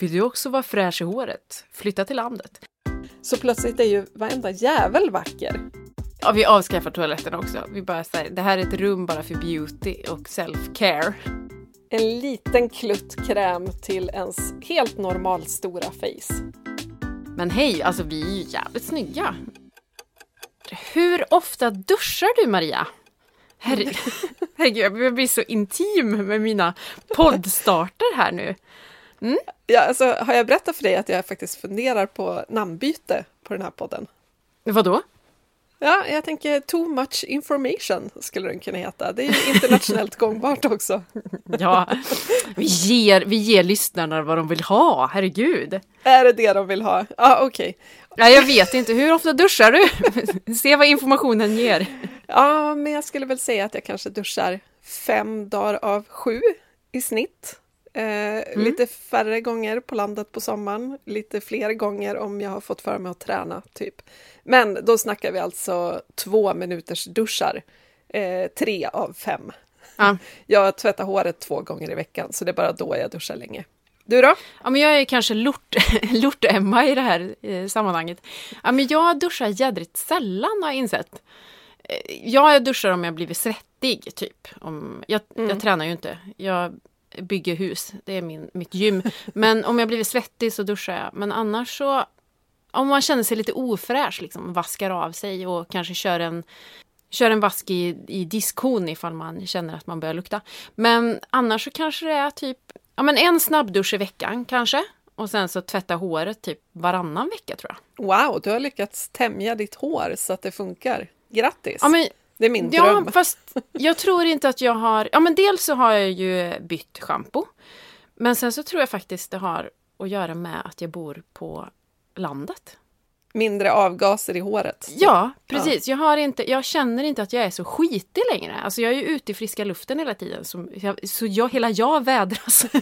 Vill du också vara fräsch i håret? Flytta till landet. Så plötsligt är ju varenda jävel vacker. Ja, vi avskaffar toaletten också. Vi bara säger, det här är ett rum bara för beauty och self-care. En liten klutt kräm till ens helt normalt stora face. Men hej, alltså vi är ju jävligt snygga. Hur ofta duschar du Maria? Herre, herregud, jag blir så intim med mina poddstarter här nu. Mm? Ja, alltså, har jag berättat för dig att jag faktiskt funderar på namnbyte på den här podden? Vadå? Ja, jag tänker too much information skulle den kunna heta. Det är ju internationellt gångbart också. ja, vi ger, vi ger lyssnarna vad de vill ha, herregud. Är det det de vill ha? Ja, okej. Okay. Ja, jag vet inte, hur ofta duschar du? Se vad informationen ger. Ja, men jag skulle väl säga att jag kanske duschar fem dagar av sju i snitt. Eh, mm. Lite färre gånger på landet på sommaren, lite fler gånger om jag har fått för mig att träna, typ. Men då snackar vi alltså två minuters duschar, eh, tre av fem. Ja. Jag tvättar håret två gånger i veckan, så det är bara då jag duschar länge. Du då? Ja, men jag är kanske lort-Emma i det här eh, sammanhanget. Ja, men jag duschar jädrigt sällan har jag insett. Eh, ja, jag duschar om jag blivit svettig, typ. Om, jag, mm. jag tränar ju inte. Jag bygger hus, det är min, mitt gym. Men om jag blivit svettig så duschar jag. Men annars så, om man känner sig lite ofräsch, liksom, vaskar av sig och kanske kör en Kör en vask i, i diskhon ifall man känner att man börjar lukta. Men annars så kanske det är typ ja, men en snabbdusch i veckan kanske. Och sen så tvätta håret typ varannan vecka tror jag. Wow, du har lyckats tämja ditt hår så att det funkar. Grattis! Ja, men, det är min ja, dröm. fast jag tror inte att jag har... Ja, men dels så har jag ju bytt schampo. Men sen så tror jag faktiskt det har att göra med att jag bor på landet mindre avgaser i håret. Ja, precis. Ja. Jag, har inte, jag känner inte att jag är så skitig längre. Alltså jag är ju ute i friska luften hela tiden. Så, jag, så jag, hela jag vädras.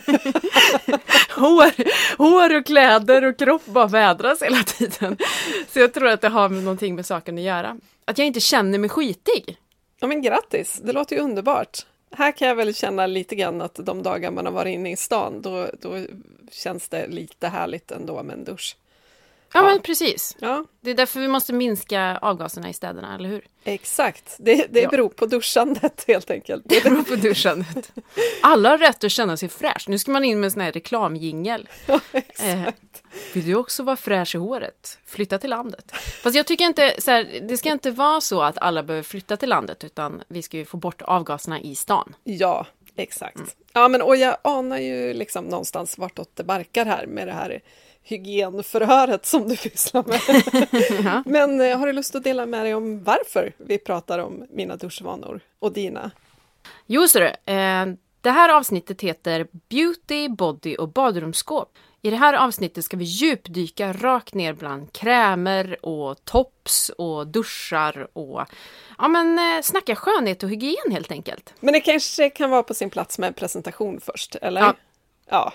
hår, hår och kläder och kropp bara vädras hela tiden. Så jag tror att det har någonting med saken att göra. Att jag inte känner mig skitig. Ja men grattis, det låter ju underbart. Här kan jag väl känna lite grann att de dagar man har varit inne i stan, då, då känns det lite härligt ändå med en dusch. Ja, men precis. Ja. Det är därför vi måste minska avgaserna i städerna, eller hur? Exakt, det, det ja. beror på duschandet helt enkelt. Det beror på duschandet. Alla har rätt att känna sig fräsch. Nu ska man in med en sån här reklamjingel. Ja, eh, vill du också vara fräsch i håret? Flytta till landet. Fast jag tycker inte, så här, det ska inte vara så att alla behöver flytta till landet, utan vi ska ju få bort avgaserna i stan. Ja, exakt. Mm. Ja, men och jag anar ju liksom någonstans vartåt det barkar här med det här hygienförhöret som du pysslar med. Men eh, har du lust att dela med dig om varför vi pratar om mina duschvanor och dina? Jo, så det. Eh, det här avsnittet heter Beauty, Body och badrumsskåp. I det här avsnittet ska vi djupdyka rakt ner bland krämer och tops och duschar och ja, men eh, snacka skönhet och hygien helt enkelt. Men det kanske kan vara på sin plats med en presentation först, eller? Ja. ja.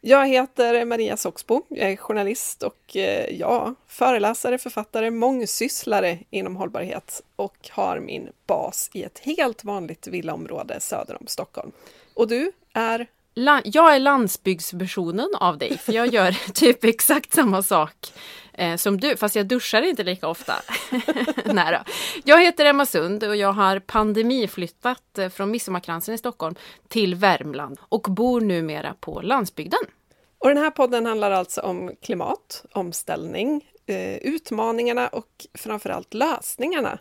Jag heter Maria Soxbo, jag är journalist och eh, ja, föreläsare, författare, mångsysslare inom hållbarhet och har min bas i ett helt vanligt villaområde söder om Stockholm. Och du är? jag är landsbygdsversionen av dig, för jag gör typ exakt samma sak eh, som du, fast jag duschar inte lika ofta. Nej Jag heter Emma Sund och jag har pandemiflyttat eh, från Midsommarkransen i Stockholm till Värmland och bor numera på landsbygden. Och den här podden handlar alltså om klimat, omställning, eh, utmaningarna och framförallt lösningarna.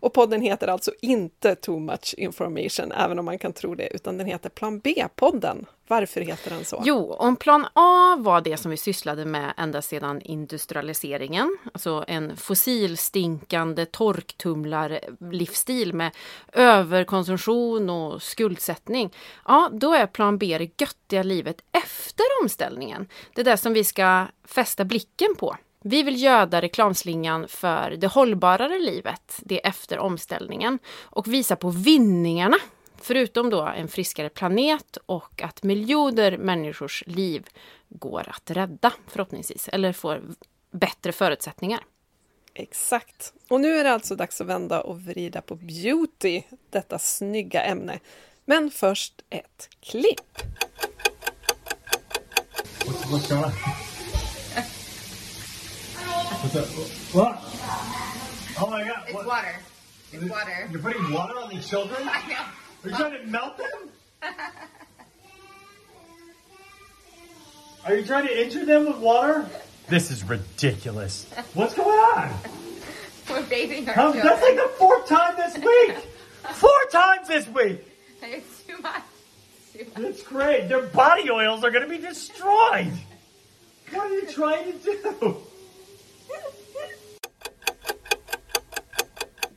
Och podden heter alltså inte Too much information, även om man kan tro det, utan den heter Plan B-podden. Varför heter den så? Jo, om Plan A var det som vi sysslade med ända sedan industrialiseringen, alltså en fossilstinkande torktumlar-livsstil med överkonsumtion och skuldsättning. Ja, då är Plan B det göttiga livet efter omställningen. Det är det som vi ska fästa blicken på. Vi vill göda reklamslingan för det hållbarare livet, det efter omställningen, och visa på vinningarna. Förutom då en friskare planet och att miljoner människors liv går att rädda förhoppningsvis, eller får bättre förutsättningar. Exakt. Och nu är det alltså dags att vända och vrida på beauty, detta snygga ämne. Men först ett klipp. What's going on? What's up? What? Oh my god. It's what? water. It's water. You're putting water on these children? I know. Are you trying to melt them? Are you trying to injure them with water? This is ridiculous. What's going on? We're bathing our How- children. that's like the fourth time this week. Four times this week. It's too much. Too much. That's great. Their body oils are going to be destroyed. What are you trying to do?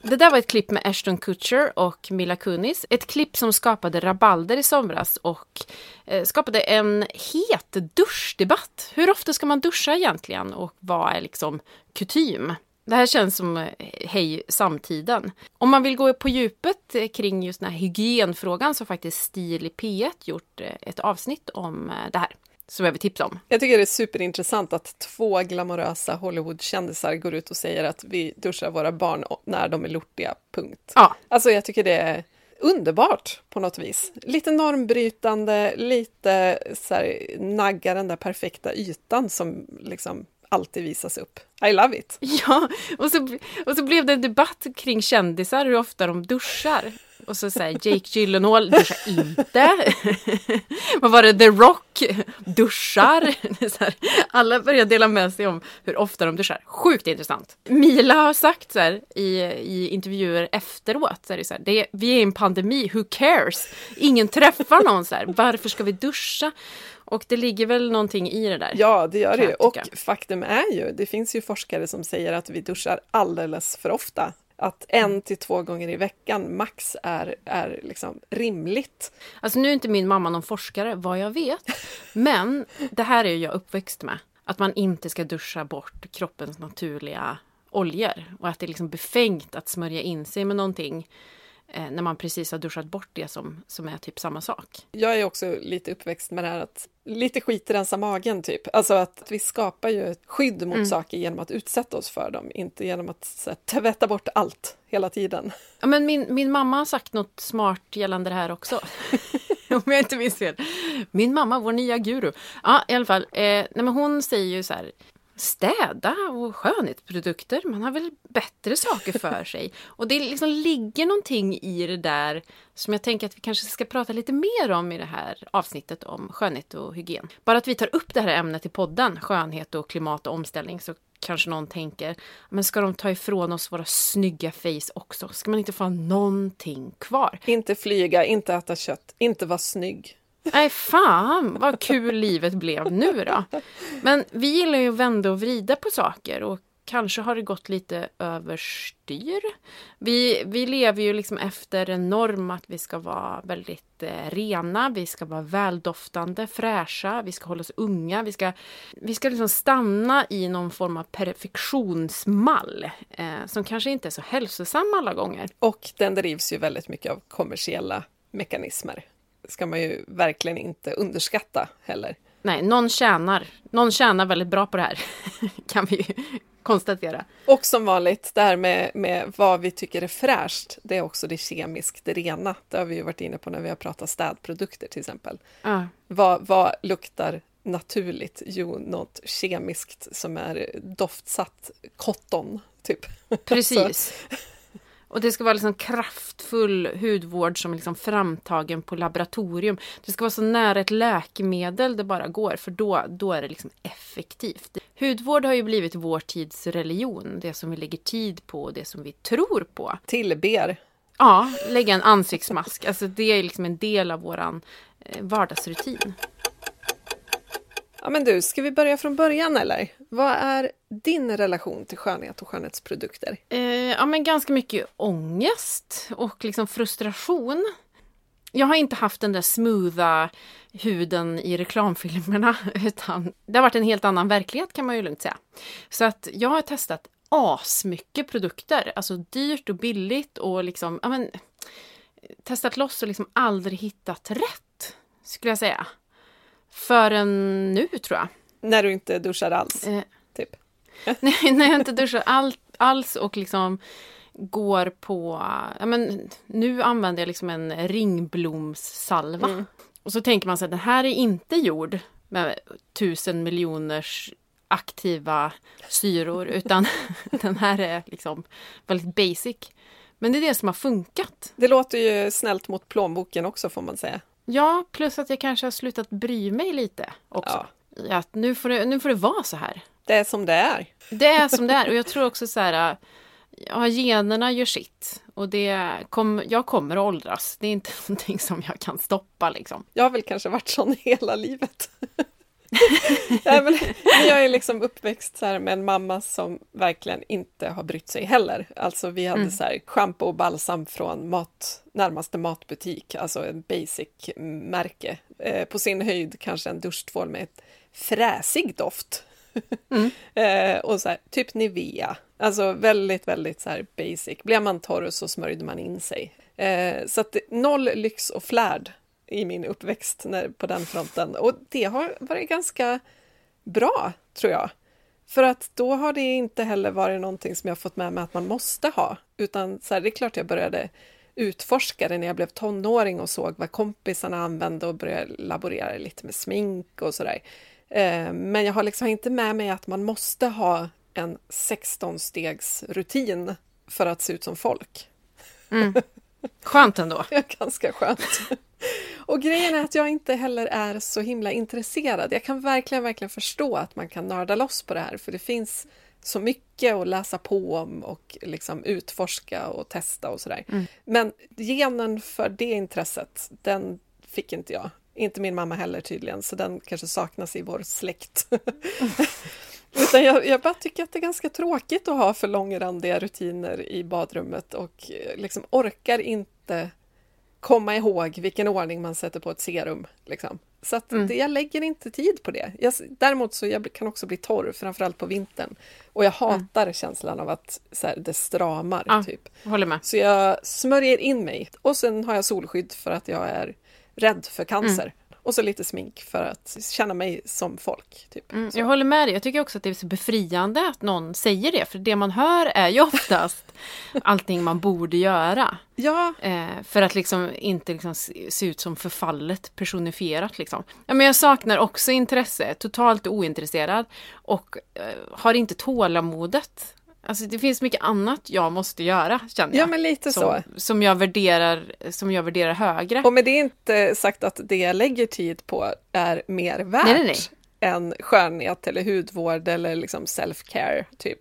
Det där var ett klipp med Ashton Kutcher och Mila Kunis. Ett klipp som skapade rabalder i somras och eh, skapade en het duschdebatt. Hur ofta ska man duscha egentligen och vad är liksom kutym? Det här känns som eh, Hej samtiden. Om man vill gå på djupet eh, kring just den här hygienfrågan så har faktiskt Stil i P1 gjort eh, ett avsnitt om det här. Som jag vill tipsa om. Jag tycker det är superintressant att två glamorösa Hollywood-kändisar går ut och säger att vi duschar våra barn när de är lortiga, punkt. Ja, Alltså jag tycker det är underbart på något vis. Lite normbrytande, lite så här, nagga den där perfekta ytan som liksom alltid visas upp. I love it! Ja, och så, och så blev det en debatt kring kändisar, hur ofta de duschar. Och så säger Jake Gyllenhaal duschar inte. Vad var det? The Rock duschar. Här, alla börjar dela med sig om hur ofta de duschar. Sjukt intressant. Mila har sagt så här i, i intervjuer efteråt. Så är det så här, det är, vi är i en pandemi, who cares? Ingen träffar någon så här. Varför ska vi duscha? Och det ligger väl någonting i det där. Ja, det gör det Och faktum är ju, det finns ju forskare som säger att vi duschar alldeles för ofta. Att en till två gånger i veckan max är, är liksom rimligt. Alltså nu är inte min mamma någon forskare, vad jag vet. Men det här är jag uppväxt med. Att man inte ska duscha bort kroppens naturliga oljor. Och att det är liksom befängt att smörja in sig med någonting eh, när man precis har duschat bort det som, som är typ samma sak. Jag är också lite uppväxt med det här att lite skit rensa magen typ. Alltså att vi skapar ju ett skydd mot saker genom att utsätta oss för dem, inte genom att här, tvätta bort allt hela tiden. Ja, men min, min mamma har sagt något smart gällande det här också. Om jag inte minns fel. Min mamma, vår nya guru. Ja, i alla fall. Eh, nej, men hon säger ju så här. Städa och skönhetsprodukter, man har väl bättre saker för sig. Och det liksom ligger någonting i det där som jag tänker att vi kanske ska prata lite mer om i det här avsnittet om skönhet och hygien. Bara att vi tar upp det här ämnet i podden, skönhet och klimat och omställning, så kanske någon tänker, men ska de ta ifrån oss våra snygga face också? Ska man inte få ha någonting kvar? Inte flyga, inte äta kött, inte vara snygg. Nej, fan vad kul livet blev nu då. Men vi gillar ju att vända och vrida på saker och kanske har det gått lite överstyr. Vi, vi lever ju liksom efter en norm att vi ska vara väldigt eh, rena, vi ska vara väldoftande, fräscha, vi ska hålla oss unga, vi ska, vi ska liksom stanna i någon form av perfektionsmall eh, som kanske inte är så hälsosam alla gånger. Och den drivs ju väldigt mycket av kommersiella mekanismer. Det ska man ju verkligen inte underskatta heller. Nej, någon tjänar, någon tjänar väldigt bra på det här, kan vi ju konstatera. Och som vanligt, det här med, med vad vi tycker är fräscht, det är också det kemiskt rena. Det har vi ju varit inne på när vi har pratat städprodukter till exempel. Ja. Vad, vad luktar naturligt? Jo, något kemiskt som är doftsatt cotton, typ. Precis. Och det ska vara liksom kraftfull hudvård som är liksom framtagen på laboratorium. Det ska vara så nära ett läkemedel det bara går, för då, då är det liksom effektivt. Hudvård har ju blivit vår tids religion, det som vi lägger tid på och det som vi tror på. Tillber. Ja, lägga en ansiktsmask, alltså det är liksom en del av våran eh, vardagsrutin. Ja, men du, ska vi börja från början eller? Vad är din relation till skönhet och skönhetsprodukter? Eh, ja, men ganska mycket ångest och liksom frustration. Jag har inte haft den där smootha huden i reklamfilmerna, utan det har varit en helt annan verklighet kan man ju lugnt säga. Så att jag har testat asmycket produkter, alltså dyrt och billigt och liksom, ja men, testat loss och liksom aldrig hittat rätt, skulle jag säga. Förrän nu, tror jag. När du inte duschar alls, Eh, typ. Nej, när jag inte duschar all, alls och liksom går på... Ja, men, nu använder jag liksom en ringblomssalva. Och så tänker man så här, den här är inte gjord med tusen miljoners aktiva syror, utan den här är liksom väldigt basic. Men det är det som har funkat. Det låter ju snällt mot plånboken också får man säga. Ja, plus att jag kanske har slutat bry mig lite också. Ja. Att nu, får det, nu får det vara så här. Det är som det är. Det är som det är och jag tror också så här, ja, generna gör sitt och det kom, jag kommer att åldras. Det är inte någonting som jag kan stoppa liksom. Jag har väl kanske varit sån hela livet. Nej, men, jag är liksom uppväxt så här med en mamma som verkligen inte har brytt sig heller. Alltså vi hade Mm. så här schampo och balsam från mat, närmaste matbutik, alltså en basic märke. Eh, på sin höjd kanske en duschtvål med ett fräsig doft. eh, och så här, typ Nivea. Alltså väldigt, väldigt så här basic. Blev man torr så smörjde man in sig. Eh, så att noll lyx och flärd i min uppväxt när, på den fronten. Och det har varit ganska bra, tror jag. För att då har det inte heller varit någonting som jag fått med mig att man måste ha. Utan så här, det är klart jag började utforska det när jag blev tonåring och såg vad kompisarna använde och började laborera lite med smink och sådär. Eh, men jag har liksom inte med mig att man måste ha en 16-stegs rutin för att se ut som folk. Skönt ändå. Ganska skönt. Och grejen är att jag inte heller är så himla intresserad. Jag kan verkligen, verkligen förstå att man kan nörda loss på det här, för det finns så mycket att läsa på om och liksom utforska och testa och sådär. Men genen för det intresset, den fick inte jag. Inte min mamma heller tydligen, så den kanske saknas i vår släkt. Utan jag, jag bara tycker att det är ganska tråkigt att ha för långrandiga rutiner i badrummet och eh, liksom orkar inte komma ihåg vilken ordning man sätter på ett serum. Liksom. Så att det, jag lägger inte tid på det. Jag, däremot så jag kan också bli torr, framförallt på vintern. Och jag hatar känslan av att så här, det stramar. Ja. Typ. Håller med. Så jag smörjer in mig. Och sen har jag solskydd för att jag är rädd för cancer. Och så lite smink för att känna mig som folk. Typ. Mm, jag håller med dig. Jag tycker också att det är så befriande att någon säger det. För det man hör är ju oftast allting man borde göra. Ja, Eh, för att liksom inte liksom se se ut som förfallet personifierat. Liksom. Ja, men jag saknar också intresse, totalt ointresserad. Och eh, har inte tålamodet. Alltså det finns mycket annat jag måste göra, känner jag. ja men lite så. som, som, jag värderar, som jag värderar högre. Och med det inte sagt att det jag lägger tid på är mer värt Nej, nej, nej. än skönhet eller hudvård eller liksom self-care, typ.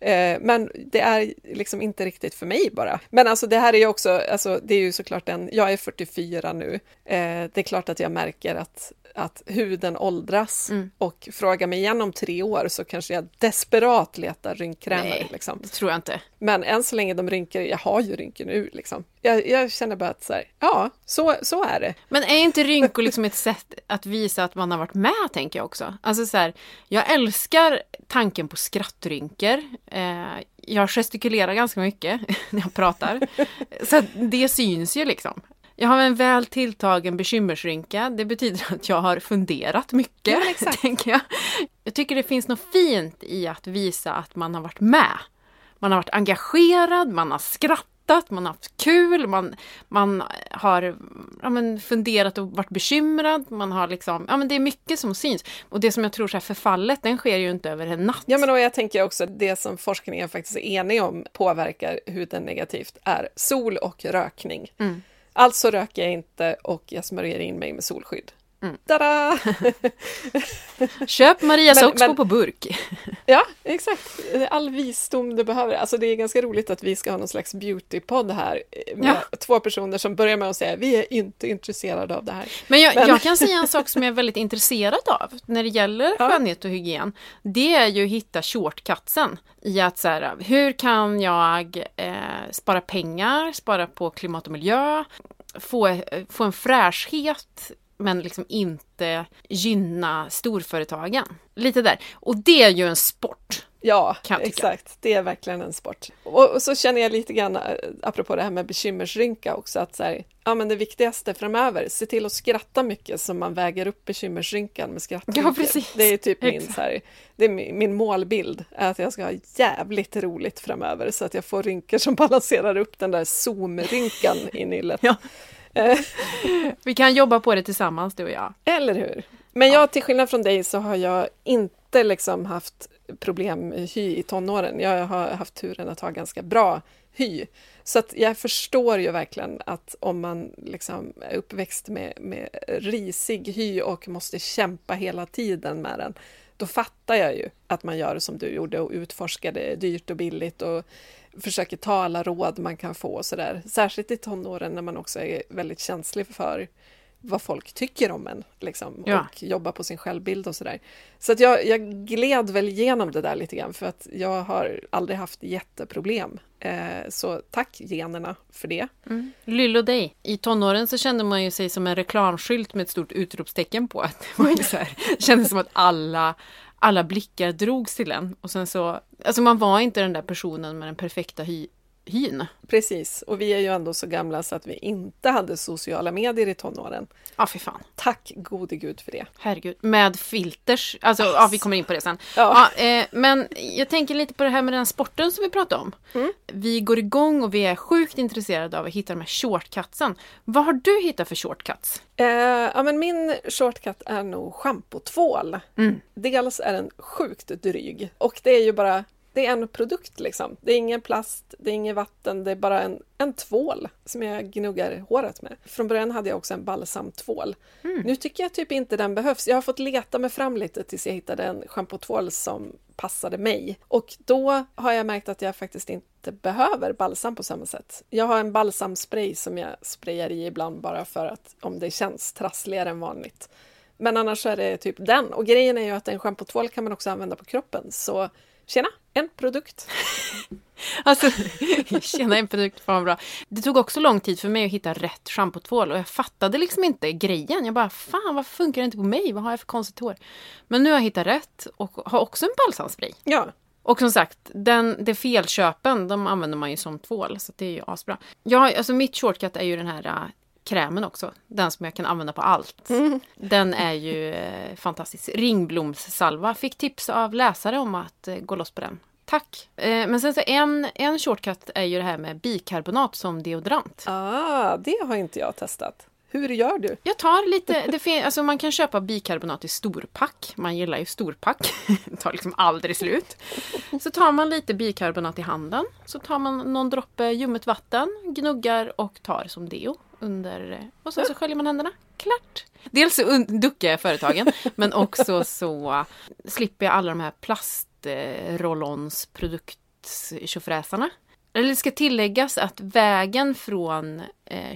Eh, Men det är liksom inte riktigt för mig bara. Men alltså det här är ju också, alltså det är ju såklart en, jag är 44 nu. Eh, Det är klart att jag märker att, att huden åldras Mm. och frågar mig igen om tre år så kanske jag desperat letar rynkkrämer. Nej. Liksom. Det tror jag inte. Men än så länge de rynkor, jag har ju rynkor nu liksom. Jag, jag känner bara att så här, ja, så, så är det. Men är inte rynkor liksom ett sätt att visa att man har varit med, tänker jag också. Alltså så här, jag älskar tanken på skrattrynkor. Eh, jag gestikulerar ganska mycket när jag pratar. Så det syns ju liksom. Jag har en väl tilltagen bekymmersrynka. Det betyder att jag har funderat mycket, Ja, exakt. tänker jag. Jag tycker det finns något fint i att visa att man har varit med. Man har varit engagerad, man har skrattat, man har haft kul, man, man har ja, men, funderat och varit bekymrad. Man har liksom, ja men det är mycket som syns. Och det som jag tror så här förfallet, den sker ju inte över en natt. Ja, men och jag tänker också att det som forskningen faktiskt är enig om påverkar huden negativt är sol och rökning. Mm. Alltså röker jag inte och jag smörjer in mig med solskydd. Mm. Tada! Köp Maria Men- Soxbo men- på burk. Ja, exakt. All visdom du behöver. Alltså det är ganska roligt att vi ska ha någon slags beautypodd här eh, med två personer som börjar med att säga vi är inte intresserade av det här. Men jag, Men- jag kan säga en sak som jag är väldigt intresserad av när det gäller Ja. skönhet och hygien. Det är ju att hitta shortcutsen i att så här, hur kan jag eh, spara pengar, spara på klimat och miljö, få, eh, få en fräschhet men liksom inte gynna storföretagen. Lite där. Och det är ju en sport. Ja, exakt. Det är verkligen en sport. Och, och så känner jag lite grann, eh, apropå det här med bekymmersrynka också, att så här, ja, men det viktigaste framöver, se till att skratta mycket så man väger upp bekymmersrynkan med skrattrynkor. Ja, precis. Det är typ min, Exakt. så här, det är min, min målbild, är att jag ska ha jävligt roligt framöver så att jag får rynkor som balanserar upp den där zoom-rynkan i nyllet. Ja. Vi kan jobba på det tillsammans, du och jag. Eller hur? Men jag, till skillnad från dig, så har jag inte liksom haft problem med hy i tonåren. Jag har haft turen att ha ganska bra hy. Så att jag förstår ju verkligen att om man liksom är uppväxt med, med risig hy och måste kämpa hela tiden med den, då fattar jag ju att man gör som du gjorde och utforskar det dyrt och billigt och försöker ta alla råd man kan få och sådär. Särskilt i tonåren när man också är väldigt känslig för vad folk tycker om en liksom, Ja. och jobba på sin självbild och sådär. Så att jag, jag gled väl igenom det där lite grann för att jag har aldrig haft jätteproblem. Eh, så tack generna för det. Lyllo dig. I tonåren så kände man ju sig som en reklamskylt med ett stort utropstecken på. Att det var ju så här, kändes som att alla, alla blickar drogs till en. Och sen så, alltså man var inte den där personen med den perfekta hy, hyn. Precis, och vi är ju ändå så gamla så att vi inte hade sociala medier i tonåren. Ja, fy fan. Tack gode gud för det. Herregud. Med filters. Alltså, ja, vi kommer in på det sen. Ja. Ja, eh, men jag tänker lite på det här med den sporten som vi pratade om. Vi går igång och vi är sjukt intresserade av att hitta de här shortcutsen. Vad har du hittat för shortcuts? Eh, ja, men min shortcut är nog schampotvål. Dels är den sjukt dryg och det är ju bara det är en produkt liksom. Det är ingen plast, det är inget vatten, det är bara en, en tvål som jag gnuggar håret med. Från början hade jag också en balsamtvål. Nu tycker jag typ inte den behövs. Jag har fått leta mig fram lite tills jag hittade en schampotvål som passade mig. Och då har jag märkt att jag faktiskt inte behöver balsam på samma sätt. Jag har en balsamspray som jag sprayar i ibland bara för att om det känns trassligare än vanligt. Men annars är det typ den. Och grejen är ju att en schampotvål kan man också använda på kroppen. Så tjena, en produkt. Alltså, tjena en produkt, fan vad bra. Det tog också lång tid för mig att hitta rätt schampotvål och jag fattade liksom inte grejen. Jag bara, fan varför funkar det inte på mig? Vad har jag för konstigt hår? Men nu har jag hittat rätt och har också en balsamspray. Ja, Och som sagt, den, det felköpen, de använder man ju som tvål, så det är ju asbra. Ja, alltså mitt shortcut är ju den här äh, krämen också. Den som jag kan använda på allt. Den är ju eh, fantastisk. Ringblomssalva. Fick tips av läsare om att eh, gå loss på den. Tack! Eh, men sen så en, en shortcut är ju det här med bikarbonat som deodorant. ah, det har inte jag testat. Hur gör du? Jag tar lite, det fin- alltså man kan köpa bikarbonat i storpack. Man gillar ju storpack. Det tar liksom aldrig slut. Så tar man lite bikarbonat i handen. Så tar man någon droppe ljummet vatten, gnuggar och tar som deo. Under, och sen så sköljer man händerna. Klart! Dels så duckar jag företagen, men också så slipper jag alla de här plastrollons produkttjofräsarna. Eller det ska tilläggas att vägen från eh,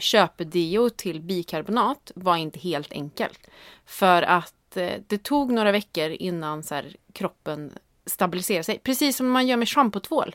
till bikarbonat var inte helt enkelt. För att eh, det tog några veckor innan så här, kroppen stabiliserar sig. Precis som man gör med schampotvål.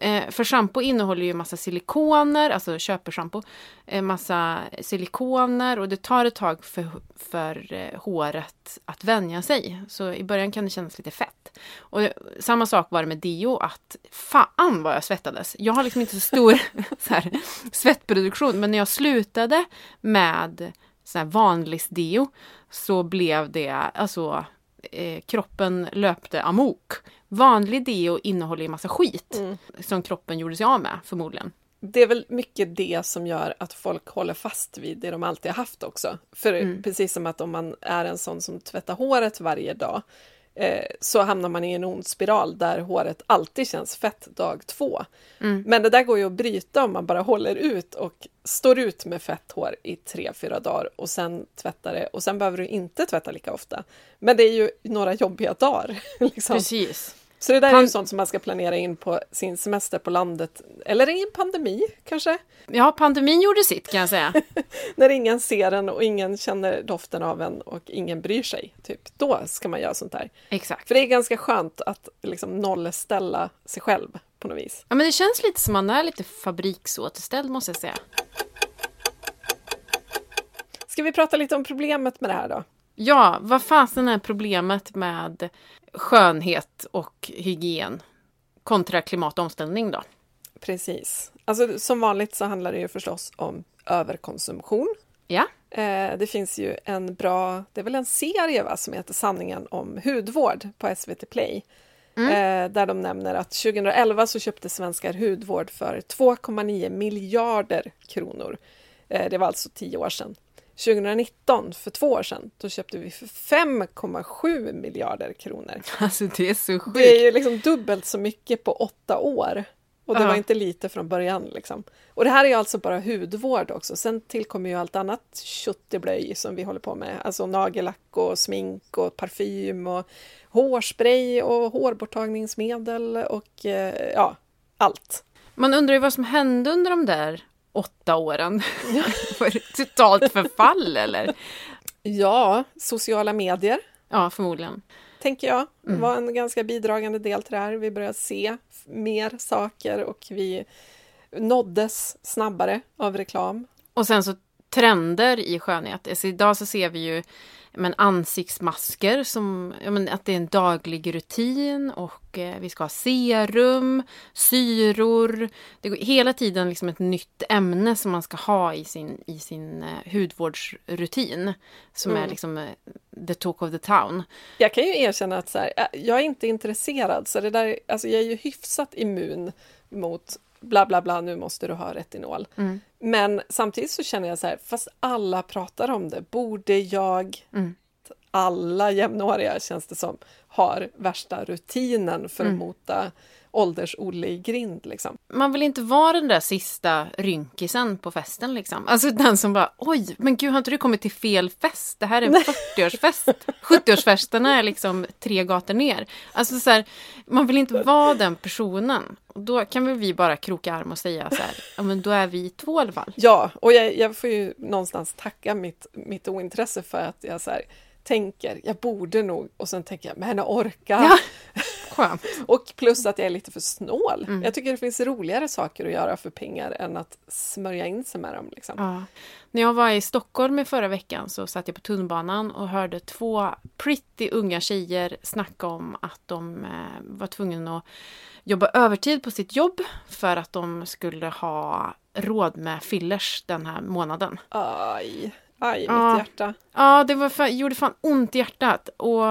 Eh, för schampo innehåller ju massa silikoner, alltså köpeschampo. Eh, massa silikoner och det tar ett tag för, för eh, håret att vänja sig. Så i början kan det kännas lite fett. Och samma sak var det med deo, att fan vad jag svettades. Jag har liksom inte så stor så här, svettproduktion, men när jag slutade med så här vanlig deo så blev det alltså eh, kroppen löpte amok. Vanlig deo innehåller ju massa skit som kroppen gjorde sig av med förmodligen. Det är väl mycket det som gör att folk håller fast vid det de alltid har haft också. För precis som att om man är en sån som tvättar håret varje dag eh, så hamnar man i en ond spiral där håret alltid känns fett dag två. Men det där går ju att bryta om man bara håller ut och står ut med fett hår i tre, fyra dagar och sen tvättar det och sen behöver du inte tvätta lika ofta. Men det är ju några jobbiga dagar. Liksom. Precis. Så det där är ju sånt som man ska planera in på sin semester på landet, eller i en pandemi kanske, Ja, pandemin gjorde sitt kan jag säga. när ingen ser en och ingen känner doften av en och ingen bryr sig. Typ. Då ska man göra sånt här. Exakt. För det är ganska skönt att liksom nollställa sig själv på något vis. Ja, men det känns lite som man är lite fabriksåterställd måste jag säga. Ska vi prata lite om problemet med det här då? Ja, vad fasen är problemet med skönhet och hygien kontra klimatomställning då? Precis. Alltså, som vanligt så handlar det ju förstås om överkonsumtion. Ja, Eh, det finns ju en bra, det är väl en serie va, som heter Sanningen om hudvård på SVT Play. Eh, där de nämner att 2011 så köpte svenskar hudvård för 2,9 miljarder kronor. Eh, det var alltså tio år sedan. 2019, för två år sedan, då köpte vi för 5,7 miljarder kronor. Alltså det är så sjukt. Det är ju liksom dubbelt så mycket på åtta år. Och det Ja. var inte lite från början. Liksom. Och det här är alltså bara hudvård också. Sen tillkommer ju allt annat kötteblöj som vi håller på med. Alltså nagellack och smink och parfym och hårspray och hårborttagningsmedel och eh, ja, allt. Man undrar ju vad som hände under de där åtta åren. Det totalt förfall eller? Ja, sociala medier Ja, förmodligen. tänker jag Mm. var en ganska bidragande del till det här. Vi började se mer saker och vi nåddes snabbare av reklam. Och sen så trender i skönhet. Alltså idag så ser vi ju men, ansiktsmasker som men, att det är en daglig rutin och eh, vi ska ha serum, syror. Det går hela tiden liksom ett nytt ämne som man ska ha i sin, i sin eh, hudvårdsrutin. Som är Mm. liksom eh, the talk of the town. Jag kan ju erkänna att så här, äh, jag är inte intresserad, så det där, alltså jag är ju hyfsat immun mot bla bla bla, nu måste du ha retinol. Mm. Men samtidigt så känner jag så här, fast alla pratar om det, borde jag, Mm. alla jämnåriga känns det som, har värsta rutinen för att Mm. mota ålders-Olle i grind liksom. Man vill inte vara den där sista rynkisen på festen liksom. Alltså den som bara oj, men gud har inte du kommit till fel fest? Det här är en 40-årsfest. 70-årsfesterna är liksom tre gator ner. Alltså så här, man vill inte vara den personen. Och då kan väl vi bara kroka arm och säga så här, ja men då är vi två i alla fall. Ja, och jag, jag får ju någonstans tacka mitt, mitt ointresse för att jag så här, tänker, jag borde nog, och sen tänker jag, men orka. Ja. Skönt. Och plus att jag är lite för snål. Mm. Jag tycker det finns roligare saker att göra för pengar än att smörja in sig med dem. Liksom. Ja. När jag var i Stockholm i förra veckan så satt jag på tunnelbanan och hörde två pretty unga tjejer snacka om att de eh, var tvungna att jobba övertid på sitt jobb för att de skulle ha råd med fillers den här månaden. Aj, aj, Ja. mitt hjärta. Ja, det var fan, gjorde fan ont i hjärtat. Och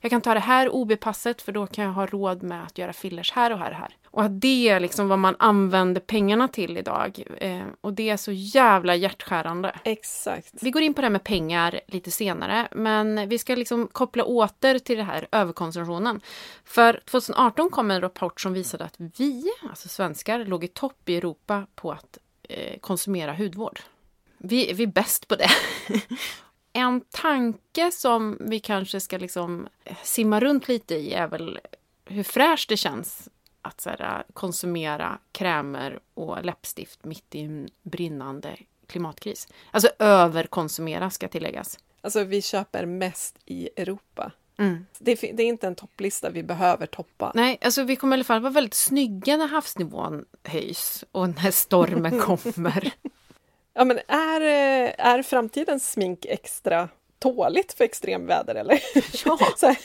jag kan ta det här OB-passet för då kan jag ha råd med att göra fillers här och här och här. Och att det är liksom vad man använder pengarna till idag. Eh, och det är så jävla hjärtskärande. Exakt. Vi går in på det här med pengar lite senare, men vi ska liksom koppla åter till det här överkonsumtionen. För 2018 kom en rapport som visade att vi, alltså svenskar, låg i topp i Europa på att eh, konsumera hudvård. Vi, vi är bäst på det. en tanke som vi kanske ska liksom simma runt lite i är väl hur fräscht det känns att här, konsumera krämer och läppstift mitt i en brinnande klimatkris. Alltså överkonsumera ska tilläggas. Alltså vi köper mest i Europa. Mm. Det, det är inte en topplista vi behöver toppa. Nej, alltså vi kommer i alla fall vara väldigt snygga när havsnivån höjs och när stormen kommer. Ja, men är, eh, är framtidens smink extra tåligt för extremväder eller? Ja. Här,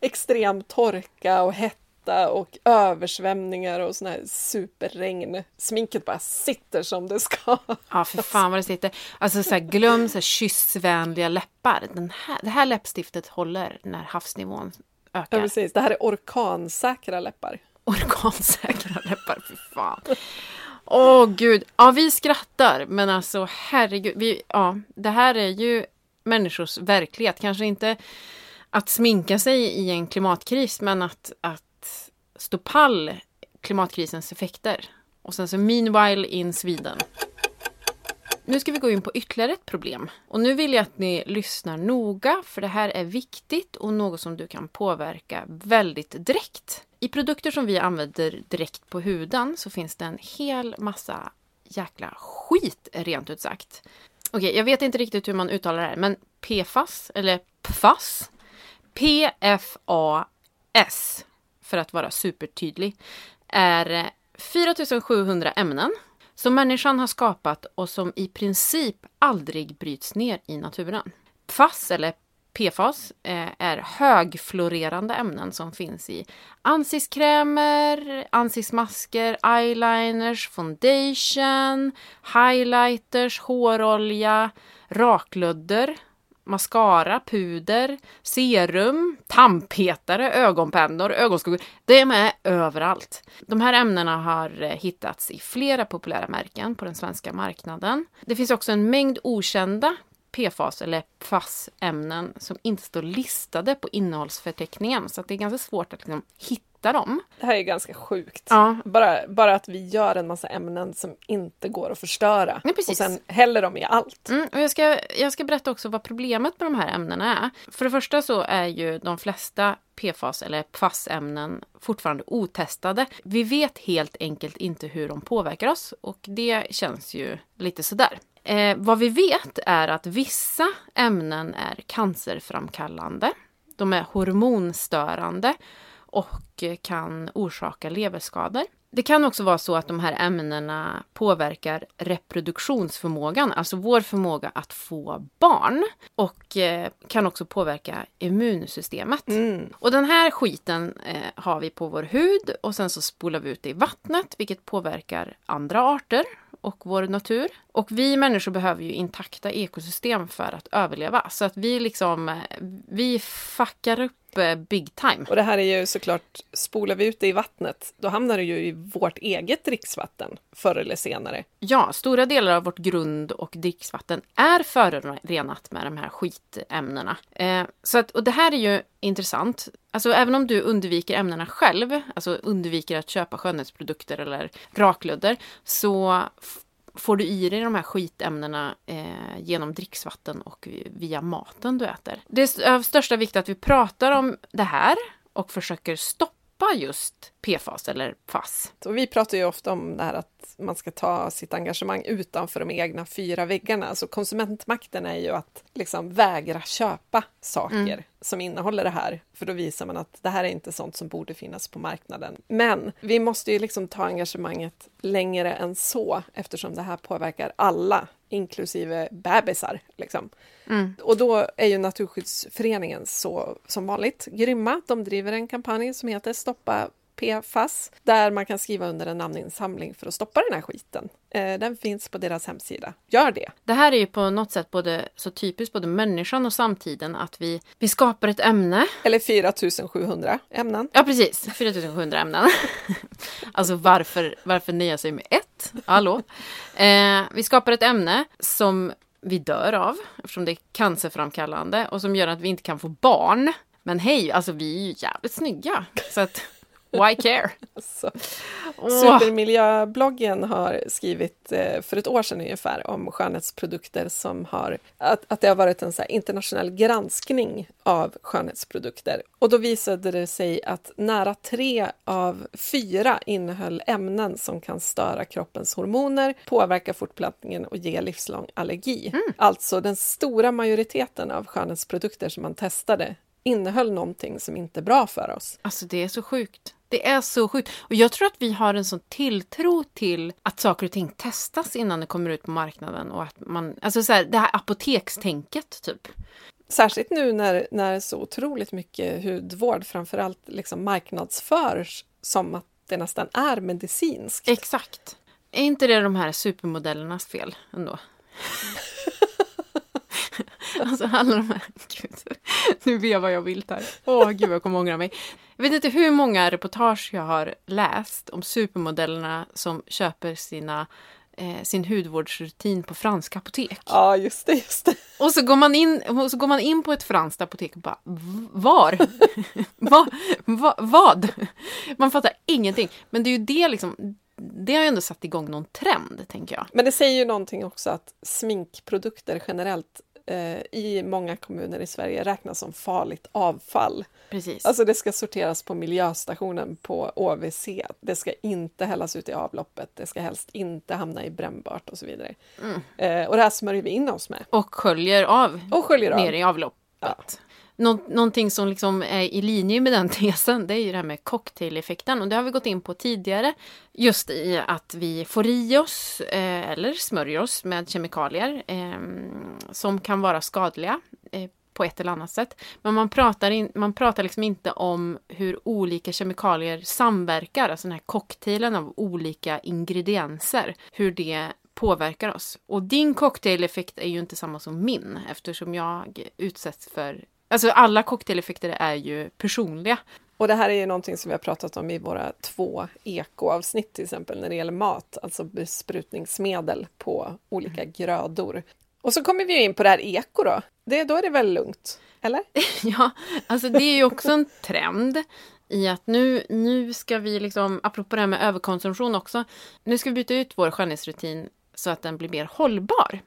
Extrem torka och hetta och översvämningar och sån här superregn. Sminket bara sitter som det ska. Ja, för fan vad det sitter. Alltså så här, glöm så här, kyssvänliga läppar. Den här, det här läppstiftet håller när havsnivån Ja, ökar. precis. Det här är orkansäkra läppar. Organsäkra läppar, för fan. Åh gud, ja vi skrattar men alltså herregud, vi, ja, det här är ju människors verklighet. Kanske inte att sminka sig i en klimatkris men att, att stå pall klimatkrisens effekter. Och sen så meanwhile in Sweden. Nu ska vi gå in på ytterligare ett problem. Och nu vill jag att ni lyssnar noga för det här är viktigt och något som du kan påverka väldigt direkt. I produkter som vi använder direkt på huden så finns det en hel massa jäkla skit rent ut sagt. Okej, jag vet inte riktigt hur man uttalar det här men PFAS eller PFAS PFAS för att vara supertydlig är 4700 ämnen som människan har skapat och som i princip aldrig bryts ner i naturen. PFAS, eller PFAS, eh, är högfluorerande ämnen som finns i ansiktskrämer, ansiktsmasker, eyeliners, foundation, highlighters, hårolja, raklödder, mascara, puder, serum, tandpetare, ögonpennor, ögonskuggor. Det är med överallt. De här ämnena har eh, hittats i flera populära märken på den svenska marknaden. Det finns också en mängd okända PFAS eller PFAS-ämnen som inte står listade på innehållsförteckningen. Så att det är ganska svårt att liksom hitta dem. Det här är ganska sjukt. Ja. Bara, bara att vi gör en massa ämnen som inte går att förstöra Ja, och sen häller de i allt. Mm, och jag, ska, jag ska berätta också vad problemet med de här ämnena är. För det första så är ju de flesta PFAS eller PFAS-ämnen fortfarande otestade. Vi vet helt enkelt inte hur de påverkar oss och det känns ju lite sådär. Eh, vad vi vet är att vissa ämnen är cancerframkallande. De är hormonstörande och kan orsaka leverskador. Det kan också vara så att de här ämnena påverkar reproduktionsförmågan, alltså vår förmåga att få barn. Och eh, kan också påverka immunsystemet. Och den här skiten eh, har vi på vår hud och sen så spolar vi ut det i vattnet, vilket påverkar andra arter och vår natur. Och vi människor behöver ju intakta ekosystem för att överleva. Så att vi liksom, eh, vi fuckar upp big time. Och det här är ju såklart, spolar vi ut det i vattnet, då hamnar det ju i vårt eget dricksvatten förr eller senare. Ja, stora delar av vårt grund och dricksvatten är förorenat med de här skitämnena. Eh, så att, och det här är ju intressant. Alltså även om du undviker ämnena själv, alltså undviker att köpa skönhetsprodukter eller rakludder, så får du i dig de här skitämnena eh, genom dricksvatten och via maten du äter. Det är av största vikt att vi pratar om det här och försöker stoppa just PFAS eller FAS. Och vi pratar ju ofta om det här att man ska ta sitt engagemang utanför de egna fyra väggarna. Alltså konsumentmakten är ju att liksom vägra köpa saker som innehåller det här. För då visar man att det här är inte sånt som borde finnas på marknaden. Men vi måste ju liksom ta engagemanget längre än så eftersom det här påverkar alla, inklusive bebisar. Liksom. Och då är ju Naturskyddsföreningen så, som vanligt grymma. De driver en kampanj som heter Stoppa PFAS, där man kan skriva under en namninsamling för att stoppa den här skiten. Eh, Den finns på deras hemsida. Gör det! Det här är ju på något sätt både så typiskt både människan och samtiden att vi, vi skapar ett ämne. Eller 4700 ämnen. Ja precis, 4700 ämnen. alltså varför, varför nöja sig med ett? Hallå? Eh, vi skapar ett ämne som vi dör av eftersom det är cancerframkallande och som gör att vi inte kan få barn. Men hej, alltså vi är ju jävligt snygga. Så att, why care? Alltså. Supermiljöbloggen har skrivit eh, för ett år sedan ungefär om skönhetsprodukter som har... Att, att det har varit en så internationell granskning av skönhetsprodukter. Och då visade det sig att nära tre av fyra innehöll ämnen som kan störa kroppens hormoner, påverka fortplantningen och ge livslång allergi. Alltså den stora majoriteten av skönhetsprodukter som man testade innehöll någonting som inte är bra för oss. Alltså det är så sjukt. Det är så sjukt. Och jag tror att vi har en sån tilltro till att saker och ting testas innan det kommer ut på marknaden. Och att man, alltså så här, det här apotekstänket typ. Särskilt nu när, när så otroligt mycket hudvård framförallt liksom marknadsförs som att det nästan är medicinskt. Exakt. Är inte det de här supermodellernas fel ändå? alltså alla de här... Gud, nu vevar jag vilt här. Åh gud, jag kommer ångra mig. Jag vet inte hur många reportage jag har läst om supermodellerna som köper sina, eh, sin hudvårdsrutin på franska apotek. Ja, just det, just det. Och så går man in, och så går man in på ett franskt apotek och bara "V- Var? Va, va, vad? Man fattar ingenting. Men det är ju det liksom, det har ju ändå satt igång någon trend, tänker jag. Men det säger ju någonting också att sminkprodukter generellt i många kommuner i Sverige räknas som farligt avfall. Precis. Alltså det ska sorteras på miljöstationen på OVC. Det ska inte hällas ut i avloppet. Det ska helst inte hamna i brännbart och så vidare. Eh, och det här smörjer vi in oss med. och sköljer av Och sköljer av. ner i avloppet. Nå- någonting som liksom är i linje med den tesen, det är ju det här med cocktaileffekten. Och det har vi gått in på tidigare. Just i att vi får i oss, eh, eller smörjer oss med kemikalier eh, som kan vara skadliga eh, på ett eller annat sätt. Men man pratar, in, man pratar liksom inte om hur olika kemikalier samverkar, alltså den här cocktailen av olika ingredienser. Hur det påverkar oss. Och din cocktaileffekt är ju inte samma som min eftersom jag utsätts för Alltså alla cocktaileffekter är ju personliga. Och det här är ju någonting som vi har pratat om i våra två ekoavsnitt till exempel när det gäller mat, alltså besprutningsmedel på olika grödor. Och så kommer vi ju in på det här eko då. Det, då är det väl lugnt? Eller? Ja, alltså det är ju också en trend i att nu, nu ska vi liksom, apropå det här med överkonsumtion också, nu ska vi byta ut vår skönhetsrutin så att den blir mer hållbar.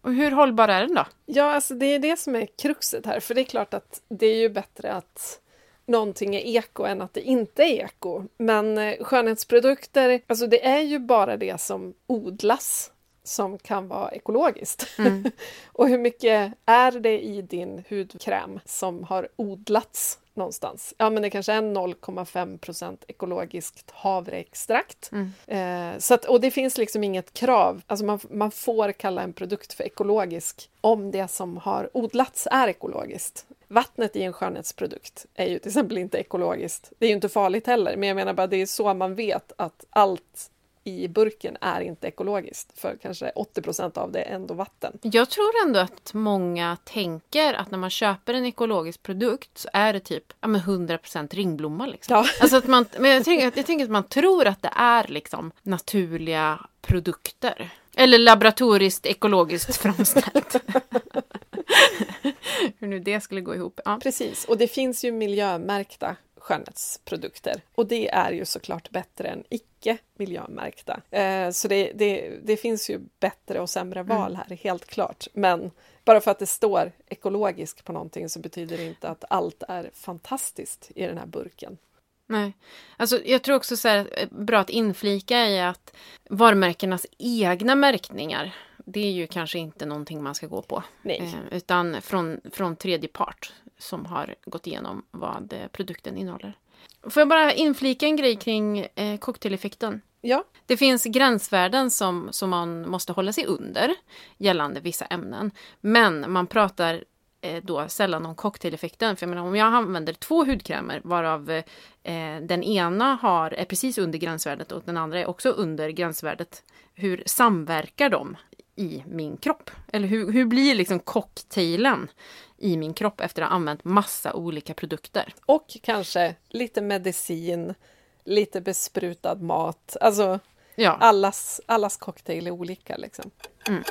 Och hur hållbar är den då? Ja, alltså det är det som är kruxet här, för det är klart att det är ju bättre att någonting är eko än att det inte är eko. Men eh, skönhetsprodukter, alltså det är ju bara det som odlas som kan vara ekologiskt. Mm. och hur mycket är det i din hudkräm som har odlats någonstans? Ja, men det kanske är 0,5 procent ekologiskt havreextrakt. Mm. Eh, så att, och det finns liksom inget krav. Alltså man, man får kalla en produkt för ekologisk om det som har odlats är ekologiskt. Vattnet i en skönhetsprodukt är ju till exempel inte ekologiskt. Det är ju inte farligt heller, men jag menar bara det är så man vet att allt i burken är inte ekologiskt, för kanske 80 procent av det är ändå vatten. Jag tror ändå att många tänker att när man köper en ekologisk produkt så är det typ ja, men 100% ringblomma. Liksom. Ja. Alltså att man, men jag, tänker, jag tänker att man tror att det är liksom naturliga produkter. Eller laboratoriskt ekologiskt framställt. Hur nu det skulle gå ihop. Ja. Precis, och det finns ju miljömärkta skönhetsprodukter och det är ju såklart bättre än icke miljömärkta. Eh, så det, det, det, finns ju bättre och sämre val här, helt klart. Men bara för att det står ekologisk på någonting så betyder det inte att allt är fantastiskt i den här burken. Nej. Alltså, jag tror också så här, bra att inflika i att varumärkenas egna märkningar det är ju kanske inte någonting man ska gå på. Nej. Eh, utan från, från tredje part som har gått igenom vad eh, produkten innehåller. Får jag bara inflika en grej kring eh, cocktaileffekten? Ja, Det finns gränsvärden som, som man måste hålla sig under gällande vissa ämnen. Men man pratar eh, då sällan om cocktaileffekten. För jag menar, om jag använder två hudkrämer varav eh, den ena har, är precis under gränsvärdet och den andra är också under gränsvärdet. Hur samverkar de i min kropp? Eller hur, hur blir liksom cocktailen i min kropp efter att ha använt massa olika produkter? och kanske lite medicin, lite besprutad mat. Alltså, Ja, allas, allas cocktail är olika liksom. Mm.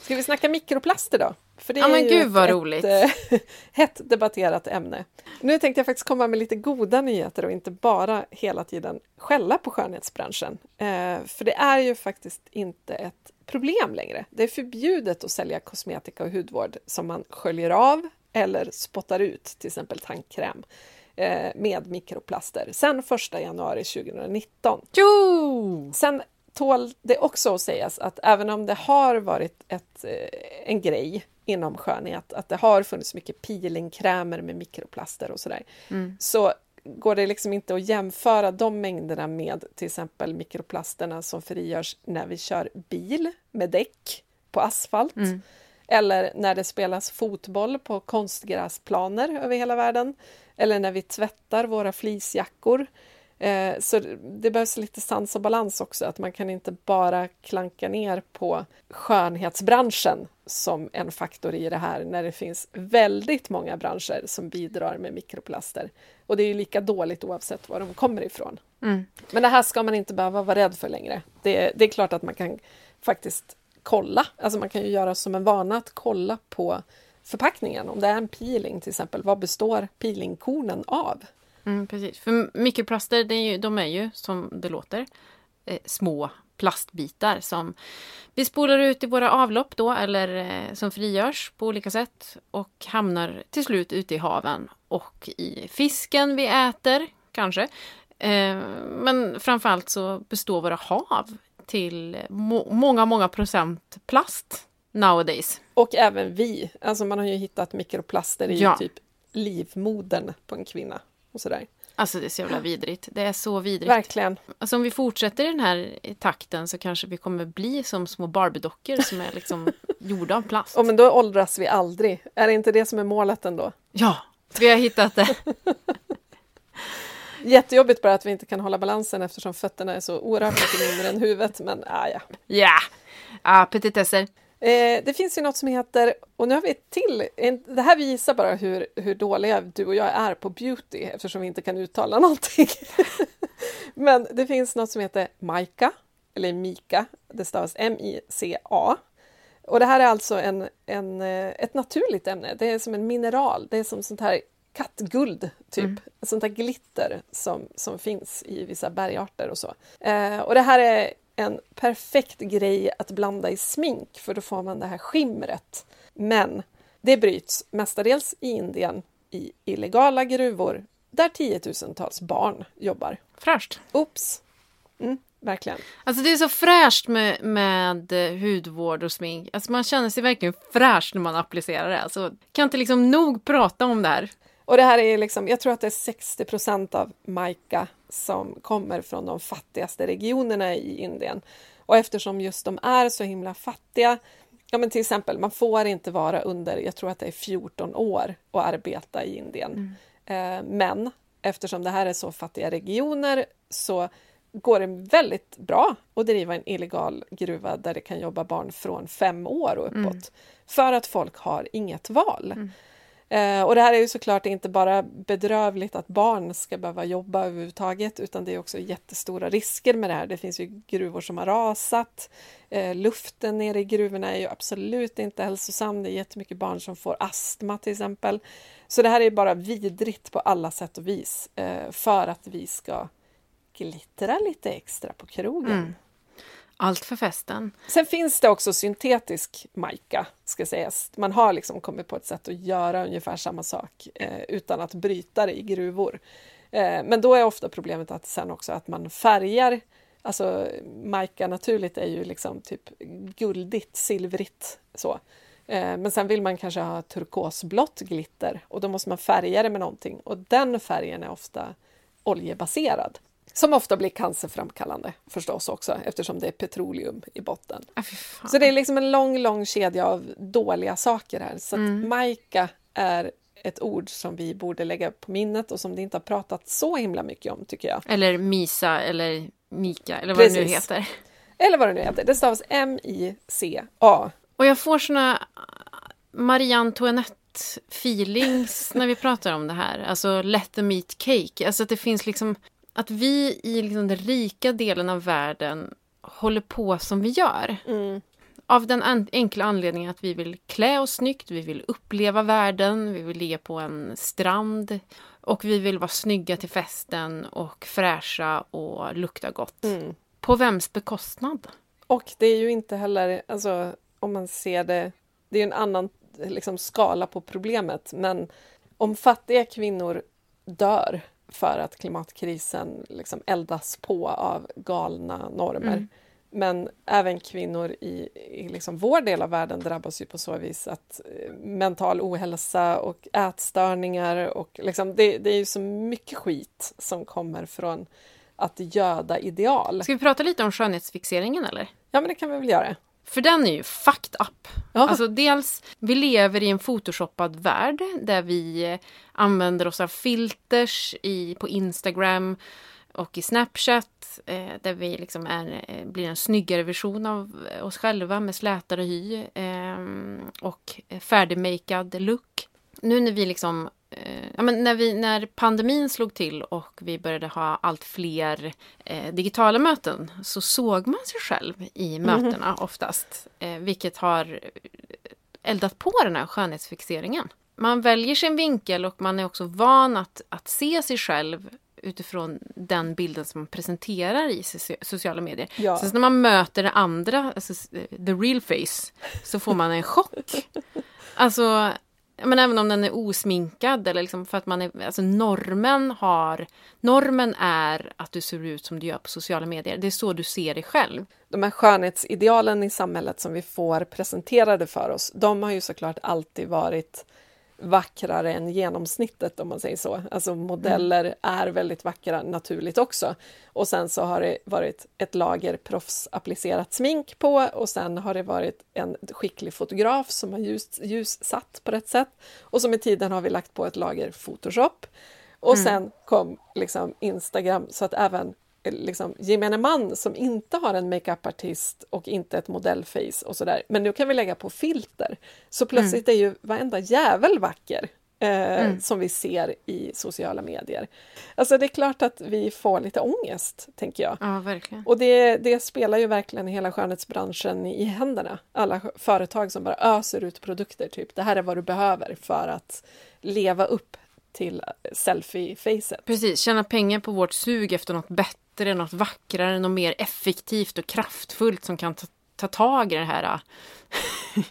Ska vi snacka mikroplaster då? För det Ja, men gud, vad ett, roligt. Ett, eh, hett debatterat ämne. Nu tänkte jag faktiskt komma med lite goda nyheter och inte bara hela tiden skälla på skönhetsbranschen. Eh, för det är ju faktiskt inte ett problem längre. Det är förbjudet att sälja kosmetika och hudvård som man sköljer av eller spottar ut, till exempel tandkräm eh, med mikroplaster, sen 1 januari 2019. jo! Sen tål det också att sägas att även om det har varit ett, eh, en grej inom skönhet, att det har funnits mycket peelingkrämer med mikroplaster och sådär, så går det liksom inte att jämföra de mängderna med till exempel mikroplasterna som frigörs när vi kör bil med däck på asfalt. Eller när det spelas fotboll på konstgräsplaner över hela världen. Eller när vi tvättar våra fleecejackor. Eh, så det behövs lite sans och balans också, att man kan inte bara klanka ner på skönhetsbranschen som en faktor i det här, när det finns väldigt många branscher som bidrar med mikroplaster. Och det är ju lika dåligt oavsett var de kommer ifrån. Mm. Men det här ska man inte behöva vara rädd för längre. Det, det är klart att man kan faktiskt kolla, alltså man kan ju göra som en vana att kolla på förpackningen. Om det är en peeling till exempel, vad består peelingkornen av? Mm, precis. För mikroplaster, det är ju, de är ju som det låter eh, små plastbitar som vi spolar ut i våra avlopp då eller eh, som frigörs på olika sätt och hamnar till slut ute i haven och i fisken vi äter kanske. Eh, men framförallt så består våra hav till må- många, många procent plast nowadays. Och även vi, alltså man har ju hittat mikroplaster i Ja. typ livmodern på en kvinna. Och sådär. Alltså det är så jävla vidrigt. Det är så vidrigt. Verkligen. Alltså om vi fortsätter i den här takten så kanske vi kommer bli som små Barbie-dockor som är liksom gjorda av plast. Och men då åldras vi aldrig. Är det inte det som är målet ändå? Ja, vi har hittat det. Jättejobbigt bara att vi inte kan hålla balansen eftersom fötterna är så oerhört mycket mindre än huvudet. Men ah, ja. Ja! Ah, petitesser. Eh, det finns ju något som heter, och nu har vi ett till, en, det här visar bara hur, hur dåliga du och jag är på beauty eftersom vi inte kan uttala någonting. Men det finns något som heter Mica, eller Mika, det stavas M-I-C-A. Och det här är alltså en, en, eh, ett naturligt ämne. Det är som en mineral. Det är som sånt här kattguld, typ. Mm. Sånt här glitter som, som finns i vissa bergarter och så. Eh, och det här är en perfekt grej att blanda i smink för då får man det här skimret. Men det bryts mestadels i Indien i illegala gruvor där tiotusentals barn jobbar. Fräscht! Oops! Mm, verkligen. Alltså det är så fräscht med, med hudvård och smink. Alltså man känner sig verkligen fräsch när man applicerar det. Alltså, kan inte liksom nog prata om det här. Och det här är liksom, jag tror att det är 60 procent av Maika som kommer från de fattigaste regionerna i Indien. Och eftersom just de är så himla fattiga, ja men till exempel, man får inte vara under, jag tror att det är 14 år och arbeta i Indien. Mm. Eh, men eftersom det här är så fattiga regioner så går det väldigt bra att driva en illegal gruva där det kan jobba barn från fem år och uppåt. Mm. För att folk har inget val. Mm. Eh, och det här är ju såklart inte bara bedrövligt att barn ska behöva jobba överhuvudtaget utan det är också jättestora risker med det här. Det finns ju gruvor som har rasat. Eh, luften nere i gruvorna är ju absolut inte hälsosam. Det är jättemycket barn som får astma till exempel. Så det här är bara vidrigt på alla sätt och vis eh, för att vi ska glittra lite extra på krogen. Mm. Allt för festen. Sen finns det också syntetisk majka, ska sägas. Man har liksom kommit på ett sätt att göra ungefär samma sak eh, utan att bryta det i gruvor. Eh, men då är ofta problemet att sen också att man färgar Alltså majka naturligt är ju liksom typ guldigt, silvrigt så. Eh, men sen vill man kanske ha turkosblått glitter och då måste man färga det med någonting och den färgen är ofta oljebaserad. Som ofta blir cancerframkallande förstås också eftersom det är petroleum i botten. Ah, så det är liksom en lång, lång kedja av dåliga saker här. Så mm. att Maika är ett ord som vi borde lägga på minnet och som det inte har pratat så himla mycket om tycker jag. Eller Misa eller Mika eller vad Precis. det nu heter. Eller vad det nu heter. Det stavas M-I-C-A. Och jag får såna Marie Antoinette feelings när vi pratar om det här. Alltså let them eat cake. Alltså att det finns liksom att vi i liksom den rika delen av världen håller på som vi gör. Mm. Av den enkla anledningen att vi vill klä oss snyggt, vi vill uppleva världen, vi vill ligga på en strand och vi vill vara snygga till festen och fräscha och lukta gott. Mm. På vems bekostnad? Och det är ju inte heller, alltså om man ser det, det är en annan liksom, skala på problemet, men om fattiga kvinnor dör för att klimatkrisen liksom eldas på av galna normer. Mm. Men även kvinnor i, i liksom vår del av världen drabbas ju på så vis att eh, mental ohälsa och ätstörningar och liksom, det, det är ju så mycket skit som kommer från att göda ideal. Ska vi prata lite om skönhetsfixeringen eller? Ja, men det kan vi väl göra. För den är ju fucked up. Ja. Alltså dels, vi lever i en photoshoppad värld där vi använder oss av filters i, på Instagram och i Snapchat eh, där vi liksom är, eh, blir en snyggare version av oss själva med slätare hy eh, och färdigmakead look. Nu när vi liksom eh, ja, men när, vi, när pandemin slog till och vi började ha allt fler eh, digitala möten så såg man sig själv i mhm. mötena mm. oftast. Eh, vilket har eldat på den här skönhetsfixeringen. Man väljer sin vinkel och man är också van att, att se sig själv utifrån den bilden som man presenterar i sociala medier. Ja. Sen när man möter det andra, alltså the real face, så får man en chock. Alltså, men även om den är osminkad eller liksom för att man är, alltså normen har, normen är att du ser ut som du gör på sociala medier. Det är så du ser dig själv. De här skönhetsidealen i samhället som vi får presenterade för oss, de har ju såklart alltid varit vackrare än genomsnittet om man säger så. Alltså modeller mm. är väldigt vackra naturligt också. Och sen så har det varit ett lager proffsapplicerat smink på och sen har det varit en skicklig fotograf som har ljus, ljussatt på rätt sätt. Och så med tiden har vi lagt på ett lager Photoshop. Och mm. sen kom liksom Instagram så att även liksom, gemene man som inte har en makeupartist och inte ett modellface och sådär. Men nu kan vi lägga på filter. Så plötsligt mm. är ju varenda jävel vacker. eh, som vi ser i sociala medier. Alltså det är klart att vi får lite ångest, tänker jag. Ja, verkligen. Och det, det spelar ju verkligen hela skönhetsbranschen i händerna. Alla företag som bara öser ut produkter, typ det här är vad du behöver för att leva upp till selfie-facet. Precis, tjäna pengar på vårt sug efter något bättre, något vackrare, något mer effektivt och kraftfullt som kan ta, ta tag i det här äh,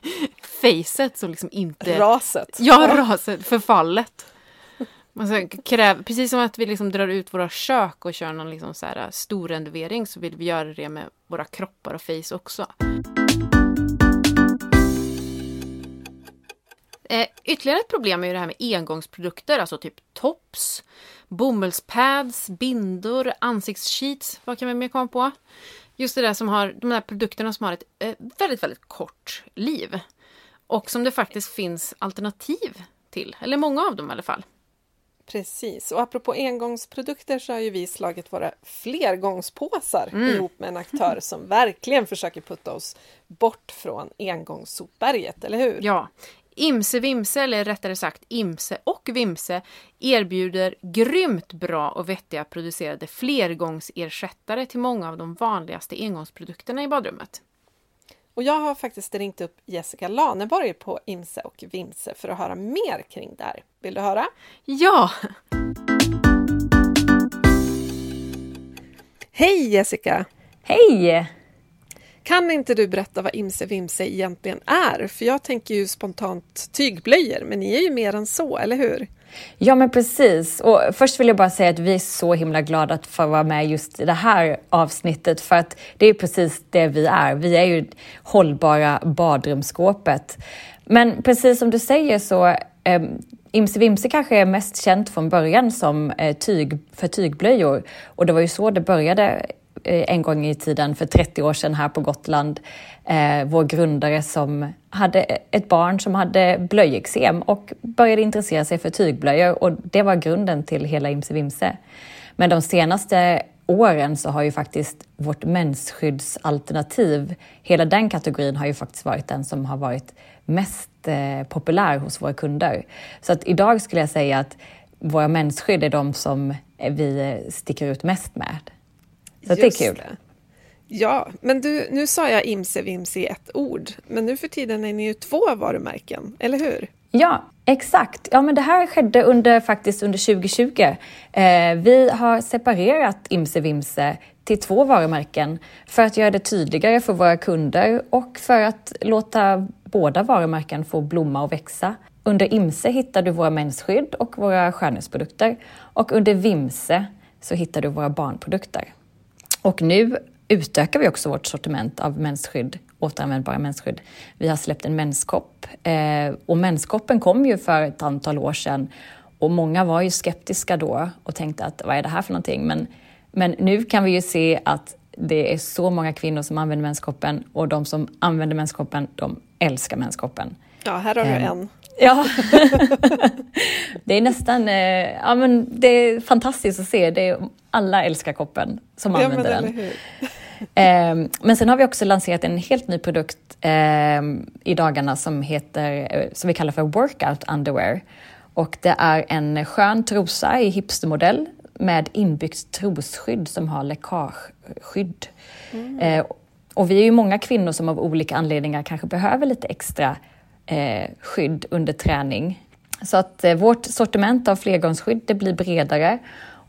facet som liksom inte... Raset. Ja, raset, förfallet. Ska kräva, precis som att vi liksom drar ut våra kök och kör någon liksom så här äh, storrenovering så vill vi göra det med våra kroppar och face också. Eh, ytterligare ett problem är ju det här med engångsprodukter, alltså typ tops, bomullspads, bindor, ansiktssheets, vad kan vi mer komma på? Just det där som har, de där produkterna som har ett eh, väldigt, väldigt kort liv. Och som det faktiskt finns alternativ till, eller många av dem i alla fall. Precis, och apropå engångsprodukter så har ju vi slagit våra flergångspåsar Mm. ihop med en aktör som verkligen försöker putta oss bort från engångssopberget, eller hur? Ja. Imse Vimse, eller rättare sagt Imse och Vimse, erbjuder grymt bra och vettiga producerade flergångsersättare till många av de vanligaste engångsprodukterna i badrummet. Och jag har faktiskt ringt upp Jessica Laneborg på Imse och Vimse för att höra mer kring det här. Vill du höra? Ja! Hej Jessica! Hej! Kan inte du berätta vad Imse Vimse egentligen är? För jag tänker ju spontant tygblöjor, men ni är ju mer än så, eller hur? Ja, men precis. Och först vill jag bara säga att vi är så himla glada att få vara med just i det här avsnittet, för att det är precis det vi är. Vi är ju hållbara badrumsskåpet. Men precis som du säger så eh, Imse Vimse kanske är mest känt från början som eh, tyg för tygblöjor och det var ju så det började Eh, en gång i tiden för 30 år sedan här på Gotland. Eh, vår grundare som hade ett barn som hade blöjeksem och började intressera sig för tygblöjor och det var grunden till hela Imse Vimse. Men de senaste åren så har ju faktiskt vårt mensskyddsalternativ, hela den kategorin har ju faktiskt varit den som har varit mest eh, populär hos våra kunder. Så att idag skulle jag säga att våra mensskydd är de som vi eh, sticker ut mest med. Så det är kul. det. Ja, men du, nu sa jag Imse Vimse i ett ord, men nu för tiden är ni ju två varumärken, eller hur? Ja, exakt. Ja, men det här skedde under, faktiskt under 2020. Eh, vi har separerat Imse Vimse till två varumärken för att göra det tydligare för våra kunder och för att låta båda varumärken få blomma och växa. Under Imse hittar du våra mensskydd och våra skönhetsprodukter och under Vimse så hittar du våra barnprodukter. Och nu utökar vi också vårt sortiment av mensskydd, återanvändbara mensskydd. Vi har släppt en menskopp eh, och menskoppen kom ju för ett antal år sedan och många var ju skeptiska då och tänkte att vad är det här för någonting? Men, men nu kan vi ju se att det är så många kvinnor som använder menskoppen och de som använder menskoppen, de älskar menskoppen. Ja, här har du Ehm, en. Ja, det är nästan, eh, ja men det är fantastiskt att se. Det är, alla älskar koppen som Ja, men använder eller den. Eh, men sen har vi också lanserat en helt ny produkt eh, i dagarna som heter, eh, som vi kallar för workout underwear. Och det är en skön trosa i hipstermodell med inbyggt trosskydd som har läckageskydd. Eh, och vi är ju många kvinnor som av olika anledningar kanske behöver lite extra eh, skydd under träning. Så att eh, vårt sortiment av flergångsskydd det blir bredare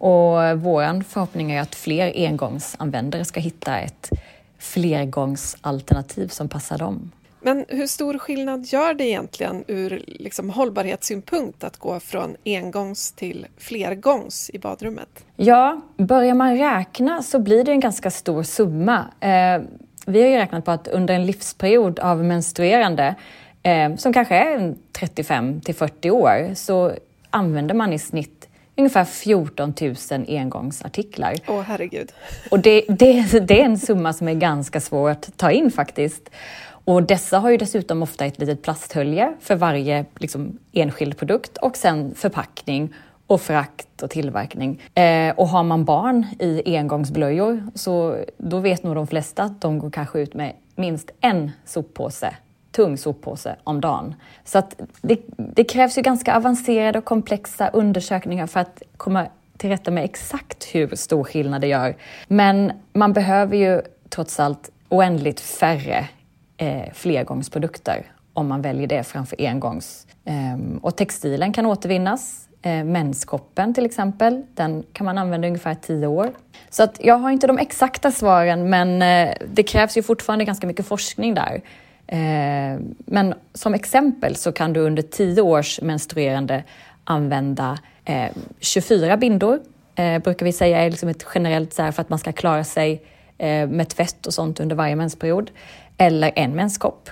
och vår förhoppning är att fler engångsanvändare ska hitta ett flergångsalternativ som passar dem. Men hur stor skillnad gör det egentligen ur liksom, hållbarhetssynpunkt att gå från engångs till flergångs i badrummet? Ja, börjar man räkna så blir det en ganska stor summa. Eh, vi har ju räknat på att under en livsperiod av menstruerande, eh, som kanske är 35 till 40 år, så använder man i snitt ungefär 14 000 engångsartiklar. Åh, herregud. Och det, det, det är en summa som är ganska svår att ta in faktiskt. Och dessa har ju dessutom ofta ett litet plasthölje för varje liksom, enskild produkt och sen förpackning och frakt och tillverkning. Eh, och har man barn i engångsblöjor så då vet nog de flesta att de går kanske ut med minst en soppåse tung soppåse om dagen. Så att det, det krävs ju ganska avancerade och komplexa undersökningar för att komma till rätta med exakt hur stor skillnad det gör. Men man behöver ju trots allt oändligt färre eh, flergångsprodukter om man väljer det framför engångs. Ehm, och textilen kan återvinnas. Eh, menskoppen till exempel, den kan man använda i ungefär tio år. Så att jag har inte de exakta svaren men eh, det krävs ju fortfarande ganska mycket forskning där. Eh, men som exempel så kan du under tio års menstruerande använda 24 bindor, brukar vi säga är liksom ett generellt så för att man ska klara sig med tvätt och sånt under varje mensperiod. Eller en menskopp.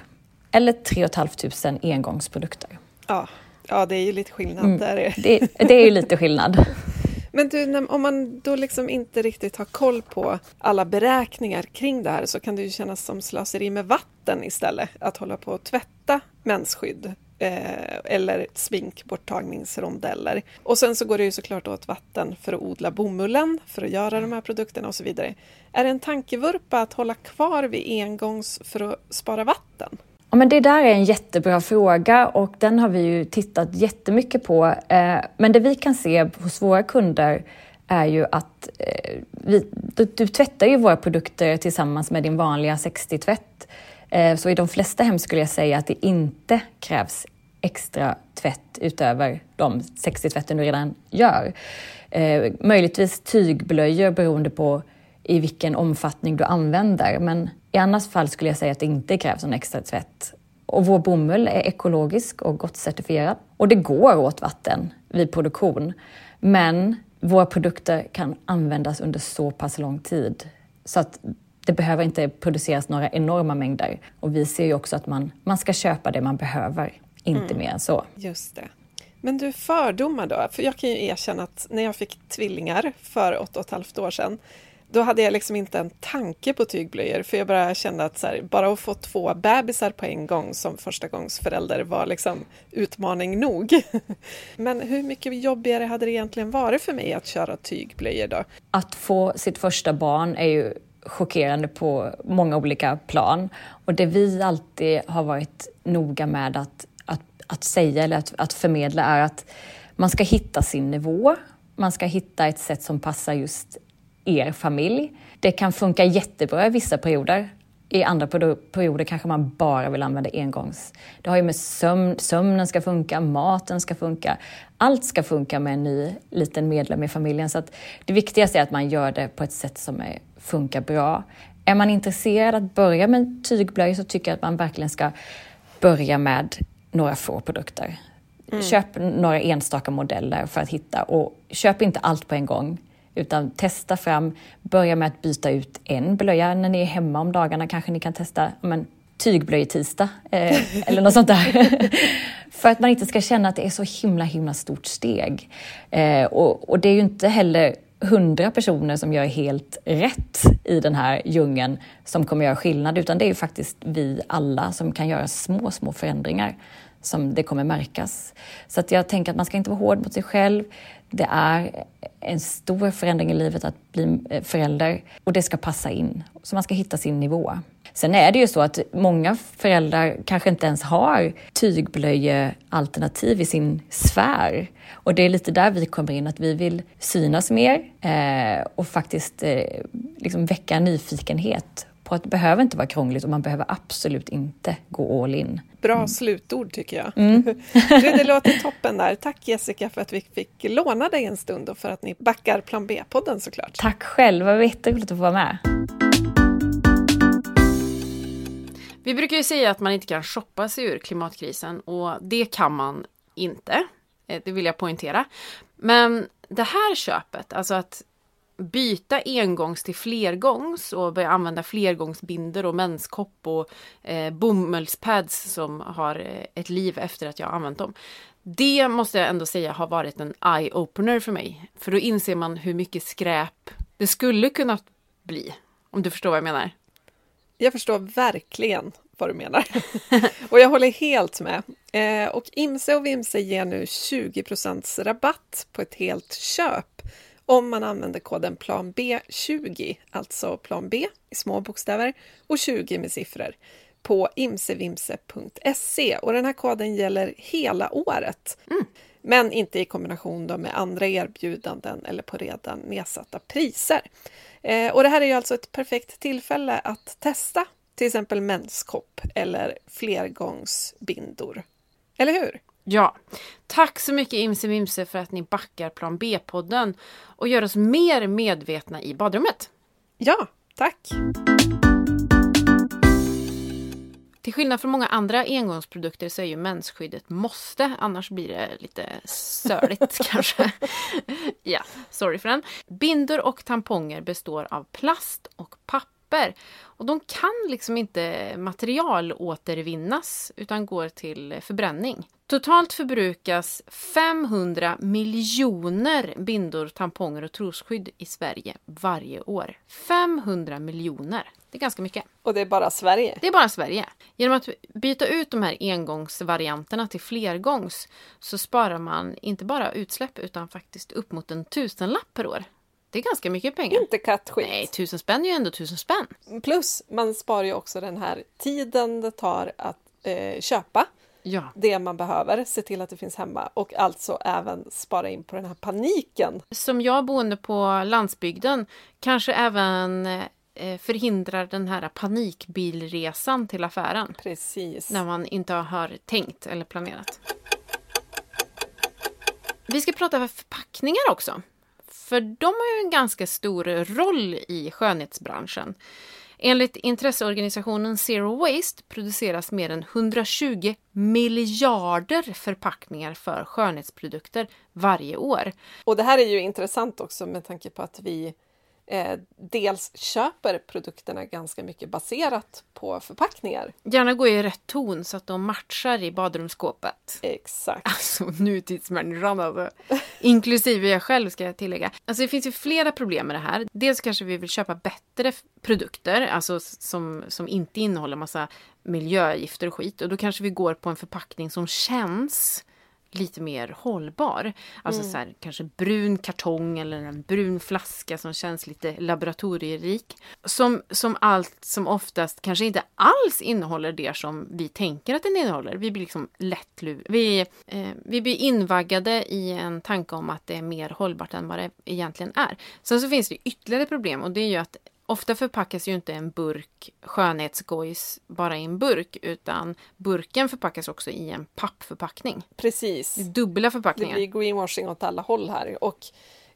Eller 3 500 engångsprodukter. Ja, ja, det är ju lite skillnad mm. där. Det, det är ju lite skillnad. Men du, om man då liksom inte riktigt har koll på alla beräkningar kring det här så kan det ju kännas som slöseri med vatten istället. Att hålla på att tvätta mensskydd eh, eller sminkborttagningsrondeller. Och sen så går det ju såklart åt vatten för att odla bomullen, för att göra de här produkterna och så vidare. Är det en tankevurpa att hålla kvar vid engångs för att spara vatten? Ja, men det där är en jättebra fråga och den har vi ju tittat jättemycket på. Eh, men det vi kan se hos våra kunder är ju att eh, vi, du, du tvättar ju våra produkter tillsammans med din vanliga 60-tvätt. Eh, så i de flesta hem skulle jag säga att det inte krävs extra tvätt utöver de 60-tvätten du redan gör. Möjligtvis tygblöjor beroende på i vilken omfattning du använder. Men i annat fall skulle jag säga att det inte krävs någon extra tvätt. Och vår bomull är ekologisk och gott certifierad. Och det går åt vatten vid produktion. Men våra produkter kan användas under så pass lång tid så att det behöver inte produceras några enorma mängder. Och vi ser ju också att man, man ska köpa det man behöver, inte mm. mer än så. Just det. Men du, fördomar då? För jag kan ju erkänna att när jag fick tvillingar för åtta och ett halvt år sedan då hade jag liksom inte en tanke på tygblöjor för jag bara kände att så här, bara att få två bebisar på en gång som förstagångsförälder var liksom utmaning nog. Men hur mycket jobbigare hade det egentligen varit för mig att köra tygblöjor då? Att få sitt första barn är ju chockerande på många olika plan och det vi alltid har varit noga med att, att, att säga eller att, att förmedla är att man ska hitta sin nivå. Man ska hitta ett sätt som passar just er familj. Det kan funka jättebra i vissa perioder. I andra perioder kanske man bara vill använda engångs. Det har ju med sömn, sömnen ska funka, maten ska funka. Allt ska funka med en ny liten medlem i familjen. Så det viktigaste är att man gör det på ett sätt som är, funkar bra. Är man intresserad att börja med tygblöjor så tycker jag att man verkligen ska börja med några få produkter. Mm. Köp några enstaka modeller för att hitta och köp inte allt på en gång. Utan testa fram, börja med att byta ut en blöja. När ni är hemma om dagarna kanske ni kan testa men, tygblöjetisdag eh, eller något sånt där. För att man inte ska känna att det är så himla himla stort steg. Eh, och, och det är ju inte heller hundra personer som gör helt rätt i den här djungeln som kommer göra skillnad, utan det är ju faktiskt vi alla som kan göra små, små förändringar som det kommer märkas. Så att jag tänker att man ska inte vara hård mot sig själv. Det är en stor förändring i livet att bli eh, förälder och det ska passa in. Så man ska hitta sin nivå. Sen är det ju så att många föräldrar kanske inte ens har tygblöjealternativ i sin sfär. Och det är lite där vi kommer in, att vi vill synas mer eh, och faktiskt eh, liksom väcka nyfikenhet på att det behöver inte vara krångligt och man behöver absolut inte gå all in. Bra mm. slutord tycker jag. Mm. du, det låter toppen där. Tack Jessica för att vi fick låna dig en stund och för att ni backar Plan B-podden såklart. Tack själv, det var jätteroligt att få vara med. Vi brukar ju säga att man inte kan shoppa sig ur klimatkrisen och det kan man inte. Eh, det vill jag poängtera. Men det här köpet, alltså att byta engångs till flergångs och börja använda flergångsbinder och menskopp och eh, bomullspads som har eh, ett liv efter att jag använt dem. Det måste jag ändå säga har varit en eye-opener för mig. För då inser man hur mycket skräp det skulle kunna bli. Om du förstår vad jag menar? Jag förstår verkligen vad du menar. och jag håller helt med. Eh, och Imse och Vimse ger nu 20% rabatt på ett helt köp om man använder koden plan B20, alltså plan B i små bokstäver och 20 med siffror på imsevimse.se och den här koden gäller hela året. Men inte i kombination med andra erbjudanden eller på redan nedsatta priser. Eh, och det här är ju alltså ett perfekt tillfälle att testa till exempel menskopp eller flergångsbindor. Eller hur? Ja, tack så mycket Imse för att ni backar Plan B-podden och gör oss mer medvetna i badrummet. Ja, tack! Till skillnad från många andra engångsprodukter så är ju mensskyddet måste, annars blir det lite söligt kanske. Ja, sorry för den. Bindor och tamponger består av plast och papper. Och de kan liksom inte materialåtervinnas utan går till förbränning. Totalt förbrukas 500 miljoner bindor, tamponger och trosskydd i Sverige varje år. 500 miljoner! Det är ganska mycket. Och det är bara Sverige. Det är bara Sverige. Genom att byta ut de här engångsvarianterna till flergångs så sparar man inte bara utsläpp utan faktiskt upp mot en tusenlapp per år. Det är ganska mycket pengar. Inte kattskit. Nej, tusen spänn är ju ändå tusen spänn. Plus, man sparar ju också den här tiden det tar att eh, köpa Ja. det man behöver, se till att det finns hemma och alltså även spara in på den här paniken. Som jag boende på landsbygden kanske även eh, förhindrar den här panikbilresan till affären. Precis. När man inte har tänkt eller planerat. Vi ska prata om förpackningar också. För de har ju en ganska stor roll i skönhetsbranschen. Enligt intresseorganisationen Zero Waste produceras mer än 120 miljarder förpackningar för skönhetsprodukter varje år. Och det här är ju intressant också med tanke på att vi eh, dels köper produkterna ganska mycket baserat på förpackningar. Gärna gå i rätt ton så att de matchar i badrumsskåpet. Exakt. Alltså nutidsmänniskan alltså. Inklusive jag själv ska jag tillägga. Alltså det finns ju flera problem med det här. Dels kanske vi vill köpa bättre produkter, alltså som, som inte innehåller massa miljögifter och skit. Och då kanske vi går på en förpackning som känns lite mer hållbar. Alltså så här, kanske brun kartong eller en brun flaska som känns lite laboratorierik. Som, som allt som oftast kanske inte alls innehåller det som vi tänker att den innehåller. Vi blir liksom lättluv. Vi, eh, vi blir invaggade i en tanke om att det är mer hållbart än vad det egentligen är. Sen så finns det ytterligare problem och det är ju att Ofta förpackas ju inte en burk skönhetsgojs bara i en burk utan burken förpackas också i en pappförpackning. Precis. Det dubbla Det förpackningar. blir greenwashing åt alla håll här och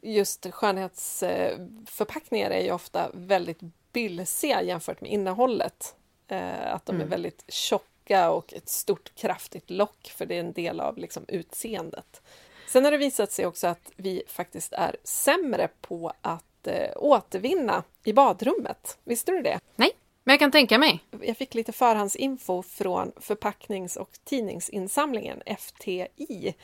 just skönhetsförpackningar är ju ofta väldigt bylsiga jämfört med innehållet. Eh, Att de är väldigt tjocka och ett stort kraftigt lock för det är en del av liksom utseendet. Sen har det visat sig också att vi faktiskt är sämre på att eh, återvinna i badrummet. Visste du det? Nej, men jag kan tänka mig. Jag fick lite förhandsinfo från förpacknings och tidningsinsamlingen, FTI,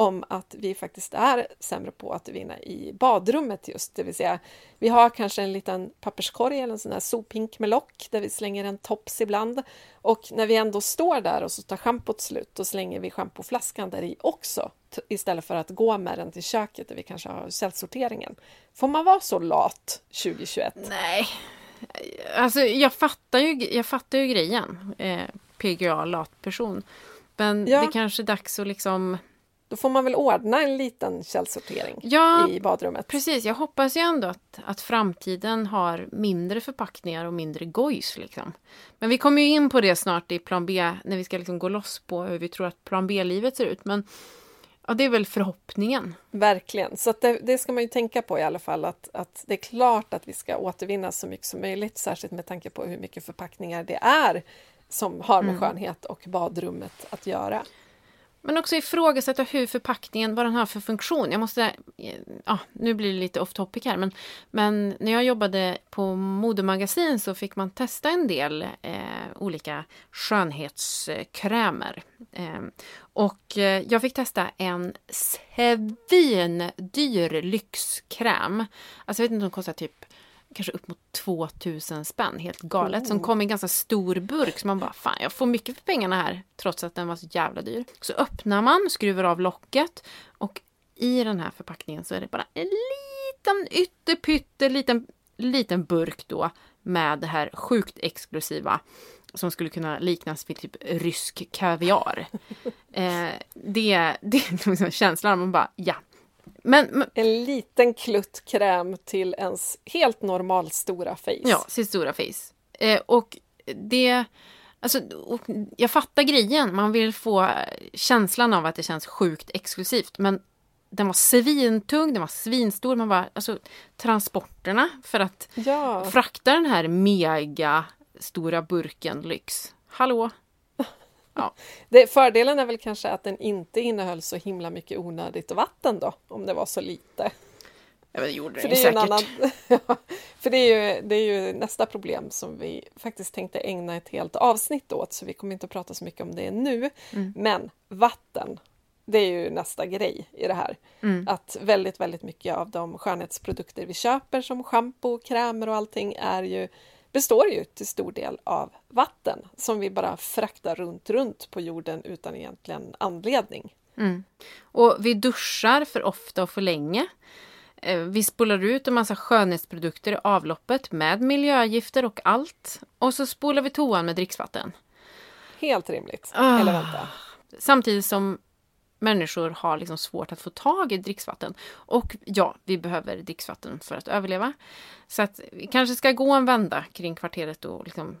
om att vi faktiskt är sämre på att vinna i badrummet just, det vill säga vi har kanske en liten papperskorg eller en sån här sophink med lock där vi slänger en tops ibland och när vi ändå står där och så tar schampot slut då slänger vi schampoflaskan där i också istället för att gå med den till köket där vi kanske har källsorteringen. Får man vara så lat 2021? Nej. Alltså jag fattar ju, jag fattar ju grejen. Eh, PGA, lat person. Men Ja. det kanske är dags att liksom... Då får man väl ordna en liten källsortering Ja, i badrummet. Precis, jag hoppas ju ändå att, att framtiden har mindre förpackningar och mindre gojs. Liksom. Men vi kommer ju in på det snart i plan B, när vi ska liksom gå loss på hur vi tror att plan B-livet ser ut. Men ja, det är väl förhoppningen. Verkligen, så det, det ska man ju tänka på i alla fall att, att det är klart att vi ska återvinna så mycket som möjligt, särskilt med tanke på hur mycket förpackningar det är som har med skönhet och badrummet att göra. Men också ifrågasätta hur förpackningen, vad den har för funktion. Jag måste, ja, nu blir det lite off topic här, men, men när jag jobbade på modemagasin så fick man testa en del eh, olika skönhetskrämer. Ehm, eh, och jag fick testa en svindyr lyxkräm. Alltså jag vet inte, den kostar typ kanske upp mot 2000 spänn, helt galet. Som kom i en ganska stor burk, så man bara fan jag får mycket för pengarna här, trots att den var så jävla dyr. Så öppnar man, skruvar av locket och i den här förpackningen så är det bara en liten ytterpytte liten, liten burk då med det här sjukt exklusiva som skulle kunna liknas vid typ rysk kaviar. Eh, det, det är liksom känslan, man bara ja. Men, men En liten klutt kräm till ens helt normal stora face. ja, sitt stora face. Eh, och det, alltså, och jag fattar grejen, man vill få känslan av att det känns sjukt exklusivt. Men den var svintung, den var svinstor, man bara, alltså transporterna för att Ja. frakta den här mega stora burken lyx. Hallå? Det, fördelen är väl kanske att den inte innehöll så himla mycket onödigt vatten då, om det var så lite. Ja, det gjorde För det en säkert. annan, Ja, för det är, ju, det är ju nästa problem som vi faktiskt tänkte ägna ett helt avsnitt åt, så vi kommer inte att prata så mycket om det nu. Mm. Men vatten, det är ju nästa grej i det här. Mm. Att väldigt, väldigt mycket av de skönhetsprodukter vi köper som schampo, krämer och allting är ju, består ju till stor del av vatten som vi bara fraktar runt, runt på jorden utan egentligen anledning. Mm. Och vi duschar för ofta och för länge. Eh, Vi spolar ut en massa skönhetsprodukter i avloppet med miljögifter och allt. Och så spolar vi toan med dricksvatten. Helt rimligt. Ah. Eller vänta. Samtidigt som människor har liksom svårt att få tag i dricksvatten. Och ja, vi behöver dricksvatten för att överleva. Så att vi kanske ska gå en vända kring kvarteret och liksom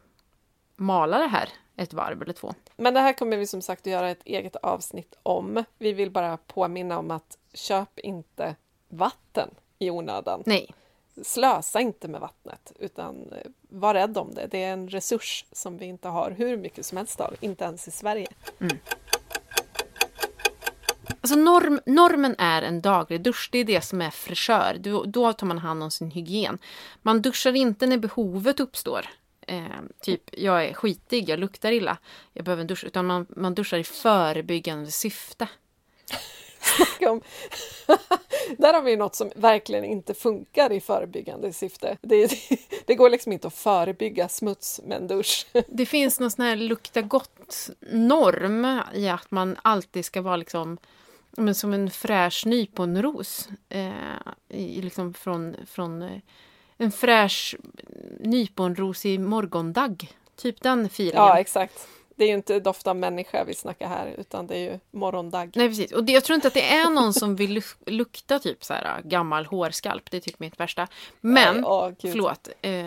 mala det här ett varv eller två. Men det här kommer vi som sagt att göra ett eget avsnitt om. Vi vill bara påminna om att köp inte vatten i onödan. Nej, Slösa inte med vattnet, utan eh, var rädd om det. Det är en resurs som vi inte har hur mycket som helst av, inte ens i Sverige. Alltså norm, normen är en daglig dusch, det är det som är fräschör. Då, då tar man hand om sin hygien. Man duschar inte när behovet uppstår. Eh, typ, jag är skitig, jag luktar illa, jag behöver en dusch. Utan man, man duschar i förebyggande syfte. Där har vi något som verkligen inte funkar i förebyggande syfte. Det, det går liksom inte att förebygga smuts med en dusch. Det finns någon sån här lukta gott-norm i att man alltid ska vara liksom men som en fräsch nyponros. Eh, i, liksom från, från eh, en fräsch nyponrosig morgondagg. Typ den feelingen. Ja, exakt. Det är ju inte doft av människa vi snackar här, utan det är ju morgondagg. Nej precis, och det, jag tror inte att det är någon som vill luk- lukta typ så här gammal hårskalp, det är typ mitt värsta. Men, Nej, åh, gud. förlåt, eh,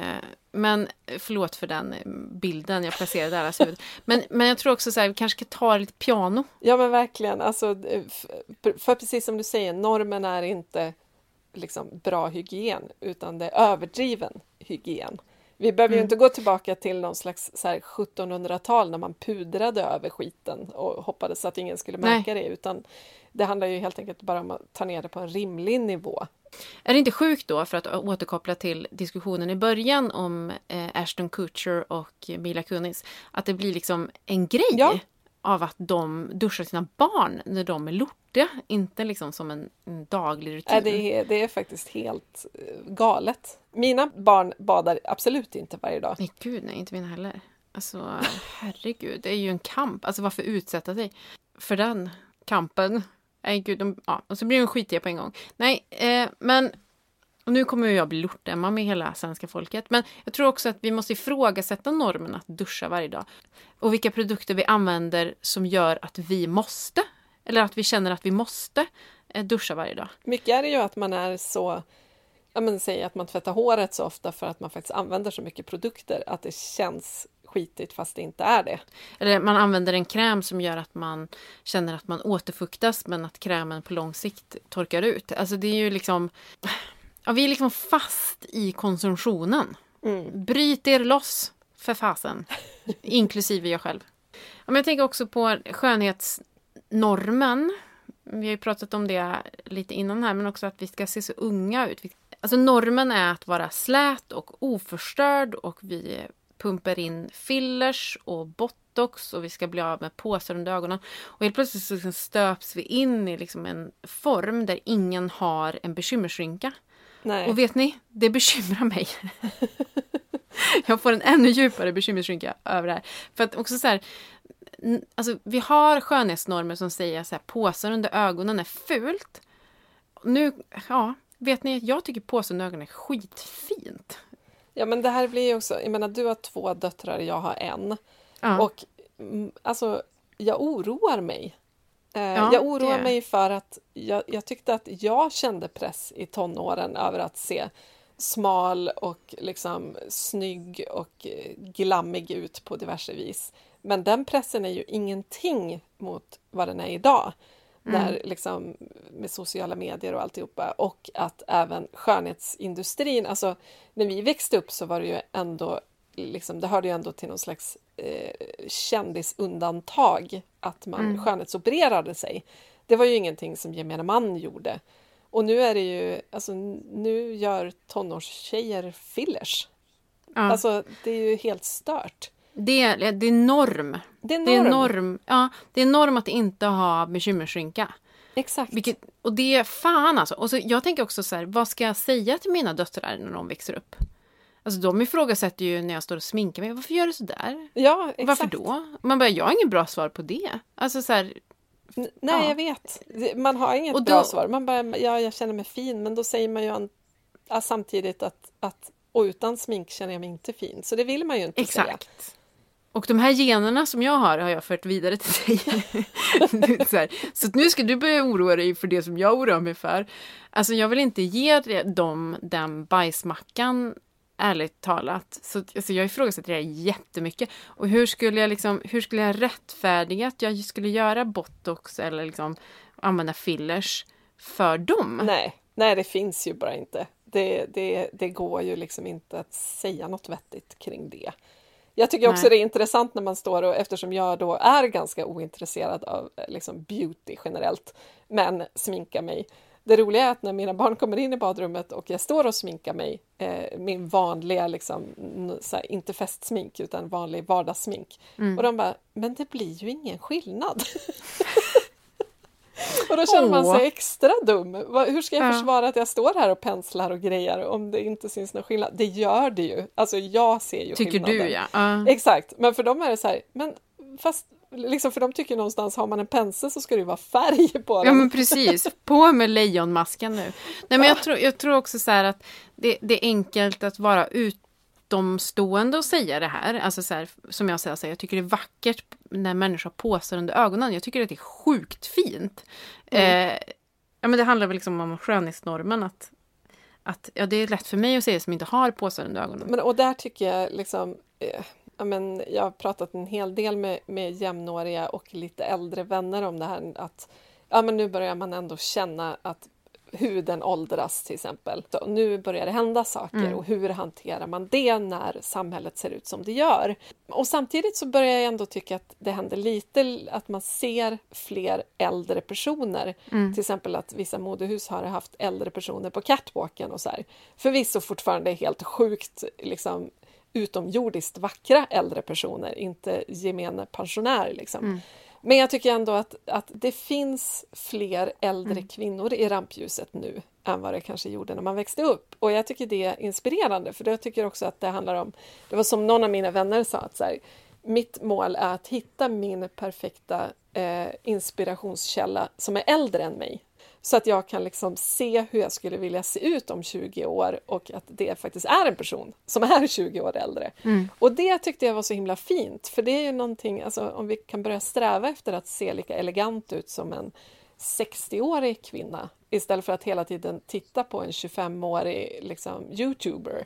men förlåt för den eh, bilden jag placerade där. Alltså, men, men jag tror också så här, vi kanske ska ta lite piano. Ja men verkligen, alltså, f- för precis som du säger, normen är inte liksom bra hygien, utan det är överdriven hygien. Vi behöver ju inte gå tillbaka till någon slags så här 1700-tal när man pudrade över skiten och hoppades att ingen skulle märka det, utan det handlar ju helt enkelt bara om att ta ner det på en rimlig nivå. Är det inte sjukt då, för att återkoppla till diskussionen i början om eh, Ashton Kutcher och Mila Kunis, att det blir liksom en grej Ja. Av att de duschar sina barn när de är lortiga, inte liksom som en, en daglig rutin. Det, är, det är faktiskt helt eh, galet. Mina barn badar absolut inte varje dag. Nej, gud nej, inte mina heller. Alltså, herregud, det är ju en kamp. Alltså varför utsätta sig för den kampen? Nej, gud, de, ja, och så blir de skitiga på en gång. Nej, eh, men och nu kommer jag bli lortemma med hela svenska folket. Men jag tror också att vi måste ifrågasätta normen att duscha varje dag. Och vilka produkter vi använder som gör att vi måste. Eller att vi känner att vi måste eh, duscha varje dag. Mycket är det ju att man är så, ja men säg att man tvättar håret så ofta för att man faktiskt använder så mycket produkter att det känns skitigt fast det inte är det. Eller man använder en kräm som gör att man känner att man återfuktas men att krämen på lång sikt torkar ut. Alltså det är ju liksom... Ja, vi är liksom fast i konsumtionen. Bryt er loss, för fasen. Inklusive jag själv. Ja, men jag tänker också på skönhetsnormen. Vi har ju pratat om det lite innan här, men också att vi ska se så unga ut. Alltså normen är att vara slät och oförstörd och vi pumpar in fillers och botox och vi ska bli av med påsar under ögonen. Och helt plötsligt så liksom stöps vi in i liksom en form där ingen har en bekymmersrynka. Nej. Och vet ni, det bekymrar mig. jag får en ännu djupare bekymmersrynka över det här. För att också så här, alltså vi har skönhetsnormer som säger att påsar under ögonen är fult. Nu, ja, vet ni, jag tycker påsar under ögonen är skitfint. Ja, men det här blir ju också, jag menar du har två döttrar, jag har en. Ja. Och mm, alltså, jag oroar mig. Eh, Ja, jag oroar det- mig för att jag, jag tyckte att jag kände press i tonåren över att se smal och liksom snygg och glammig ut på diverse vis. Men den pressen är ju ingenting mot vad den är idag. När liksom, med sociala medier och alltihopa. Och att även skönhetsindustrin, alltså när vi växte upp så var det ju ändå, liksom, det hörde ju ändå till någon slags eh, kändisundantag att man skönhetsopererade sig. Det var ju ingenting som gemene man gjorde. Och nu är det ju, alltså nu gör tonårstjejer fillers. Ja. Alltså det är ju helt stört. det, är, det är norm. Det är norm. Det är norm, ja, det är norm att inte ha bekymmersrynka. Exakt. Vilket, och det är fan alltså. Och så, jag tänker också så här, vad ska jag säga till mina döttrar när de växer upp? Alltså de ifrågasätter ju när jag står och sminkar mig. Varför gör du så där? Ja, exakt. Varför då? Man bara, jag har ingen bra svar på det. Alltså så här, Nej, Ja. jag vet. Man har inget då- bra svar. Man bara, ja, jag känner mig fin, men då säger man ju an- ja, samtidigt att, att och utan smink känner jag mig inte fin. Så det vill man ju inte säga. Exakt. Och de här generna som jag har har jag fört vidare till dig. Så, så nu ska du börja oroa dig för det som jag oroar mig för. Alltså jag vill inte ge dem den bajsmackan, ärligt talat. Så alltså, jag ifrågasätter det jättemycket. Och hur skulle jag liksom, hur skulle jag rättfärdiga att jag skulle göra botox eller liksom använda fillers för dem? Nej, nej, det finns ju bara inte. Det, det, det går ju liksom inte att säga något vettigt kring det. Jag tycker också Nej. det är intressant när man står och eftersom jag då är ganska ointresserad av liksom beauty generellt, men sminkar mig. Det roliga är att när mina barn kommer in i badrummet och jag står och sminkar mig, eh, min vanliga, liksom, n- så här, inte festsmink utan vanlig vardagssmink. Och de bara, men det blir ju ingen skillnad. och då känner man sig extra dum. Hur ska jag Ja. försvara att jag står här och penslar och grejer om det inte syns någon skillnad? Det gör det ju. Alltså jag ser ju Tycker skillnaden. du ja. ja. Exakt, men för dem är det så här, men fast liksom för de tycker någonstans har man en pensel så ska det ju vara färg på den. Ja men precis, på med lejonmasken nu. Nej men jag tror, jag tror också så här att det, det är enkelt att vara utomstående och säga det här. Alltså så här, som jag säger, jag tycker det är vackert när människor har påsar under ögonen. Jag tycker att det är sjukt fint. Eh, ja men det handlar väl liksom om skönhetsnormen att, att ja, det är lätt för mig att säga som inte har påsar under ögonen. Men, och där tycker jag liksom, eh, ja, men jag har pratat en hel del med, med jämnåriga och lite äldre vänner om det här att ja, men nu börjar man ändå känna att huden åldras till exempel. Så nu börjar det hända saker och hur hanterar man det när samhället ser ut som det gör? Och samtidigt så börjar jag ändå tycka att det händer lite att man ser fler äldre personer. Till exempel att vissa modehus har haft äldre personer på catwalken och så här. Förvisso fortfarande helt sjukt liksom utomjordiskt vackra äldre personer, inte gemene pensionär. Liksom. Men jag tycker ändå att, att det finns fler äldre kvinnor i rampljuset nu än vad det kanske gjorde när man växte upp. Och jag tycker det är inspirerande, för jag tycker också att det handlar om... Det var som någon av mina vänner sa, att så här, mitt mål är att hitta min perfekta eh, inspirationskälla som är äldre än mig. Så att jag kan liksom se hur jag skulle vilja se ut om 20 år och att det faktiskt är en person som är 20 år äldre. Och det tyckte jag var så himla fint, för det är ju någonting, alltså om vi kan börja sträva efter att se lika elegant ut som en 60-årig kvinna istället för att hela tiden titta på en 25-årig liksom, youtuber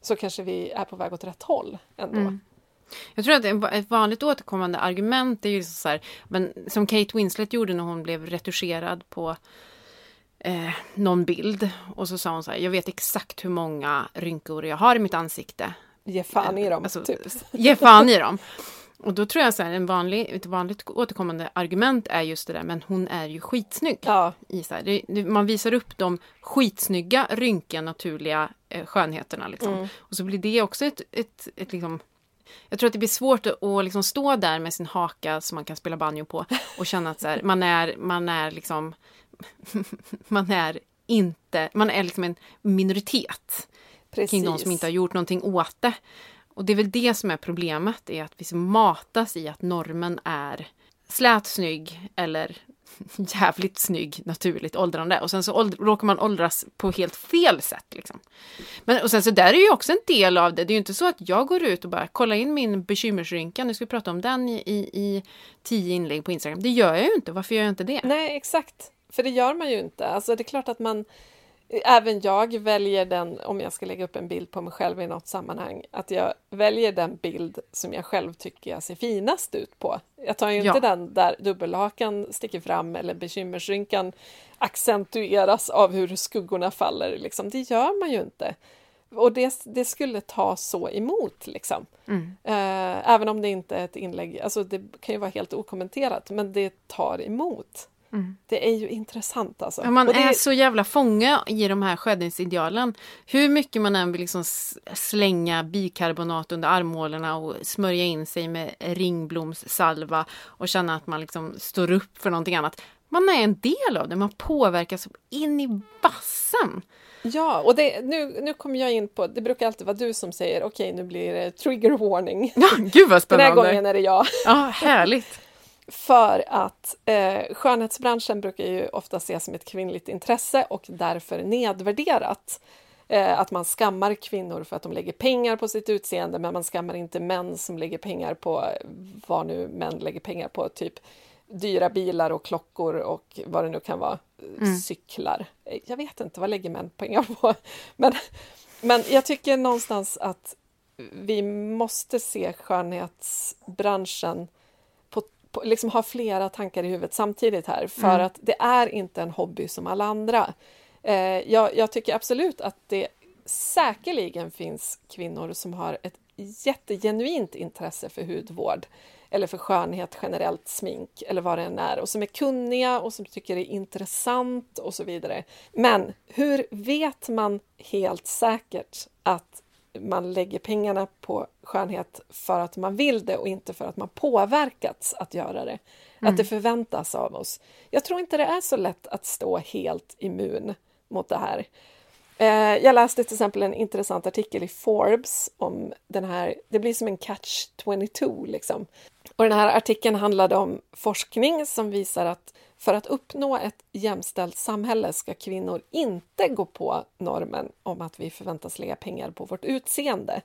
så kanske vi är på väg åt rätt håll ändå. Jag tror att ett vanligt återkommande argument är ju så här, men som Kate Winslet gjorde när hon blev retuscherad på eh, någon bild. Och så sa hon så här, jag vet exakt hur många rynkor jag har i mitt ansikte. Ge fan i dem, Alltså, typ. Ge fan i dem. Och då tror jag så här, en vanlig, ett vanligt återkommande argument är just det där, men hon är ju skitsnygg. Ja, I så här, det, man visar upp de skitsnygga, rynkiga, naturliga eh, skönheterna. Liksom. Och så blir det också ett, ett, ett liksom, jag tror att det blir svårt att, att liksom stå där med sin haka som man kan spela banjo på och känna att så här, man är, man är liksom, man är inte, man är liksom en minoritet precis. kring de som inte har gjort någonting åt det. Och det är väl det som är problemet, är att vi matas i att normen är slät, snygg eller jävligt snygg naturligt åldrande och sen så åld- råkar man åldras på helt fel sätt. Liksom. Men och sen så där är ju också en del av det. Det är ju inte så att jag går ut och bara kollar in min bekymmersrynka, nu ska vi prata om den i, i, i tio inlägg på Instagram. Det gör jag ju inte, varför gör jag inte det? Nej, exakt. För det gör man ju inte. Alltså det är klart att man Även jag väljer den, om jag ska lägga upp en bild på mig själv i något sammanhang, att jag väljer den bild som jag själv tycker jag ser finast ut på. Jag tar ju inte Ja. den där dubbelhakan sticker fram eller bekymmersrynkan accentueras av hur skuggorna faller. Liksom. Det gör man ju inte. Och det, det skulle ta så emot, liksom. Eh, även om det inte är ett inlägg, alltså det kan ju vara helt okommenterat, men det tar emot. Det är ju intressant alltså. Ja, man det, är så jävla fånge i de här skönhetsidealen. Hur mycket man än vill liksom slänga bikarbonat under armhålorna och smörja in sig med ringblomssalva och känna att man liksom står upp för någonting annat. Man är en del av det, man påverkas in i vassen. Ja, och det, nu, nu kommer jag in på, det brukar alltid vara du som säger okej, nu blir det trigger warning. Ja, gud vad Den här spännande! gången är det jag. Ja, härligt! För att eh, skönhetsbranschen brukar ju ofta ses som ett kvinnligt intresse och därför nedvärderat. Eh, att man skammar kvinnor för att de lägger pengar på sitt utseende men man skammar inte män som lägger pengar på vad nu män lägger pengar på, typ dyra bilar och klockor och vad det nu kan vara, eh, cyklar. Eh, Jag vet inte, vad lägger män pengar på? Men, men jag tycker någonstans att vi måste se skönhetsbranschen liksom ha flera tankar i huvudet samtidigt här, för att det är inte en hobby som alla andra. Eh, jag, jag tycker absolut att det säkerligen finns kvinnor som har ett jättegenuint intresse för hudvård eller för skönhet generellt, smink eller vad det än är och som är kunniga och som tycker det är intressant och så vidare. Men hur vet man helt säkert att man lägger pengarna på skönhet för att man vill det och inte för att man påverkats att göra det. Att det förväntas av oss. Jag tror inte det är så lätt att stå helt immun mot det här. Eh, jag läste till exempel en intressant artikel i Forbes om den här, det blir som en catch 22 liksom. Och den här artikeln handlade om forskning som visar att för att uppnå ett jämställt samhälle ska kvinnor inte gå på normen om att vi förväntas lägga pengar på vårt utseende.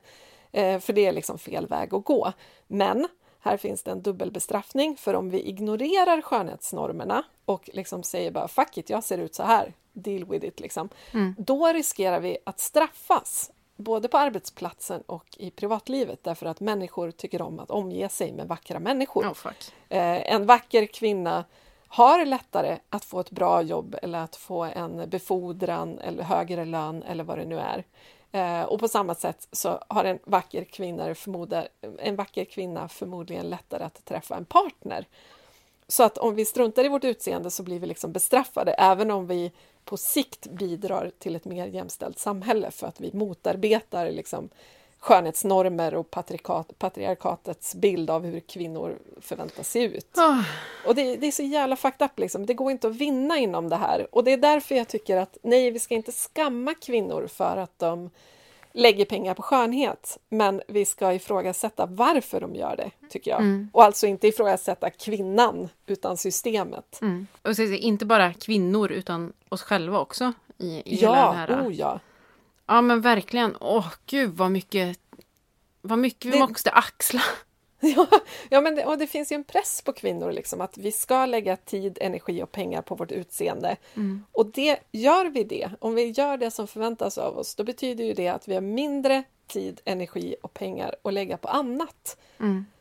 Eh, för det är liksom fel väg att gå. Men här finns det en dubbelbestraffning, för om vi ignorerar skönhetsnormerna och liksom säger bara fuck it, jag ser ut så här, deal with it, liksom, då riskerar vi att straffas både på arbetsplatsen och i privatlivet därför att människor tycker om att omge sig med vackra människor. Oh, en vacker kvinna har lättare att få ett bra jobb eller att få en befordran eller högre lön eller vad det nu är. Eh, och på samma sätt så har en vacker, kvinna en vacker kvinna förmodligen lättare att träffa en partner. Så att om vi struntar i vårt utseende så blir vi liksom bestraffade även om vi på sikt bidrar till ett mer jämställt samhälle för att vi motarbetar liksom skönhetsnormer och patriarkat, patriarkatets bild av hur kvinnor förväntas se ut. Oh. Och det, det är så jävla fucked up liksom. Det går inte att vinna inom det här. Och det är därför jag tycker att nej, vi ska inte skamma kvinnor för att de lägger pengar på skönhet. Men vi ska ifrågasätta varför de gör det, tycker jag. Och alltså inte ifrågasätta kvinnan, utan systemet. Mm. Och så, inte bara kvinnor utan oss själva också. I, i hela Ja, här, oh ja. Ja men verkligen. Åh gud vad mycket, vad mycket vi Det- måste axla. Ja, ja men det, och det finns ju en press på kvinnor liksom, att vi ska lägga tid, energi och pengar på vårt utseende. Och det, gör vi det, om vi gör det som förväntas av oss, då betyder ju det att vi har mindre tid, energi och pengar att lägga på annat.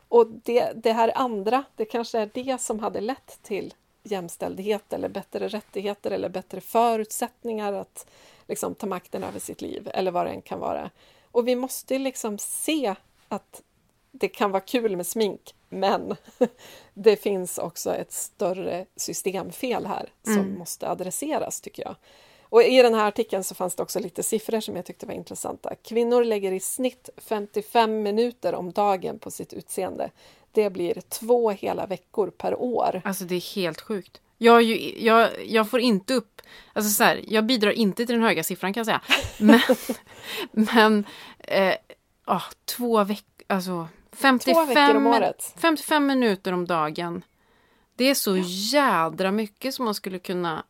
Och det, det här andra, det kanske är det som hade lett till jämställdhet eller bättre rättigheter eller bättre förutsättningar att liksom, ta makten över sitt liv eller vad det än kan vara. Och vi måste liksom se att det kan vara kul med smink, men det finns också ett större systemfel här som måste adresseras, tycker jag. Och I den här artikeln så fanns det också lite siffror som jag tyckte var intressanta. Kvinnor lägger i snitt 55 minuter om dagen på sitt utseende. Det blir två hela veckor per år. Alltså det är helt sjukt. Jag, ju, jag, jag får inte upp, alltså så här, jag bidrar inte till den höga siffran kan jag säga. Men, men eh, ah, två veckor, alltså 55, Två veckor om året. 55 minuter om dagen. Det är så jädra mycket som man skulle kunna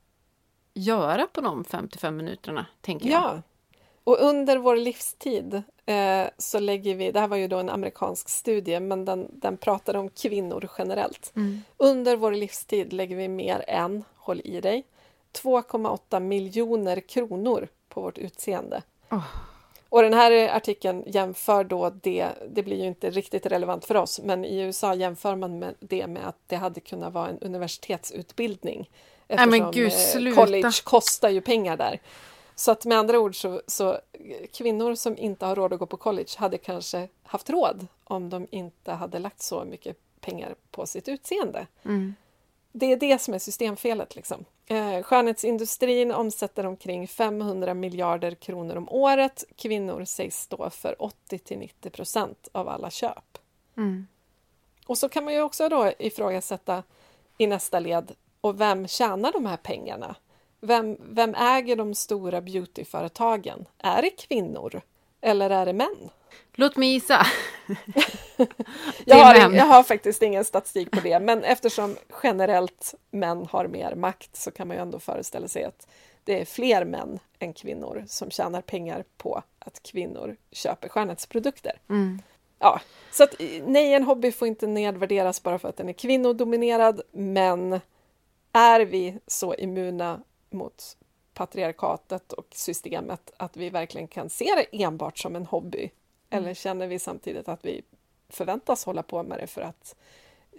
göra på de 55 minuterna, tänker jag. Ja. Och under vår livstid eh, så lägger vi, det här var ju då en amerikansk studie, men den, den pratade om kvinnor generellt. Under vår livstid lägger vi mer än, håll i dig, 2,8 miljoner kronor på vårt utseende. Åh. Och den här artikeln jämför då det, det blir ju inte riktigt relevant för oss, men i USA jämför man med det med att det hade kunnat vara en universitetsutbildning. Nej, men Eftersom, gud, eh, sluta. college kostar ju pengar där. Så att med andra ord så, så kvinnor som inte har råd att gå på college hade kanske haft råd om de inte hade lagt så mycket pengar på sitt utseende. Mm. Det är det som är systemfelet. Liksom. Eh, skönhetsindustrin omsätter omkring 500 miljarder kronor om året. Kvinnor sägs stå för 80-90 procent av alla köp. Mm. Och så kan man ju också då ifrågasätta i nästa led, och vem tjänar de här pengarna? Vem, vem äger de stora beautyföretagen? Är det kvinnor eller är det män? Låt mig gissa. Jag har, jag har faktiskt ingen statistik på det, men eftersom generellt män har mer makt så kan man ju ändå föreställa sig att det är fler män än kvinnor som tjänar pengar på att kvinnor köper skönhetsprodukter. Mm. Ja, så att nej, en hobby får inte nedvärderas bara för att den är kvinnodominerad, men är vi så immuna mot patriarkatet och systemet att vi verkligen kan se det enbart som en hobby? Eller känner vi samtidigt att vi förväntas hålla på med det för att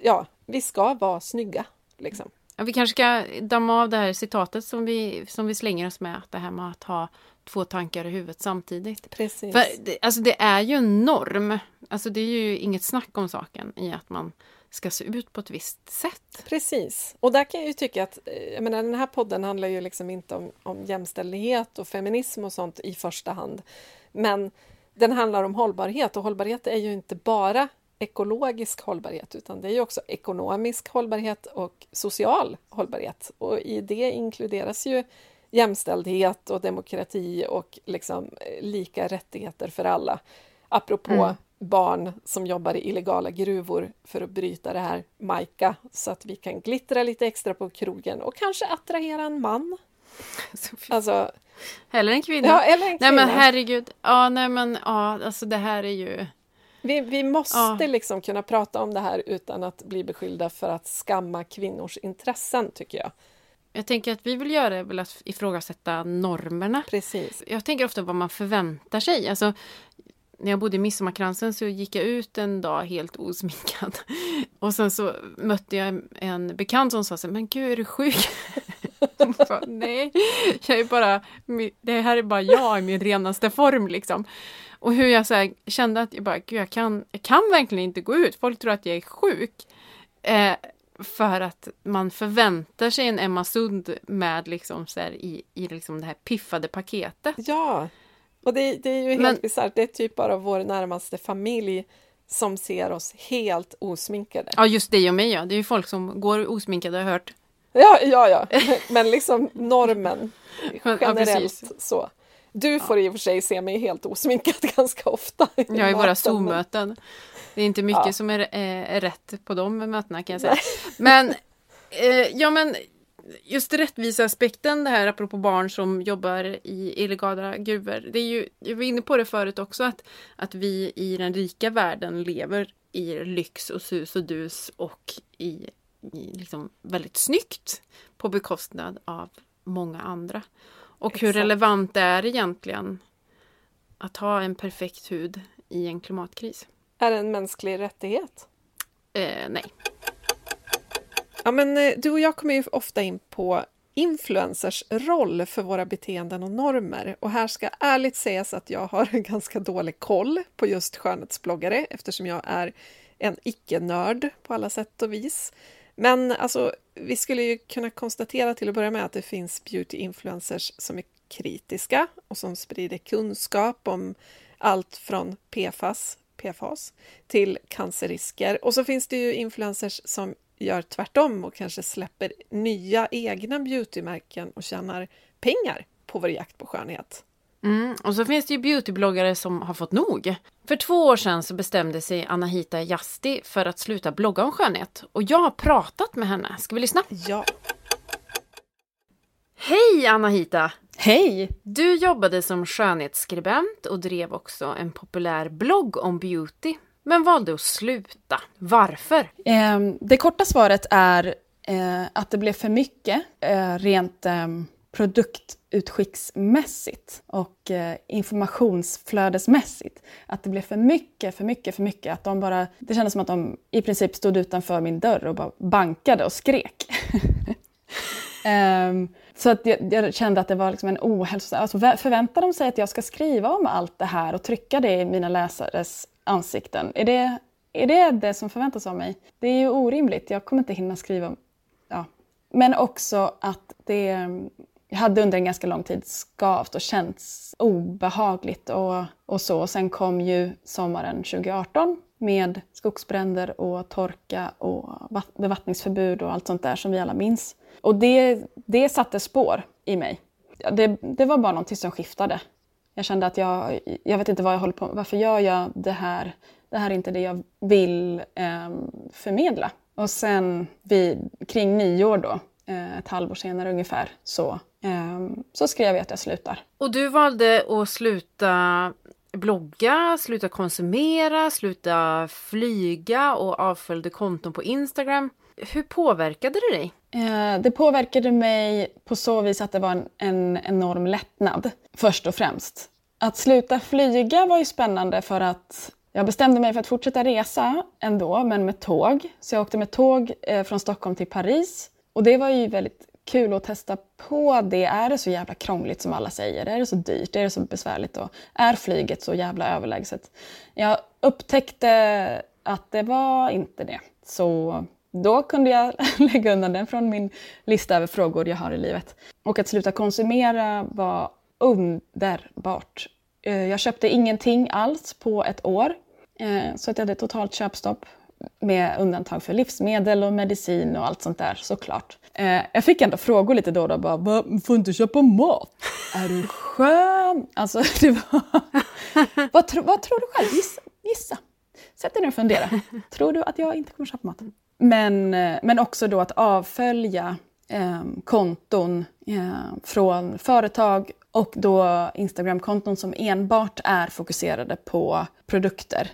ja, vi ska vara snygga, liksom. Ja, vi kanske ska damma av det här citatet som vi, som vi slänger oss med. Det här med att ha två tankar i huvudet samtidigt. Precis. För det, alltså det är ju en norm. Alltså det är ju inget snack om saken i att man ska se ut på ett visst sätt. Precis. Och där kan jag ju tycka att eh, jag menar, den här podden handlar ju liksom inte om, om jämställdhet och feminism och sånt i första hand. Men den handlar om hållbarhet och hållbarhet är ju inte bara ekologisk hållbarhet utan det är ju också ekonomisk hållbarhet och social hållbarhet. Och i det inkluderas ju jämställdhet och demokrati och liksom eh, lika rättigheter för alla. Apropå Mm. Barn som jobbar i illegala gruvor för att bryta det här majka så att vi kan glittra lite extra på krogen och kanske attrahera en man. Alltså, Eller en kvinna. ja, eller en Nej kvinna. men herregud. Ja, nej men ja, alltså det här är ju... Vi, vi måste Ja. liksom kunna prata om det här utan att bli beskyllda för att skamma kvinnors intressen, tycker jag. Jag tänker att vi vill göra är väl att ifrågasätta normerna. Precis. Jag tänker ofta vad man förväntar sig. Alltså, när jag bodde i Midsommarkransen så gick jag ut en dag helt osminkad. Och sen så mötte jag en bekant som sa så här, men gud är du sjuk? Bara, Nej, jag är bara, det här är bara jag i min renaste form liksom. Och hur jag så här, kände att jag bara, gud jag kan, jag kan verkligen inte gå ut. Folk tror att jag är sjuk. Eh, för att man förväntar sig en Emma Sund med liksom så här, i, i liksom det här piffade paketet. Ja, och det, det är ju helt Men- bisarrt. Det är typ bara vår närmaste familj som ser oss helt osminkade. Ja, just dig och mig ja. Det är ju folk som går osminkade har jag hört. Ja, ja, ja. Men liksom normen Ja, generellt precis. så. Du får i och för sig se mig helt osminkad ganska ofta. Ja, i våra möten, men- Zoom-möten. Det är inte mycket Ja. som är, eh, är rätt på de mötena kan jag säga. Men, eh, ja men just rättviseaspekten det här apropå barn som jobbar i illegala gruvor. Det är ju, jag var inne på det förut också att, att vi i den rika världen lever i lyx och sus och dus och i, i liksom väldigt snyggt på bekostnad av många andra. Och hur Exakt. relevant det är egentligen att ha en perfekt hud i en klimatkris? Är det en mänsklig rättighet? Eh, nej. Ja, men eh, du och jag kommer ju ofta in på influencers roll för våra beteenden och normer. Och här ska ärligt sägas att jag har en ganska dålig koll på just skönhetsbloggare eftersom jag är en icke-nörd på alla sätt och vis. Men alltså, vi skulle ju kunna konstatera till att börja med att det finns beauty-influencers som är kritiska och som sprider kunskap om allt från PFAS, PFAS till cancerrisker. Och så finns det ju influencers som gör tvärtom och kanske släpper nya egna beautymärken och tjänar pengar på vår jakt på skönhet. Mm, och så finns det ju beautybloggare som har fått nog. För två år sedan så bestämde sig Anahita Jasti för att sluta blogga om skönhet. Och jag har pratat med henne. Ska vi lyssna? Ja. Hej Anahita! Hej! Du jobbade som skönhetsskribent och drev också en populär blogg om beauty. Men valde att sluta. Varför? Eh, det korta svaret är eh, att det blev för mycket eh, rent ehm, produktutskicksmässigt och eh, informationsflödesmässigt. Att det blev för mycket, för mycket, för mycket. Att de bara, det kändes som att de i princip stod utanför min dörr och bara bankade och skrek. um, så att jag, jag, kände att det var liksom en ohälsosam... Alltså förväntar de sig att jag ska skriva om allt det här och trycka det i mina läsares ansikten? Är det, är det det som förväntas av mig? Det är ju orimligt. Jag kommer inte hinna skriva... Ja. Men också att det... Jag hade under en ganska lång tid skavt och känts obehagligt och, och så. Och sen kom ju sommaren 2018 med skogsbränder och torka och bevattningsförbud och allt sånt där som vi alla minns. Och det, det satte spår i mig. Det, det var bara någonting som skiftade. Jag kände att jag, jag vet inte vad jag håller på med. Varför gör jag det här? Det här är inte det jag vill eh, förmedla. Och sen vid, kring nyår då, eh, ett halvår senare ungefär, så, eh, så skrev jag att jag slutar. Och du valde att sluta blogga, sluta konsumera, sluta flyga och avföljde konton på Instagram. Hur påverkade det dig? Eh, det påverkade mig på så vis att det var en, en enorm lättnad, först och främst. Att sluta flyga var ju spännande för att jag bestämde mig för att fortsätta resa ändå, men med tåg. Så jag åkte med tåg eh, från Stockholm till Paris. Och det var ju väldigt kul att testa på det. Är det så jävla krångligt som alla säger? Är det så dyrt? Är det så besvärligt? Och är flyget så jävla överlägset? Jag upptäckte att det var inte det. Så då kunde jag lägga undan den från min lista över frågor jag har i livet. Och att sluta konsumera var underbart. Eh, jag köpte ingenting alls på ett år. Eh, så att jag hade totalt köpstopp med undantag för livsmedel och medicin och allt sånt där såklart. Eh, jag fick ändå frågor lite då och då, bara, Va, får inte köpa mat? Är du skön? Alltså, det var... vad, tro, vad tror du själv? Gissa, gissa. Sätt dig ner och fundera. Tror du att jag inte kommer köpa mat? Men, men också då att avfölja eh, konton eh, från företag och då Instagram-konton som enbart är fokuserade på produkter.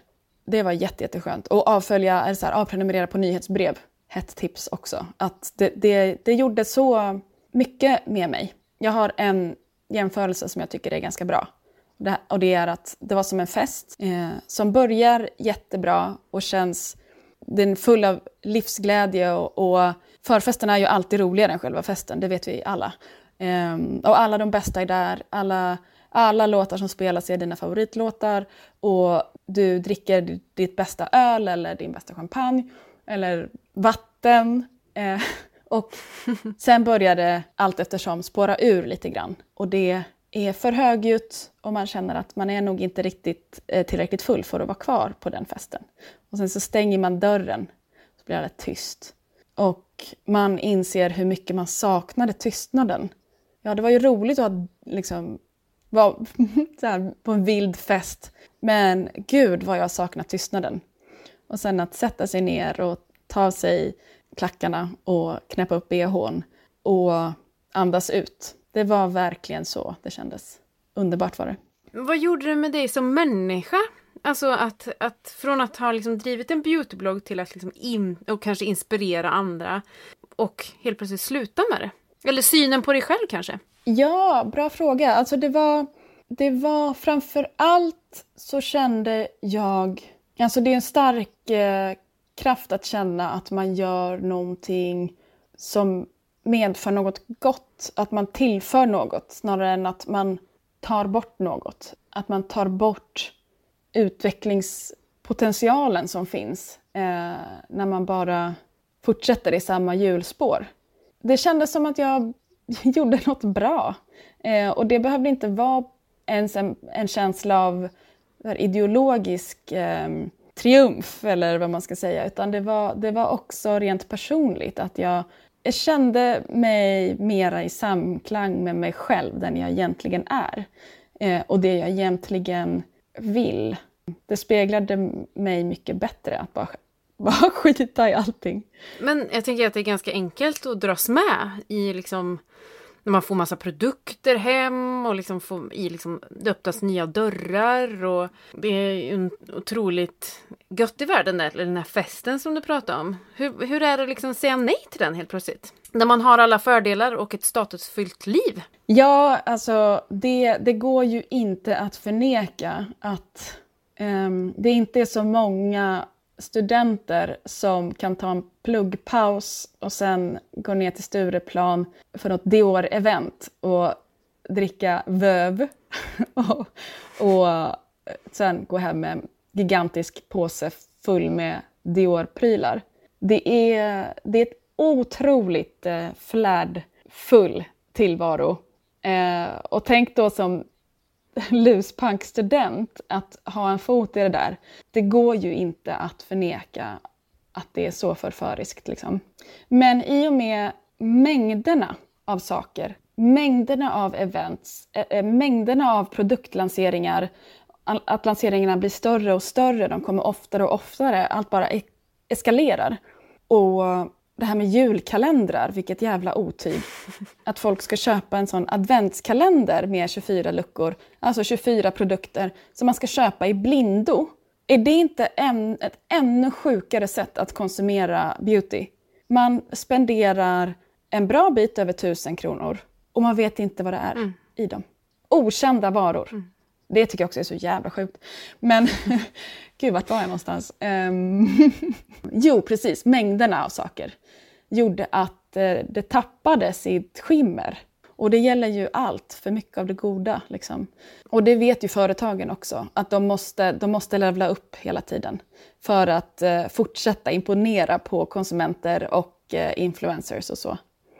Det var jätte, jätteskönt. Och avfölja, eller så här, avprenumerera på nyhetsbrev. Hett tips också. Att det, det, det gjorde så mycket med mig. Jag har en jämförelse som jag tycker är ganska bra. Det, och det är att det var som en fest eh, som börjar jättebra och känns den full av livsglädje och, och förfesten är ju alltid roligare än själva festen, det vet vi alla. Um, och alla de bästa är där, alla, alla låtar som spelas är dina favoritlåtar och du dricker ditt bästa öl eller din bästa champagne eller vatten. Eh, och sen börjar det allt eftersom spåra ur lite grann och det är för högljutt och man känner att man är nog inte riktigt eh, tillräckligt full för att vara kvar på den festen. Och sen så stänger man dörren, så blir det tyst. Och man inser hur mycket man saknade tystnaden. Ja, det var ju roligt att liksom, vara på en vild fest, men gud vad jag saknar tystnaden. Och sen att sätta sig ner och ta av sig klackarna och knäppa upp bhn och andas ut. Det var verkligen så det kändes. Underbart var det. Vad gjorde det med dig som människa? Alltså att, att från att ha liksom drivit en beautyblogg till att liksom in, och kanske inspirera andra och helt plötsligt sluta med det? Eller synen på dig själv kanske? Ja, bra fråga. Alltså det var, det var framför allt så kände jag... Alltså det är en stark eh, kraft att känna att man gör någonting som medför något gott, att man tillför något snarare än att man tar bort något. Att man tar bort utvecklingspotentialen som finns eh, när man bara fortsätter i samma hjulspår. Det kändes som att jag gjorde något bra. Eh, och det behövde inte vara ens en, en känsla av ideologisk eh, triumf eller vad man ska säga, utan det var, det var också rent personligt att jag jag kände mig mera i samklang med mig själv, den jag egentligen är. eh, och det jag egentligen vill. Det speglade mig mycket bättre att bara, bara skita i allting. Men jag tänker att det är ganska enkelt att dras med i liksom när man får massa produkter hem och liksom får i liksom, det öppnas nya dörrar och det är en otroligt gött i världen där, den här festen som du pratade om. Hur, hur är det liksom att säga nej till den helt plötsligt? När man har alla fördelar och ett statusfyllt liv. Ja, alltså det, det går ju inte att förneka att um, det inte är så många studenter som kan ta en pluggpaus och sen gå ner till Stureplan för något Dior-event och dricka vöv och, och sen gå hem med en gigantisk påse full med Dior-prylar. Det är, det är ett otroligt eh, flärdfull tillvaro. Eh, och tänk då som luspankstudent att ha en fot i det där. Det går ju inte att förneka att det är så förföriskt. Liksom. Men i och med mängderna av saker, mängderna av events, äh, mängderna av produktlanseringar, att lanseringarna blir större och större, de kommer oftare och oftare, allt bara eskalerar. Och det här med julkalendrar, vilket jävla otyg. Att folk ska köpa en sån adventskalender med 24 luckor, alltså 24 produkter som man ska köpa i blindo. Är det inte en, ett ännu sjukare sätt att konsumera beauty? Man spenderar en bra bit över tusen kronor och man vet inte vad det är mm. i dem. Okända varor. Mm. Det tycker jag också är så jävla sjukt. Men gud, vart var jag någonstans? Um, jo, precis, mängderna av saker gjorde att eh, det tappade sitt skimmer. Och det gäller ju allt, för mycket av det goda. Liksom. Och det vet ju företagen också, att de måste, de måste levla upp hela tiden för att eh, fortsätta imponera på konsumenter och eh, influencers och så.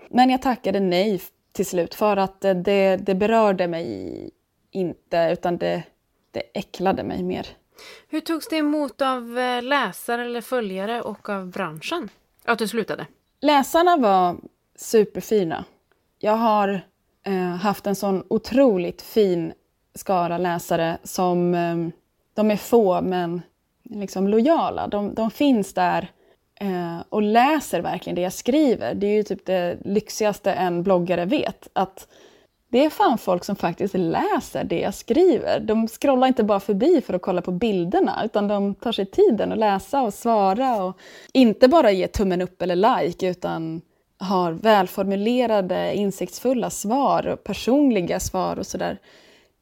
Men jag tackade nej till slut för att eh, det, det berörde mig inte, utan det, det äcklade mig mer. Hur togs det emot av eh, läsare eller följare och av branschen? Att du slutade? Läsarna var superfina. Jag har eh, haft en sån otroligt fin skara läsare som eh, de är få men liksom lojala. De, de finns där eh, och läser verkligen det jag skriver. Det är ju typ det lyxigaste en bloggare vet. Att det är fan folk som faktiskt läser det jag skriver. De scrollar inte bara förbi för att kolla på bilderna, utan de tar sig tiden att läsa och svara och inte bara ge tummen upp eller like, utan har välformulerade, insiktsfulla svar och personliga svar och sådär.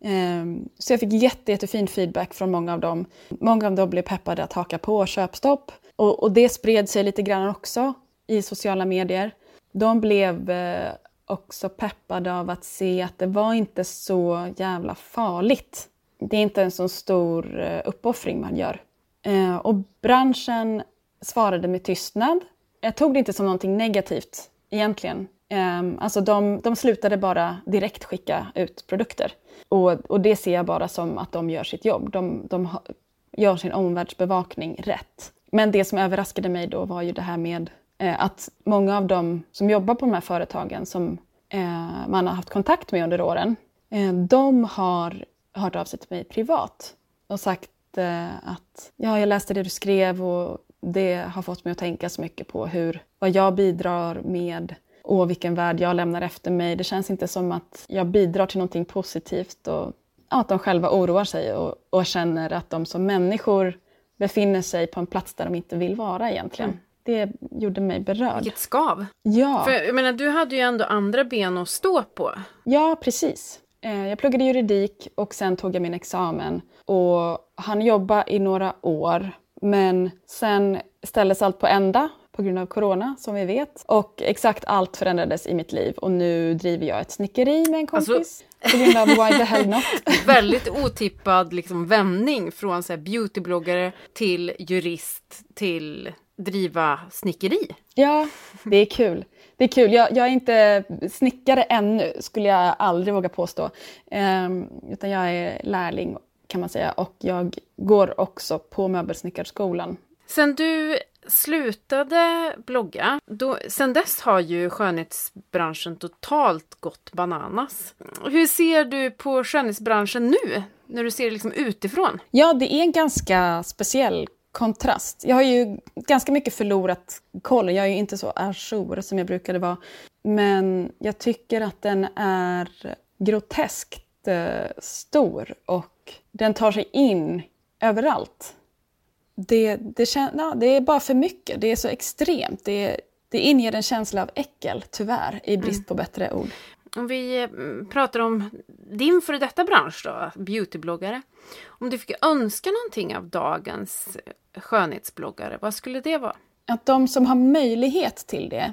Ehm, så jag fick jätte, jättefin feedback från många av dem. Många av dem blev peppade att haka på köpstopp. Och, och det spred sig lite grann också i sociala medier. De blev eh, också peppade av att se att det var inte så jävla farligt. Det är inte en så stor eh, uppoffring man gör. Eh, och branschen svarade med tystnad. Jag tog det inte som någonting negativt egentligen. Ehm, alltså de, de slutade bara direkt skicka ut produkter. Och, och det ser jag bara som att de gör sitt jobb. De, de gör sin omvärldsbevakning rätt. Men det som överraskade mig då var ju det här med Eh, att många av dem som jobbar på de här företagen som eh, man har haft kontakt med under åren, eh, de har hört av sig till mig privat och sagt eh, att ja, jag läste det du skrev och det har fått mig att tänka så mycket på hur, vad jag bidrar med och vilken värld jag lämnar efter mig. Det känns inte som att jag bidrar till någonting positivt och ja, att de själva oroar sig och, och, känner att de som människor befinner sig på en plats där de inte vill vara egentligen. Mm det gjorde mig berörd. Vilket skav! Ja. För jag menar, du hade ju ändå andra ben att stå på. Ja, precis. Eh, jag pluggade juridik och sen tog jag min examen och han jobba i några år. Men sen ställdes allt på ända på grund av corona, som vi vet. Och exakt allt förändrades i mitt liv och nu driver jag ett snickeri med en kompis. Alltså... På grund av Why the hell not? väldigt otippad liksom, vändning från så här, beautybloggare till jurist till driva snickeri. Ja, det är kul. Det är kul. Jag, jag är inte snickare ännu, skulle jag aldrig våga påstå. Um, utan jag är lärling kan man säga och jag går också på möbelsnickarskolan. Sen du slutade blogga, då, sen dess har ju skönhetsbranschen totalt gått bananas. Hur ser du på skönhetsbranschen nu, när du ser det liksom utifrån? Ja, det är en ganska speciell kontrast. Jag har ju ganska mycket förlorat kollen. Jag är ju inte så ajour som jag brukade vara. Men jag tycker att den är groteskt eh, stor och den tar sig in överallt. Det, det, kän, ja, det är bara för mycket. Det är så extremt. Det, det inger en känsla av äckel, tyvärr, i brist på bättre ord. Om vi mm, pratar om din före detta bransch då, beautybloggare. Om du fick önska någonting av dagens eh, skönhetsbloggare, vad skulle det vara? Att de som har möjlighet till det,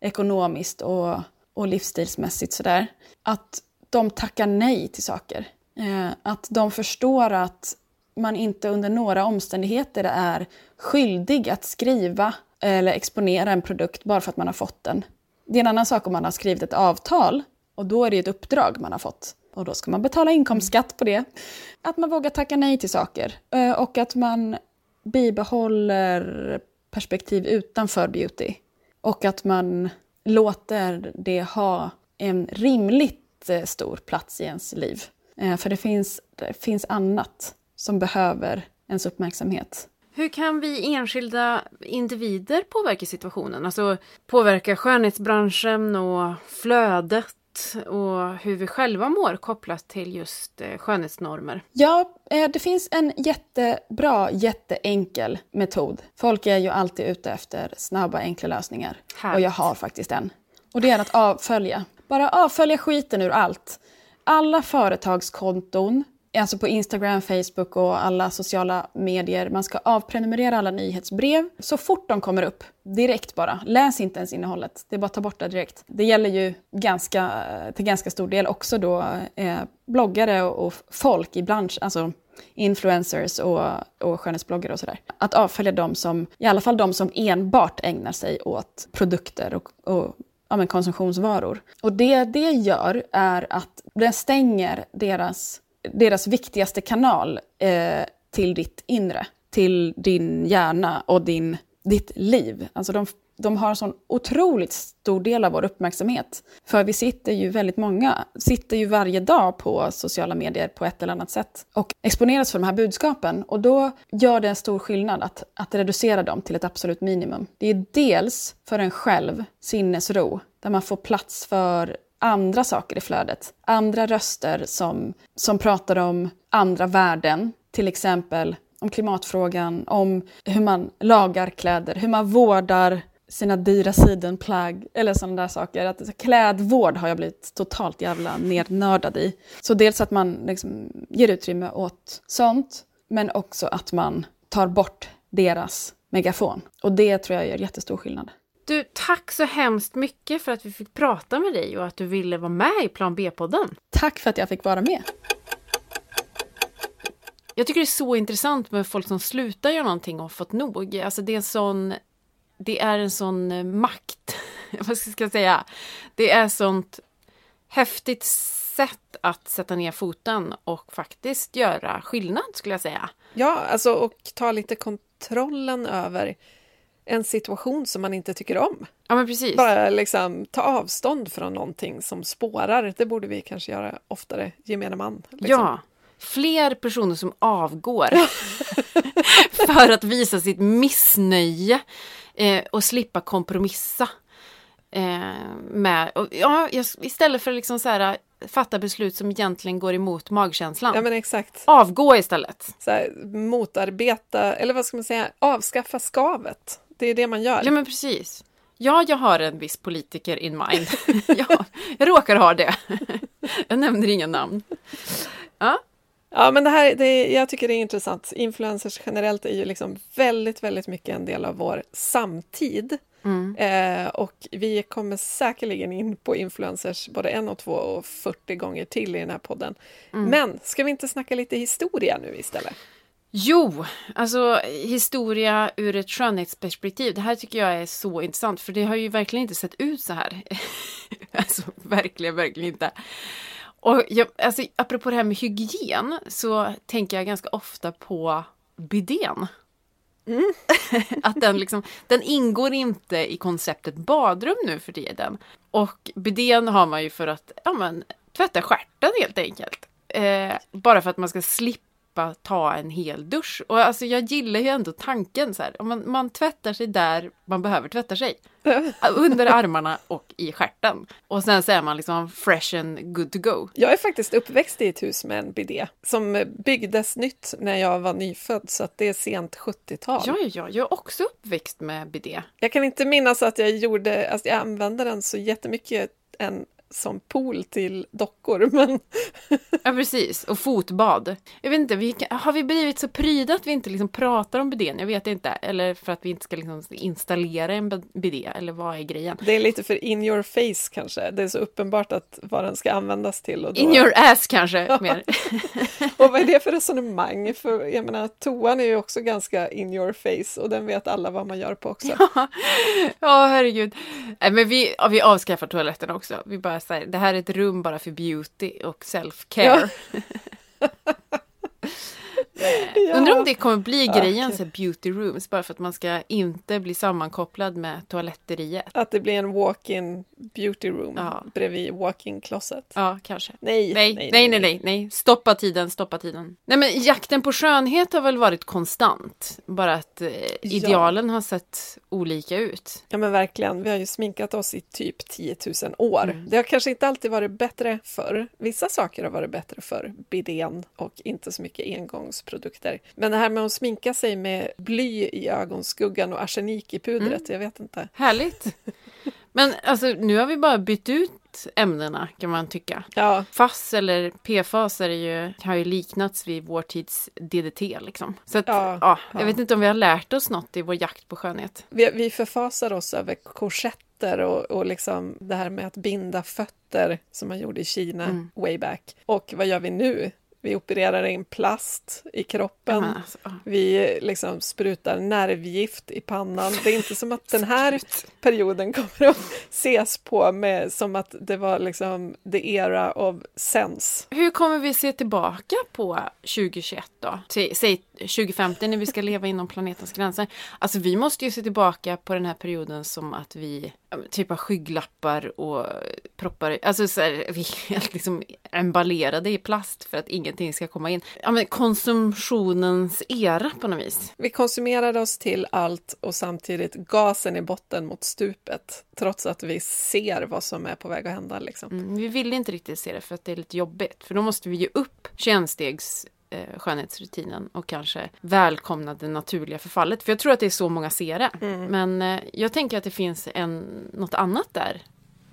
ekonomiskt och, och livsstilsmässigt sådär, att de tackar nej till saker. Eh, att de förstår att man inte under några omständigheter är skyldig att skriva eller exponera en produkt bara för att man har fått den. Det är en annan sak om man har skrivit ett avtal och då är det ett uppdrag man har fått. Och då ska man betala inkomstskatt på det. Att man vågar tacka nej till saker eh, och att man bibehåller perspektiv utanför beauty. Och att man låter det ha en rimligt eh, stor plats i ens liv. Eh, för det finns, det finns annat som behöver ens uppmärksamhet. Hur kan vi enskilda individer påverka situationen? Alltså påverka skönhetsbranschen och flödet och hur vi själva mår kopplat till just eh, skönhetsnormer? Ja, eh, det finns en jättebra, jätteenkel metod. Folk är ju alltid ute efter snabba, enkla lösningar. Härligt. Och jag har faktiskt en. Och det är att avfölja. Bara avfölja skiten ur allt. Alla företagskonton, alltså på Instagram, Facebook och alla sociala medier. Man ska avprenumerera alla nyhetsbrev så fort de kommer upp. Direkt bara. Läs inte ens innehållet. Det är bara att ta bort det direkt. Det gäller ju ganska, till ganska stor del också då eh, bloggare och, och folk i branschen, alltså influencers och, och skönhetsbloggare och sådär. Att avfölja de som, i alla fall de som enbart ägnar sig åt produkter och, och ja, men konsumtionsvaror. Och det det gör är att den stänger deras deras viktigaste kanal eh, till ditt inre, till din hjärna och din, ditt liv. Alltså de, de har en sån otroligt stor del av vår uppmärksamhet. För vi sitter ju väldigt många, sitter ju varje dag på sociala medier på ett eller annat sätt och exponeras för de här budskapen. Och då gör det en stor skillnad att, att reducera dem till ett absolut minimum. Det är dels för en själv sinnesro, där man får plats för andra saker i flödet. Andra röster som, som pratar om andra värden, till exempel om klimatfrågan, om hur man lagar kläder, hur man vårdar sina dyra sidenplagg eller sådana där saker. Att, klädvård har jag blivit totalt jävla nednördad i. Så dels att man liksom ger utrymme åt sånt, men också att man tar bort deras megafon. Och det tror jag gör jättestor skillnad. Du, tack så hemskt mycket för att vi fick prata med dig och att du ville vara med i Plan B-podden. Tack för att jag fick vara med. Jag tycker det är så intressant med folk som slutar göra någonting och fått nog. Alltså det är en sån, det är en sån eh, makt, vad ska jag säga? Det är sånt häftigt sätt att sätta ner foten och faktiskt göra skillnad skulle jag säga. Ja, alltså och ta lite kontrollen över en situation som man inte tycker om. Ja, men precis. Bara liksom ta avstånd från någonting som spårar. Det borde vi kanske göra oftare, gemene man. Liksom. Ja, fler personer som avgår för att visa sitt missnöje eh, och slippa kompromissa. Eh, med, och, ja, istället för att liksom så här, fatta beslut som egentligen går emot magkänslan. Ja men exakt. Avgå istället. Så här, motarbeta, eller vad ska man säga, avskaffa skavet. Det är det man gör. Ja men precis. Ja, jag har en viss politiker in mind. ja, jag råkar ha det. jag nämner inga namn. Ja. Ja, men det här, det, jag tycker det är intressant. Influencers generellt är ju liksom väldigt, väldigt mycket en del av vår samtid. Mm. Eh, och vi kommer säkerligen in på influencers både en och två och 40 gånger till i den här podden. Mm. Men ska vi inte snacka lite historia nu istället? Jo, alltså historia ur ett skönhetsperspektiv. Det här tycker jag är så intressant för det har ju verkligen inte sett ut så här. alltså verkligen, verkligen inte. Och jag, alltså, apropå det här med hygien så tänker jag ganska ofta på bidén. att den liksom, den ingår inte i konceptet badrum nu för tiden. Och bidén har man ju för att ja, men, tvätta stjärten helt enkelt. Eh, bara för att man ska slippa ta en hel dusch. Och alltså jag gillar ju ändå tanken så här. Man, man tvättar sig där man behöver tvätta sig. Under armarna och i stjärten. Och sen så är man liksom fresh and good to go. Jag är faktiskt uppväxt i ett hus med en bidé som byggdes nytt när jag var nyfödd, så att det är sent 70-tal. Ja, ja, ja, jag är också uppväxt med bidé. Jag kan inte minnas att jag gjorde, alltså jag använde den så jättemycket än som pool till dockor, men Ja, precis. Och fotbad. Jag vet inte, vi, kan- har vi blivit så pryda att vi inte liksom pratar om bidén? Jag vet inte. Eller för att vi inte ska liksom installera en bidé, eller vad är grejen? det är lite för in your face kanske. Det är så uppenbart att vad den ska användas till. Och, då... In your ass kanske, mer. och vad är det för resonemang? För jag menar, toan är ju också ganska in your face och den vet alla vad man gör på också. Ja, herregud. Nej, men vi, ja, vi avskaffar toaletterna också. Vi bara säger, det här är ett rum bara för beauty och self-care. Ja. Undrar om det kommer bli Ja, grejen, okej. så beauty rooms, bara för att man ska inte bli sammankopplad med toaletteriet. Att det blir en walk-in beauty room Ja. bredvid walk-in closet. Ja, kanske. Nej, Nej, nej, nej, nej, nej. Stoppa tiden, stoppa tiden. Nej, men jakten på skönhet har väl varit konstant. Bara att eh, idealen har sett olika ut. Ja men verkligen, vi har ju sminkat oss i typ 10 000 år. Mm. Det har kanske inte alltid varit bättre förr. Vissa saker har varit bättre för bidén och inte så mycket engångsprodukter. Men det här med att sminka sig med bly i ögonskuggan och arsenik i pudret, Mm. jag vet inte. Härligt. Men alltså, nu har vi bara bytt ut ämnena kan man tycka. Ja, FASS eller PFAS är ju, har ju liknats vid vår tids DDT liksom. Så att, Ja, ja, jag ja. vet inte om vi har lärt oss något i vår jakt på skönhet. vi, vi förfasar oss över korsetter och, och liksom det här med att binda fötter som man gjorde i Kina Mm. way back. Och vad gör vi nu? Vi opererar in plast i kroppen. Ja, alltså. Vi liksom sprutar nervgift i pannan. Det är inte som att den här perioden kommer att ses på med som att det var liksom the era of sense. Hur kommer vi se tillbaka på 2021 då? Säg 2050 när vi ska leva inom planetens gränser. Alltså vi måste ju se tillbaka på den här perioden som att vi typ har skygglappar och proppar, alltså så här, vi är helt liksom emballerade i plast för att ingenting ska komma in. Ja men konsumtionens era på något vis. Vi konsumerade oss till allt och samtidigt gasen i botten mot stupet trots att vi ser vad som är på väg att hända. Liksom. Mm, vi vill inte riktigt se det för att det är lite jobbigt. För då måste vi ge upp 21-stegs eh, skönhetsrutinen och kanske välkomna det naturliga förfallet. För jag tror att det är så många ser det. Men eh, jag tänker att det finns en, något annat där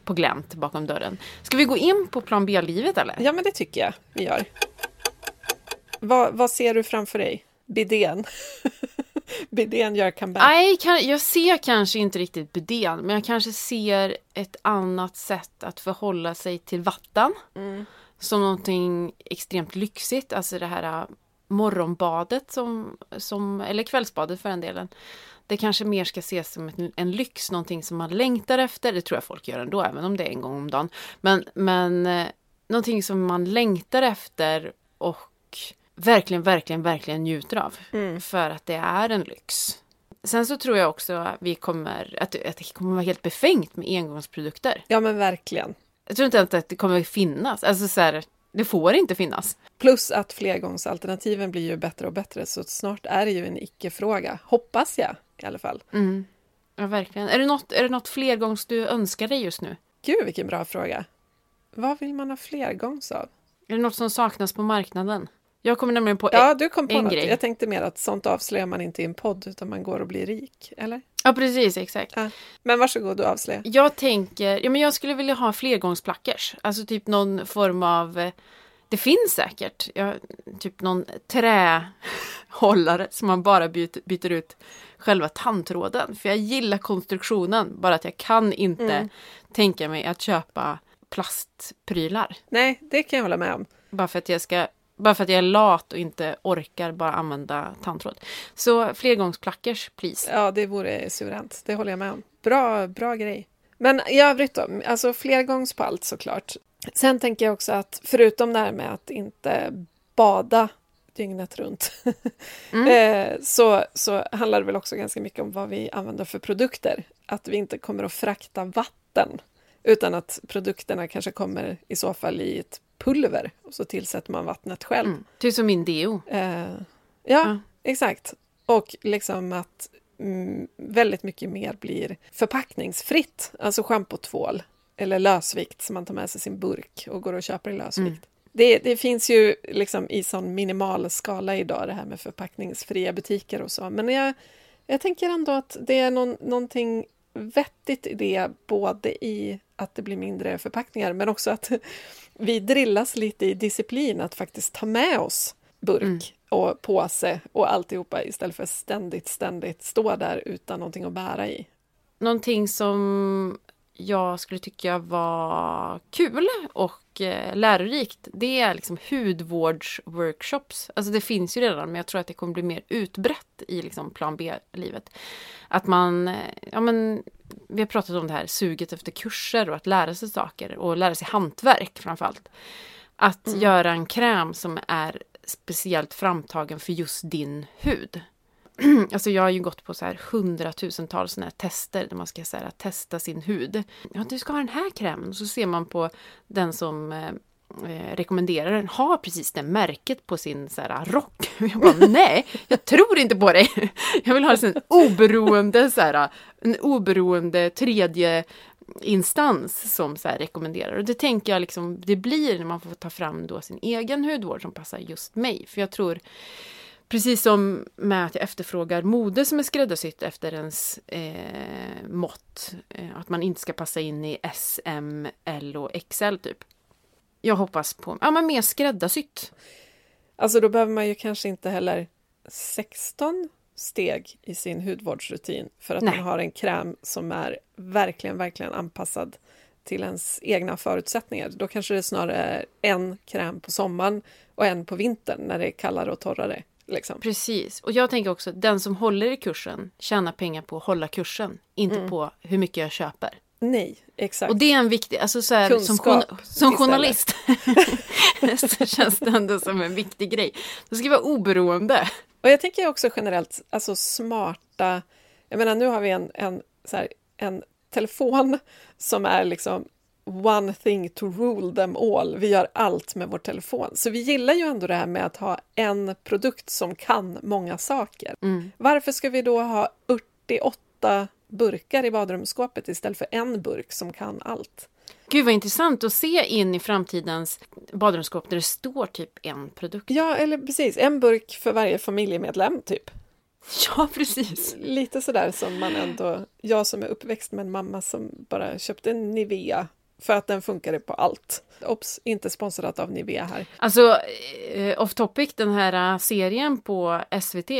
på glänt bakom dörren. Ska vi gå in på plan B-livet eller? Ja, men det tycker jag vi gör. Vad, vad ser du framför dig? Bidén. Bidén gör comeback. Nej, jag ser kanske inte riktigt bidén, men jag kanske ser ett annat sätt att förhålla sig till vatten. Som någonting extremt lyxigt, alltså det här äh, morgonbadet som, som, eller kvällsbadet för den delen. Det kanske mer ska ses som en, en lyx, någonting som man längtar efter. Det tror jag folk gör ändå, även om det är en gång om dagen. Men, men eh, någonting som man längtar efter och verkligen, verkligen, verkligen njuter av. För att det är en lyx. Sen så tror jag också att vi kommer, att, att det kommer vara helt befängt med engångsprodukter. Ja, men verkligen. Jag tror inte ens att det kommer finnas. Alltså så här, det får inte finnas. Plus att flergångsalternativen blir ju bättre och bättre, så snart är det ju en icke-fråga. Hoppas jag i alla fall. Mm. Ja, verkligen. Är det något, är det något flergångs du önskar dig just nu? Gud, vilken bra fråga. Vad vill man ha flergångs av? Är det något som saknas på marknaden? Jag kommer nämligen på... Ja, du kom på en något. grej. Jag tänkte mer att sånt avslöjar man inte i en podd, utan man går och blir rik. Eller? ja precis, exakt. Ja. Men varsågod, du avslöja. Jag tänker, ja men jag skulle vilja ha flergångsplackers. Alltså typ någon form av, eh, det finns säkert, ja, typ någon trähållare som man bara byter, byter ut själva tandtråden. För jag gillar konstruktionen, bara att jag kan inte tänka mig att köpa plastprylar. Nej, det kan jag hålla med om. Bara för att jag ska bara för att jag är lat och inte orkar bara använda tandtråd. Så flergångsplackers, please. Ja, det vore suveränt. Det håller jag med om. Bra, bra grej. Men i övrigt då, alltså flergångs på allt såklart. Sen tänker jag också att förutom det här med att inte bada dygnet runt, Mm. eh, så, så handlar det väl också ganska mycket om vad vi använder för produkter. Att vi inte kommer att frakta vatten, utan att produkterna kanske kommer i så fall i ett pulver och så tillsätter man vattnet själv. Mm. Typ som min deo. Eh, ja, Ja. exakt. Och liksom att mm, väldigt mycket mer blir förpackningsfritt, alltså schampo, tvål eller lösvikt som man tar med sig sin burk och går och köper i lösvikt. Det, det finns ju liksom i sån minimal skala idag det här med förpackningsfria butiker och så, men jag, jag tänker ändå att det är någon, någonting vettigt i det, både i att det blir mindre förpackningar, men också att vi drillas lite i disciplin att faktiskt ta med oss burk och påse och alltihopa istället för ständigt, ständigt stå där utan någonting att bära i. Någonting som jag skulle tycka var kul och eh, lärorikt, det är liksom hudvårdsworkshops. Alltså det finns ju redan, men jag tror att det kommer bli mer utbrett i liksom plan B-livet. Att man, eh, ja men, vi har pratat om det här suget efter kurser och att lära sig saker och lära sig hantverk framförallt. Att göra en kräm som är speciellt framtagen för just din hud. Alltså jag har ju gått på så här hundratusentals såna här tester där man ska så här, testa sin hud. Ja, du ska ha den här krämen. Så ser man på den som eh, eh, rekommenderar den har precis det märket på sin så här, rock. Jag bara, nej, jag tror inte på dig. Jag vill ha en oberoende, så här, en oberoende tredje instans som så här rekommenderar. Och det tänker jag liksom, det blir när man får ta fram då sin egen hudvård som passar just mig. För jag tror Precis som med att jag efterfrågar mode som är skräddarsytt efter ens eh, mått. Eh, att man inte ska passa in i S, M, L och XL typ. Jag hoppas på ja, men mer skräddarsytt. Alltså då behöver man ju kanske inte heller 16 steg i sin hudvårdsrutin för att Nej. man har en kräm som är verkligen, verkligen anpassad till ens egna förutsättningar. Då kanske det snarare är en kräm på sommaren och en på vintern när det är kallare och torrare. Liksom. Precis. Och jag tänker också, den som håller i kursen tjänar pengar på att hålla kursen. Inte på hur mycket jag köper. Nej, exakt. Och det är en viktig, alltså så här, som, som journalist så känns det ändå som en viktig grej. Det ska vara oberoende. Och jag tänker också generellt, alltså smarta... Jag menar, nu har vi en, en, så här, en telefon som är liksom one thing to rule them all. Vi gör allt med vår telefon. Så vi gillar ju ändå det här med att ha en produkt som kan många saker. Varför ska vi då ha 48 burkar i badrumsskåpet istället för en burk som kan allt? Gud vad intressant att se in i framtidens badrumsskåp där det står typ en produkt. Ja, eller precis, en burk för varje familjemedlem, typ. Ja, precis. Lite sådär som man ändå... Jag som är uppväxt med en mamma som bara köpte en Nivea för att den funkade på allt. Ops, inte sponsrat av Nivea här. Alltså, eh, off topic, den här eh, serien på SVT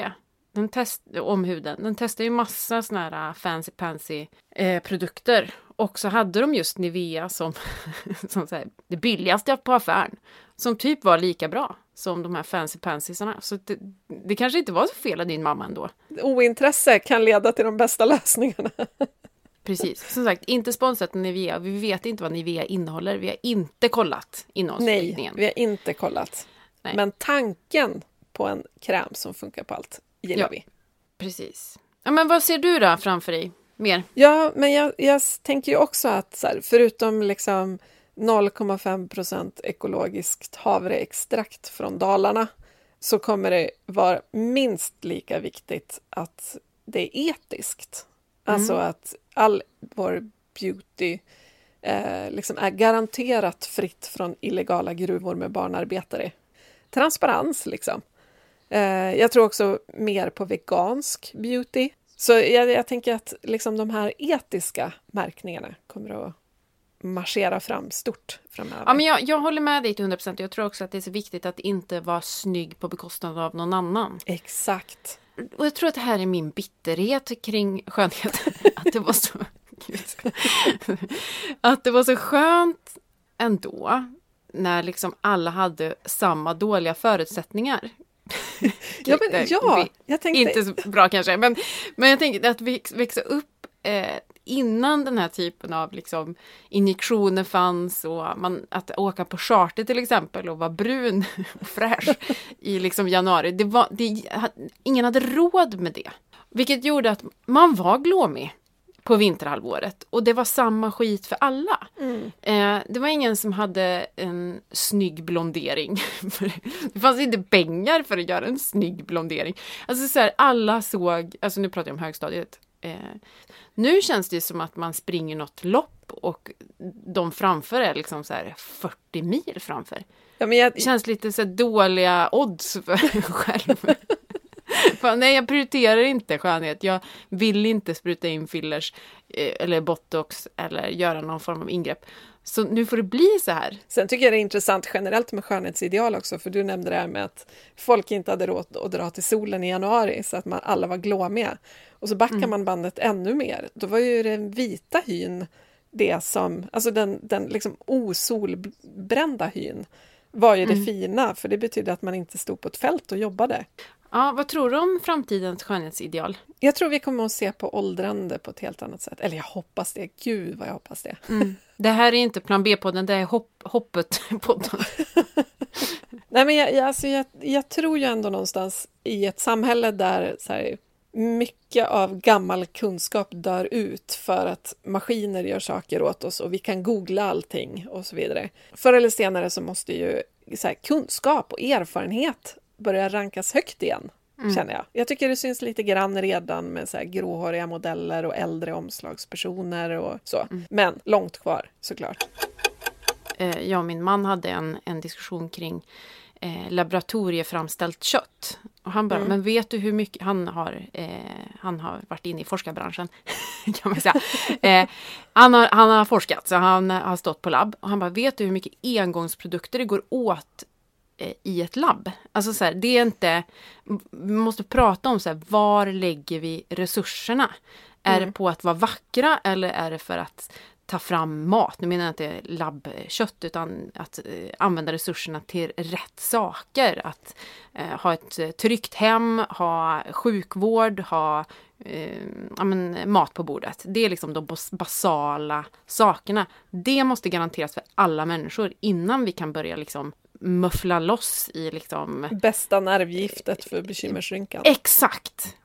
den test, om huden, den testar ju massa såna här eh, fancy pansy eh, produkter. Och så hade de just Nivea som, som här, det billigaste på affären. Som typ var lika bra som de här fancy pansysarna. Så det, det kanske inte var så fel av din mamma ändå. Ointresse kan leda till de bästa lösningarna. Precis. Som sagt, inte sponsrat Nivea. Vi vet inte vad Nivea innehåller. Vi har inte kollat Nej, innehållsförteckningen. vi har inte kollat. Nej. Men tanken på en kräm som funkar på allt gillar Ja. vi. Precis. Ja, men vad ser du då framför dig? Mer? Ja, men jag, jag tänker ju också att så här, förutom liksom 0,5 procent ekologiskt havreextrakt från Dalarna så kommer det vara minst lika viktigt att det är etiskt. Alltså att all vår beauty eh, liksom är garanterat fritt från illegala gruvor med barnarbetare. Transparens, liksom. Eh, jag tror också mer på vegansk beauty. Så jag, jag tänker att liksom de här etiska märkningarna kommer att marschera fram stort framöver. Ja, men jag, jag håller med dig till 100%. Jag tror också att det är så viktigt att inte vara snygg på bekostnad av någon annan. Exakt. Och jag tror att det här är min bitterhet kring skönhet. Att det var så... Att det var så skönt ändå. När liksom alla hade samma dåliga förutsättningar. Ja, men, ja, jag tänkte... Inte så bra kanske, men, men jag tänker att väx- växa upp eh, innan den här typen av liksom, injektioner fanns och man, att åka på charter till exempel och vara brun och fräsch i liksom januari. Det var, det, ingen hade råd med det. Vilket gjorde att man var glåmig på vinterhalvåret och det var samma skit för alla. Mm. Eh, det var ingen som hade en snygg blondering. Det fanns inte pengar för att göra en snygg blondering. Alltså så här, alla såg, alltså nu pratar jag om högstadiet. Eh, nu känns det som att man springer något lopp och de framför är liksom så här 40 mil framför. Ja, men jag, Det känns lite så dåliga odds för en själv. Fan, Nej, jag prioriterar inte skönhet. Jag vill inte spruta in fillers eh, eller botox eller göra någon form av ingrepp. Så nu får det bli så här. Sen tycker jag det är intressant generellt med skönhetsideal också, för du nämnde det här med att folk inte hade råd att dra till solen i januari, så att man alla var glåmiga. Och så backar man bandet ännu mer. Då var ju den vita hyn det som, alltså den, den liksom osolbrända hyn var ju det fina, för det betydde att man inte stod på ett fält och jobbade. Ja, vad tror du om framtidens skönhetsideal? Jag tror vi kommer att se på åldrande på ett helt annat sätt. Eller jag hoppas det. Gud vad jag hoppas det. Det här är inte plan B-podden, det är hopp, hoppet-podden. Nej, men jag, jag, alltså jag, jag tror ju ändå någonstans i ett samhälle där så här, mycket av gammal kunskap dör ut för att maskiner gör saker åt oss och vi kan googla allting och så vidare. Förr eller senare så måste ju så här, kunskap och erfarenhet börja rankas högt igen, känner jag. Jag tycker det syns lite grann redan med så här gråhåriga modeller och äldre omslagspersoner och så. Men långt kvar såklart. eh, jag och min man hade en, en diskussion kring eh, laboratorieframställt kött. Och han bara, men vet du hur mycket, han har, eh, han har varit inne i forskarbranschen, kan man säga. Eh, han, har, han har forskat, så han har stått på labb. Och han bara, vet du hur mycket engångsprodukter det går åt i ett labb? Alltså så här, det är inte, vi måste prata om så här, var lägger vi resurserna? Är det på att vara vackra eller är det för att ta fram mat. Nu menar jag inte labbkött utan att eh, använda resurserna till rätt saker. Att eh, ha ett eh, tryggt hem, ha sjukvård, ha eh, ja, men, mat på bordet. Det är liksom de bas- basala sakerna. Det måste garanteras för alla människor innan vi kan börja liksom muffla loss i liksom Bästa nervgiftet för bekymmersrynkan. Exakt!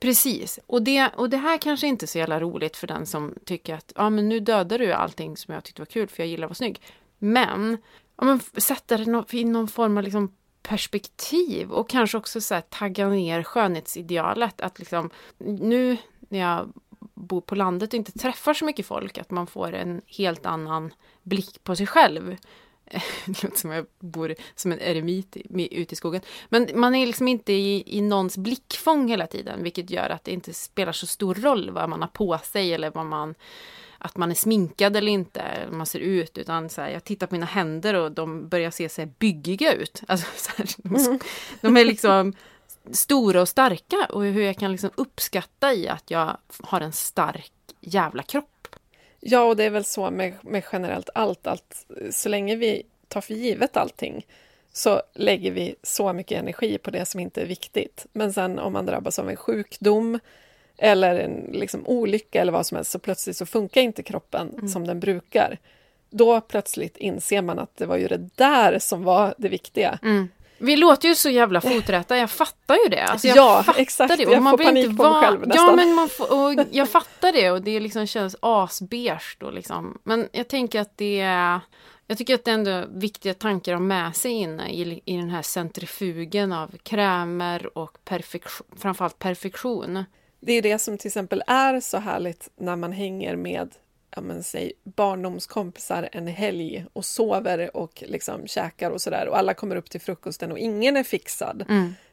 Precis. Och det, och det här kanske inte är så jävla roligt för den som tycker att ja, men nu dödar du allting som jag tyckte var kul för jag gillar att vara snygg. Men ja, men sätta det i någon form av liksom perspektiv och kanske också så här, tagga ner skönhetsidealet. Att liksom, nu när jag bor på landet och inte träffar så mycket folk, att man får en helt annan blick på sig själv. Det låter som jag bor som en eremit ute i skogen. Men man är liksom inte i, i någons blickfång hela tiden, vilket gör att det inte spelar så stor roll vad man har på sig eller vad man att man är sminkad eller inte, eller man ser ut, utan så här, jag tittar på mina händer och de börjar se så här byggiga ut. Alltså, så här, de, de är liksom stora och starka och hur jag kan liksom uppskatta i att jag har en stark jävla kropp. Ja, och det är väl så med, med generellt allt, att så länge vi tar för givet allting så lägger vi så mycket energi på det som inte är viktigt. Men sen om man drabbas av en sjukdom eller en liksom, olycka eller vad som helst så plötsligt så funkar inte kroppen som den brukar. Då plötsligt inser man att det var ju det där som var det viktiga. Vi låter ju så jävla foträtta, jag fattar ju det. Alltså jag Ja, fattar exakt. Det. Jag man får panik inte på mig själv Ja, nästan. men man får, och jag fattar det och det liksom känns asbeige då liksom. Men jag tänker att det är... Jag tycker att det är ändå viktiga tankar att ha med sig inne i, i den här centrifugen av krämer och perfektion, framförallt perfektion. Det är det som till exempel är så härligt när man hänger med ja, men, säg, barndomskompisar en helg och sover och liksom käkar och sådär och alla kommer upp till frukosten och ingen är fixad.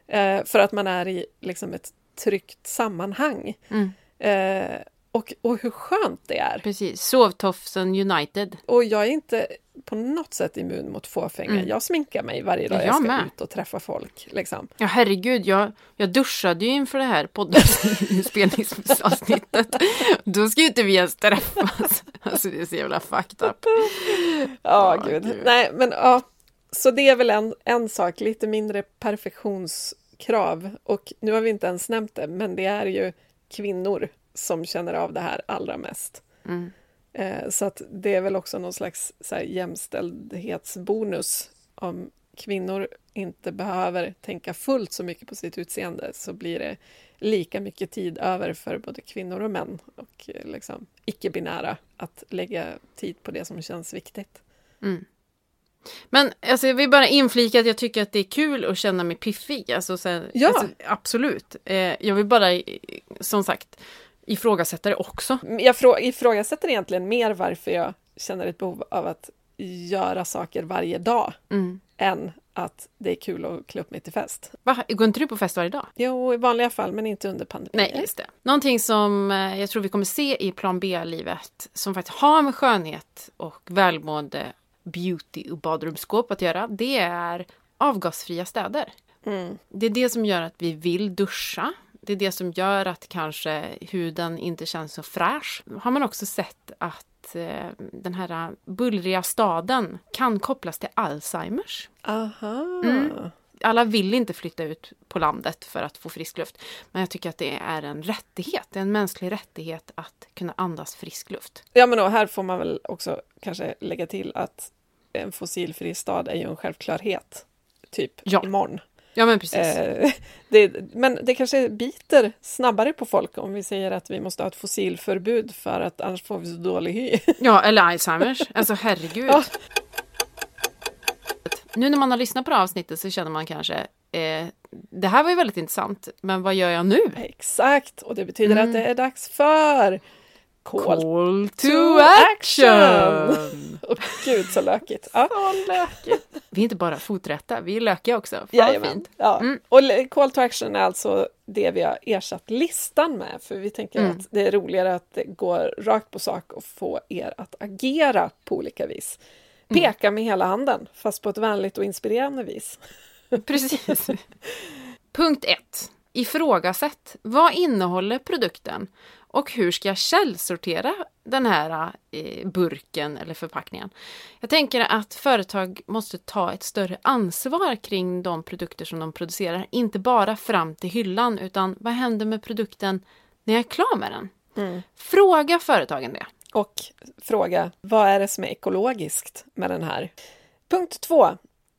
Eh, för att man är i liksom ett tryggt sammanhang. Eh, och, och hur skönt det är! Precis, sovtofsen United. Och jag är inte på något sätt immun mot fåfänga. Jag sminkar mig varje dag Jag jag ska med. ut och träffa folk. Liksom. Ja herregud, jag, jag duschade ju inför det här poddinspelningsavsnittet. Då ska ju inte vi ens träffas. Alltså det är så jävla fucked up. Ja, Ja, gud. gud. Nej, men ja. Så det är väl en, en sak, lite mindre perfektionskrav. Och nu har vi inte ens nämnt det, men det är ju kvinnor som känner av det här allra mest. Mm. Eh, så att det är väl också någon slags så här, jämställdhetsbonus. Om kvinnor inte behöver tänka fullt så mycket på sitt utseende så blir det lika mycket tid över för både kvinnor och män och eh, liksom, icke-binära att lägga tid på det som känns viktigt. Men alltså, jag vill bara inflika att jag tycker att det är kul att känna mig piffig. Alltså, så, Ja. alltså, absolut. Eh, jag vill bara, som sagt, ifrågasätta det också. Jag frå- ifrågasätter egentligen mer varför jag känner ett behov av att göra saker varje dag Mm. än att det är kul att klä upp mig till fest. Va? Går inte du på fest varje dag? Jo, i vanliga fall, men inte under pandemin. Nej, just det. Någonting som eh, jag tror vi kommer se i plan B-livet som faktiskt har med skönhet och välmående, beauty och badrumsskåp att göra, det är avgasfria städer. Mm. Det är det som gör att vi vill duscha. Det är det som gör att kanske huden inte känns så fräsch. Har man också sett att eh, den här bullriga staden kan kopplas till Alzheimers. Aha. Mm. Alla vill inte flytta ut på landet för att få frisk luft. Men jag tycker att det är en rättighet, en mänsklig rättighet att kunna andas frisk luft. Ja, men då, här får man väl också kanske lägga till att en fossilfri stad är ju en självklarhet. Typ Ja. imorgon. Ja men precis. Eh, det, men det kanske biter snabbare på folk om vi säger att vi måste ha ett fossilförbud för att annars får vi så dålig hy. Ja, eller Alzheimers. Alltså herregud. Ja. Nu när man har lyssnat på det här avsnittet så känner man kanske eh, det här var ju väldigt intressant, men vad gör jag nu? Exakt, och det betyder att det är dags för Call. Call to to action! Åh, gud så lökigt. Ja. Så lökigt. Vi är inte bara foträtta, vi är lökiga också. Fan Jajamän. fint. Ja. Mm. Och call to action är alltså det vi har ersatt listan med, för vi tänker Mm. att det är roligare att det går rakt på sak och få er att agera på olika vis. Mm. Peka med hela handen, fast på ett vänligt och inspirerande vis. Precis. Punkt 1. Ifrågasätt. Vad innehåller produkten? Och hur ska jag källsortera den här eh, burken eller förpackningen? Jag tänker att företag måste ta ett större ansvar kring de produkter som de producerar. Inte bara fram till hyllan, utan vad händer med produkten när jag är klar med den? Fråga företagen det. Och fråga, vad är det som är ekologiskt med den här? Punkt två.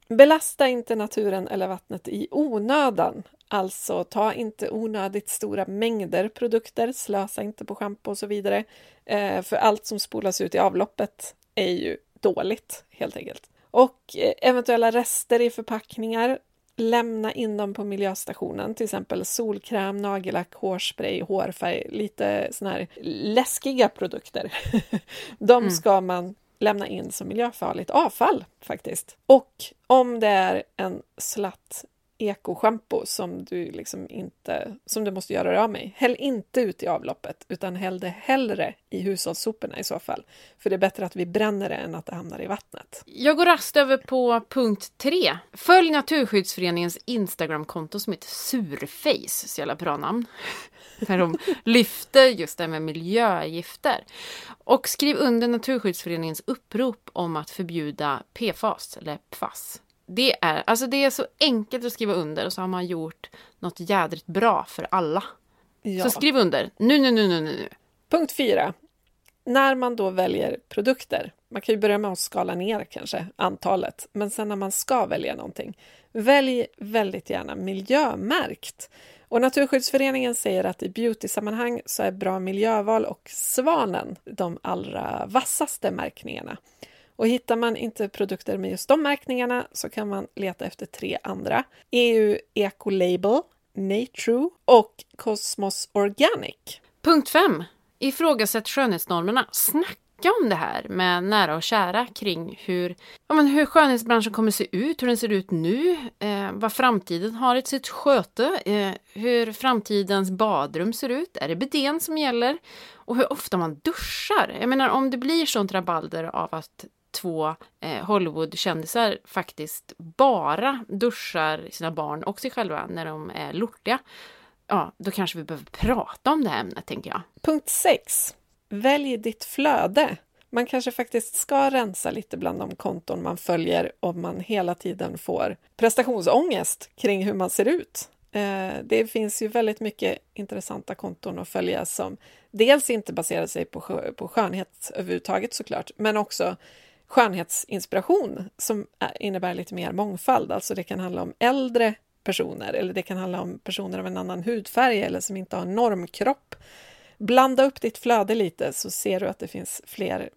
Belasta inte naturen eller vattnet i onödan. Alltså, ta inte onödigt stora mängder produkter, slösa inte på schampo och så vidare. Eh, för allt som spolas ut i avloppet är ju dåligt, helt enkelt. Och eh, eventuella rester i förpackningar, lämna in dem på miljöstationen, till exempel solkräm, nagellack, hårspray, hårfärg, lite såna här läskiga produkter. De ska man lämna in som miljöfarligt avfall faktiskt. Och om det är en slatt ekoschampo som du liksom inte, som du måste göra dig av med, häll inte ut i avloppet utan häll det hellre i hushållssoporna i så fall. För det är bättre att vi bränner det än att det hamnar i vattnet. Jag går rast över på punkt tre. Följ Naturskyddsföreningens Instagramkonto som heter Surface, så jävla bra namn. Där de lyfter just det här med miljögifter. Och skriv under Naturskyddsföreningens upprop om att förbjuda PFAS, eller PFAS. Det är, alltså det är så enkelt att skriva under och så har man gjort något jädrigt bra för alla. Ja. Så skriv under. Nu, nu, nu, nu, nu. Punkt fyra. När man då väljer produkter, man kan ju börja med att skala ner kanske antalet, men sen när man ska välja någonting, välj väldigt gärna miljömärkt. Och Naturskyddsföreningen säger att i beauty-sammanhang så är bra miljöval och Svanen de allra vassaste märkningarna. Och hittar man inte produkter med just de märkningarna så kan man leta efter tre andra. EU Ecolabel, Natrue och Cosmos Organic. Punkt 5. Ifrågasätt skönhetsnormerna. Snacka om det här med nära och kära kring hur, ja, men hur skönhetsbranschen kommer se ut, hur den ser ut nu, eh, vad framtiden har i sitt sköte, eh, hur framtidens badrum ser ut, är det bidén som gäller och hur ofta man duschar. Jag menar om det blir sånt rabalder av att två eh, Hollywood-kändisar faktiskt bara duschar sina barn och sig själva när de är lortiga ja, då kanske vi behöver prata om det här ämnet, tänker jag. Punkt 6. Välj ditt flöde. Man kanske faktiskt ska rensa lite bland de konton man följer om man hela tiden får prestationsångest kring hur man ser ut. Eh, det finns ju väldigt mycket intressanta konton att följa som dels inte baserar sig på, på skönhet överhuvudtaget såklart, men också skönhetsinspiration som är- innebär lite mer mångfald. Alltså det kan handla om äldre personer eller det kan handla om personer av en annan hudfärg eller som inte har normkropp. Blanda upp ditt flöde lite så ser du att det finns fler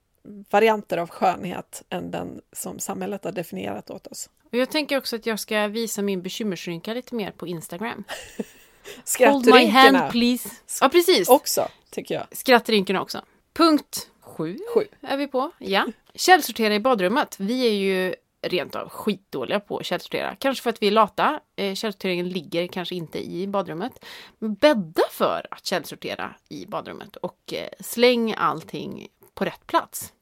varianter av skönhet än den som samhället har definierat åt oss. Och jag tänker också att jag ska visa min bekymmersrynka lite mer på Instagram. Hold my hand please. Ja, precis. också, tycker jag. Skrattrynkorna också. Punkt sju Sju. är vi på. Ja. Källsortera i badrummet. Vi är ju rent av skitdåliga på att källsortera. Kanske för att vi är lata. Eh, Källsorteringen ligger kanske inte i badrummet. Bädda för att källsortera i badrummet och eh, släng allting på rätt plats.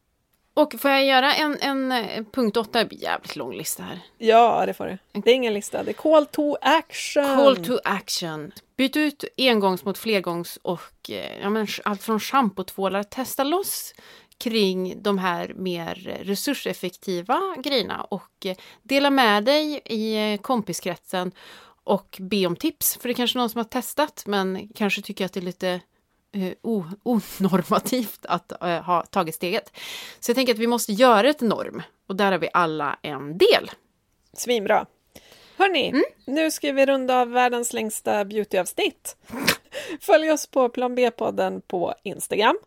Och får jag göra en, en, eh, punkt åtta? Det blir jävligt lång lista här. Ja, det får du. Det är ingen lista, det är call to action. Call to action. Byt ut engångs mot flergångs och ja, men, allt från schampotvålar. Testa loss kring de här mer resurseffektiva grejerna och eh, dela med dig i eh, kompiskretsen och be om tips. För det är kanske någon som har testat men kanske tycker att det är lite eh, onormativt att eh, ha tagit steget. Så jag tänker att vi måste göra ett norm och där har vi alla en del. Svinbra. Hörni, Mm. nu ska vi runda av världens längsta beautyavsnitt. Följ oss på Plan B-podden på Instagram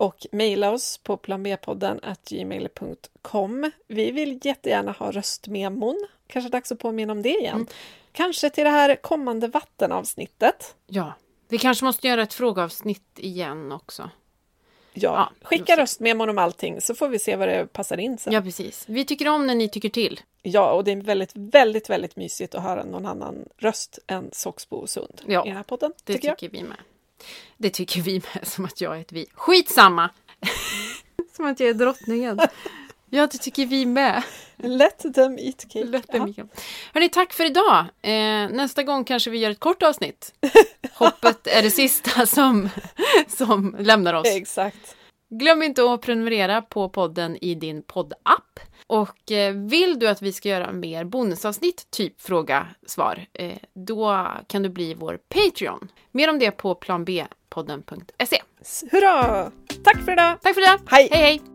och mejla oss på planbpodden gmail.com. Vi vill jättegärna ha röstmemon. Kanske dags att påminna om det igen. Mm. Kanske till det här kommande vattenavsnittet. Ja, vi kanske måste göra ett frågeavsnitt igen också. Ja, Ja, skicka röstmemon om allting så får vi se vad det passar in sen. Ja, precis. Vi tycker om när ni tycker till. Ja, och det är väldigt, väldigt, väldigt mysigt att höra någon annan röst än Soxbo och Sund Ja, i den här podden. Det tycker tycker, vi med. Det tycker vi med, som att jag är ett vi. Skitsamma! som att jag är drottningen. Ja, det tycker vi med. Let them eat cake. Lätt Ja. mycket. Hörrni, tack för idag! Eh, nästa gång kanske vi gör ett kort avsnitt. Hoppet är det sista som, som lämnar oss. Exakt. Glöm inte att prenumerera på podden i din poddapp. Och eh, vill du att vi ska göra mer bonusavsnitt, typ fråga, svar, eh, då kan du bli vår Patreon. Mer om det på planbpodden.se. Hurra! Tack för idag! Tack för idag! Hej! hej! hej.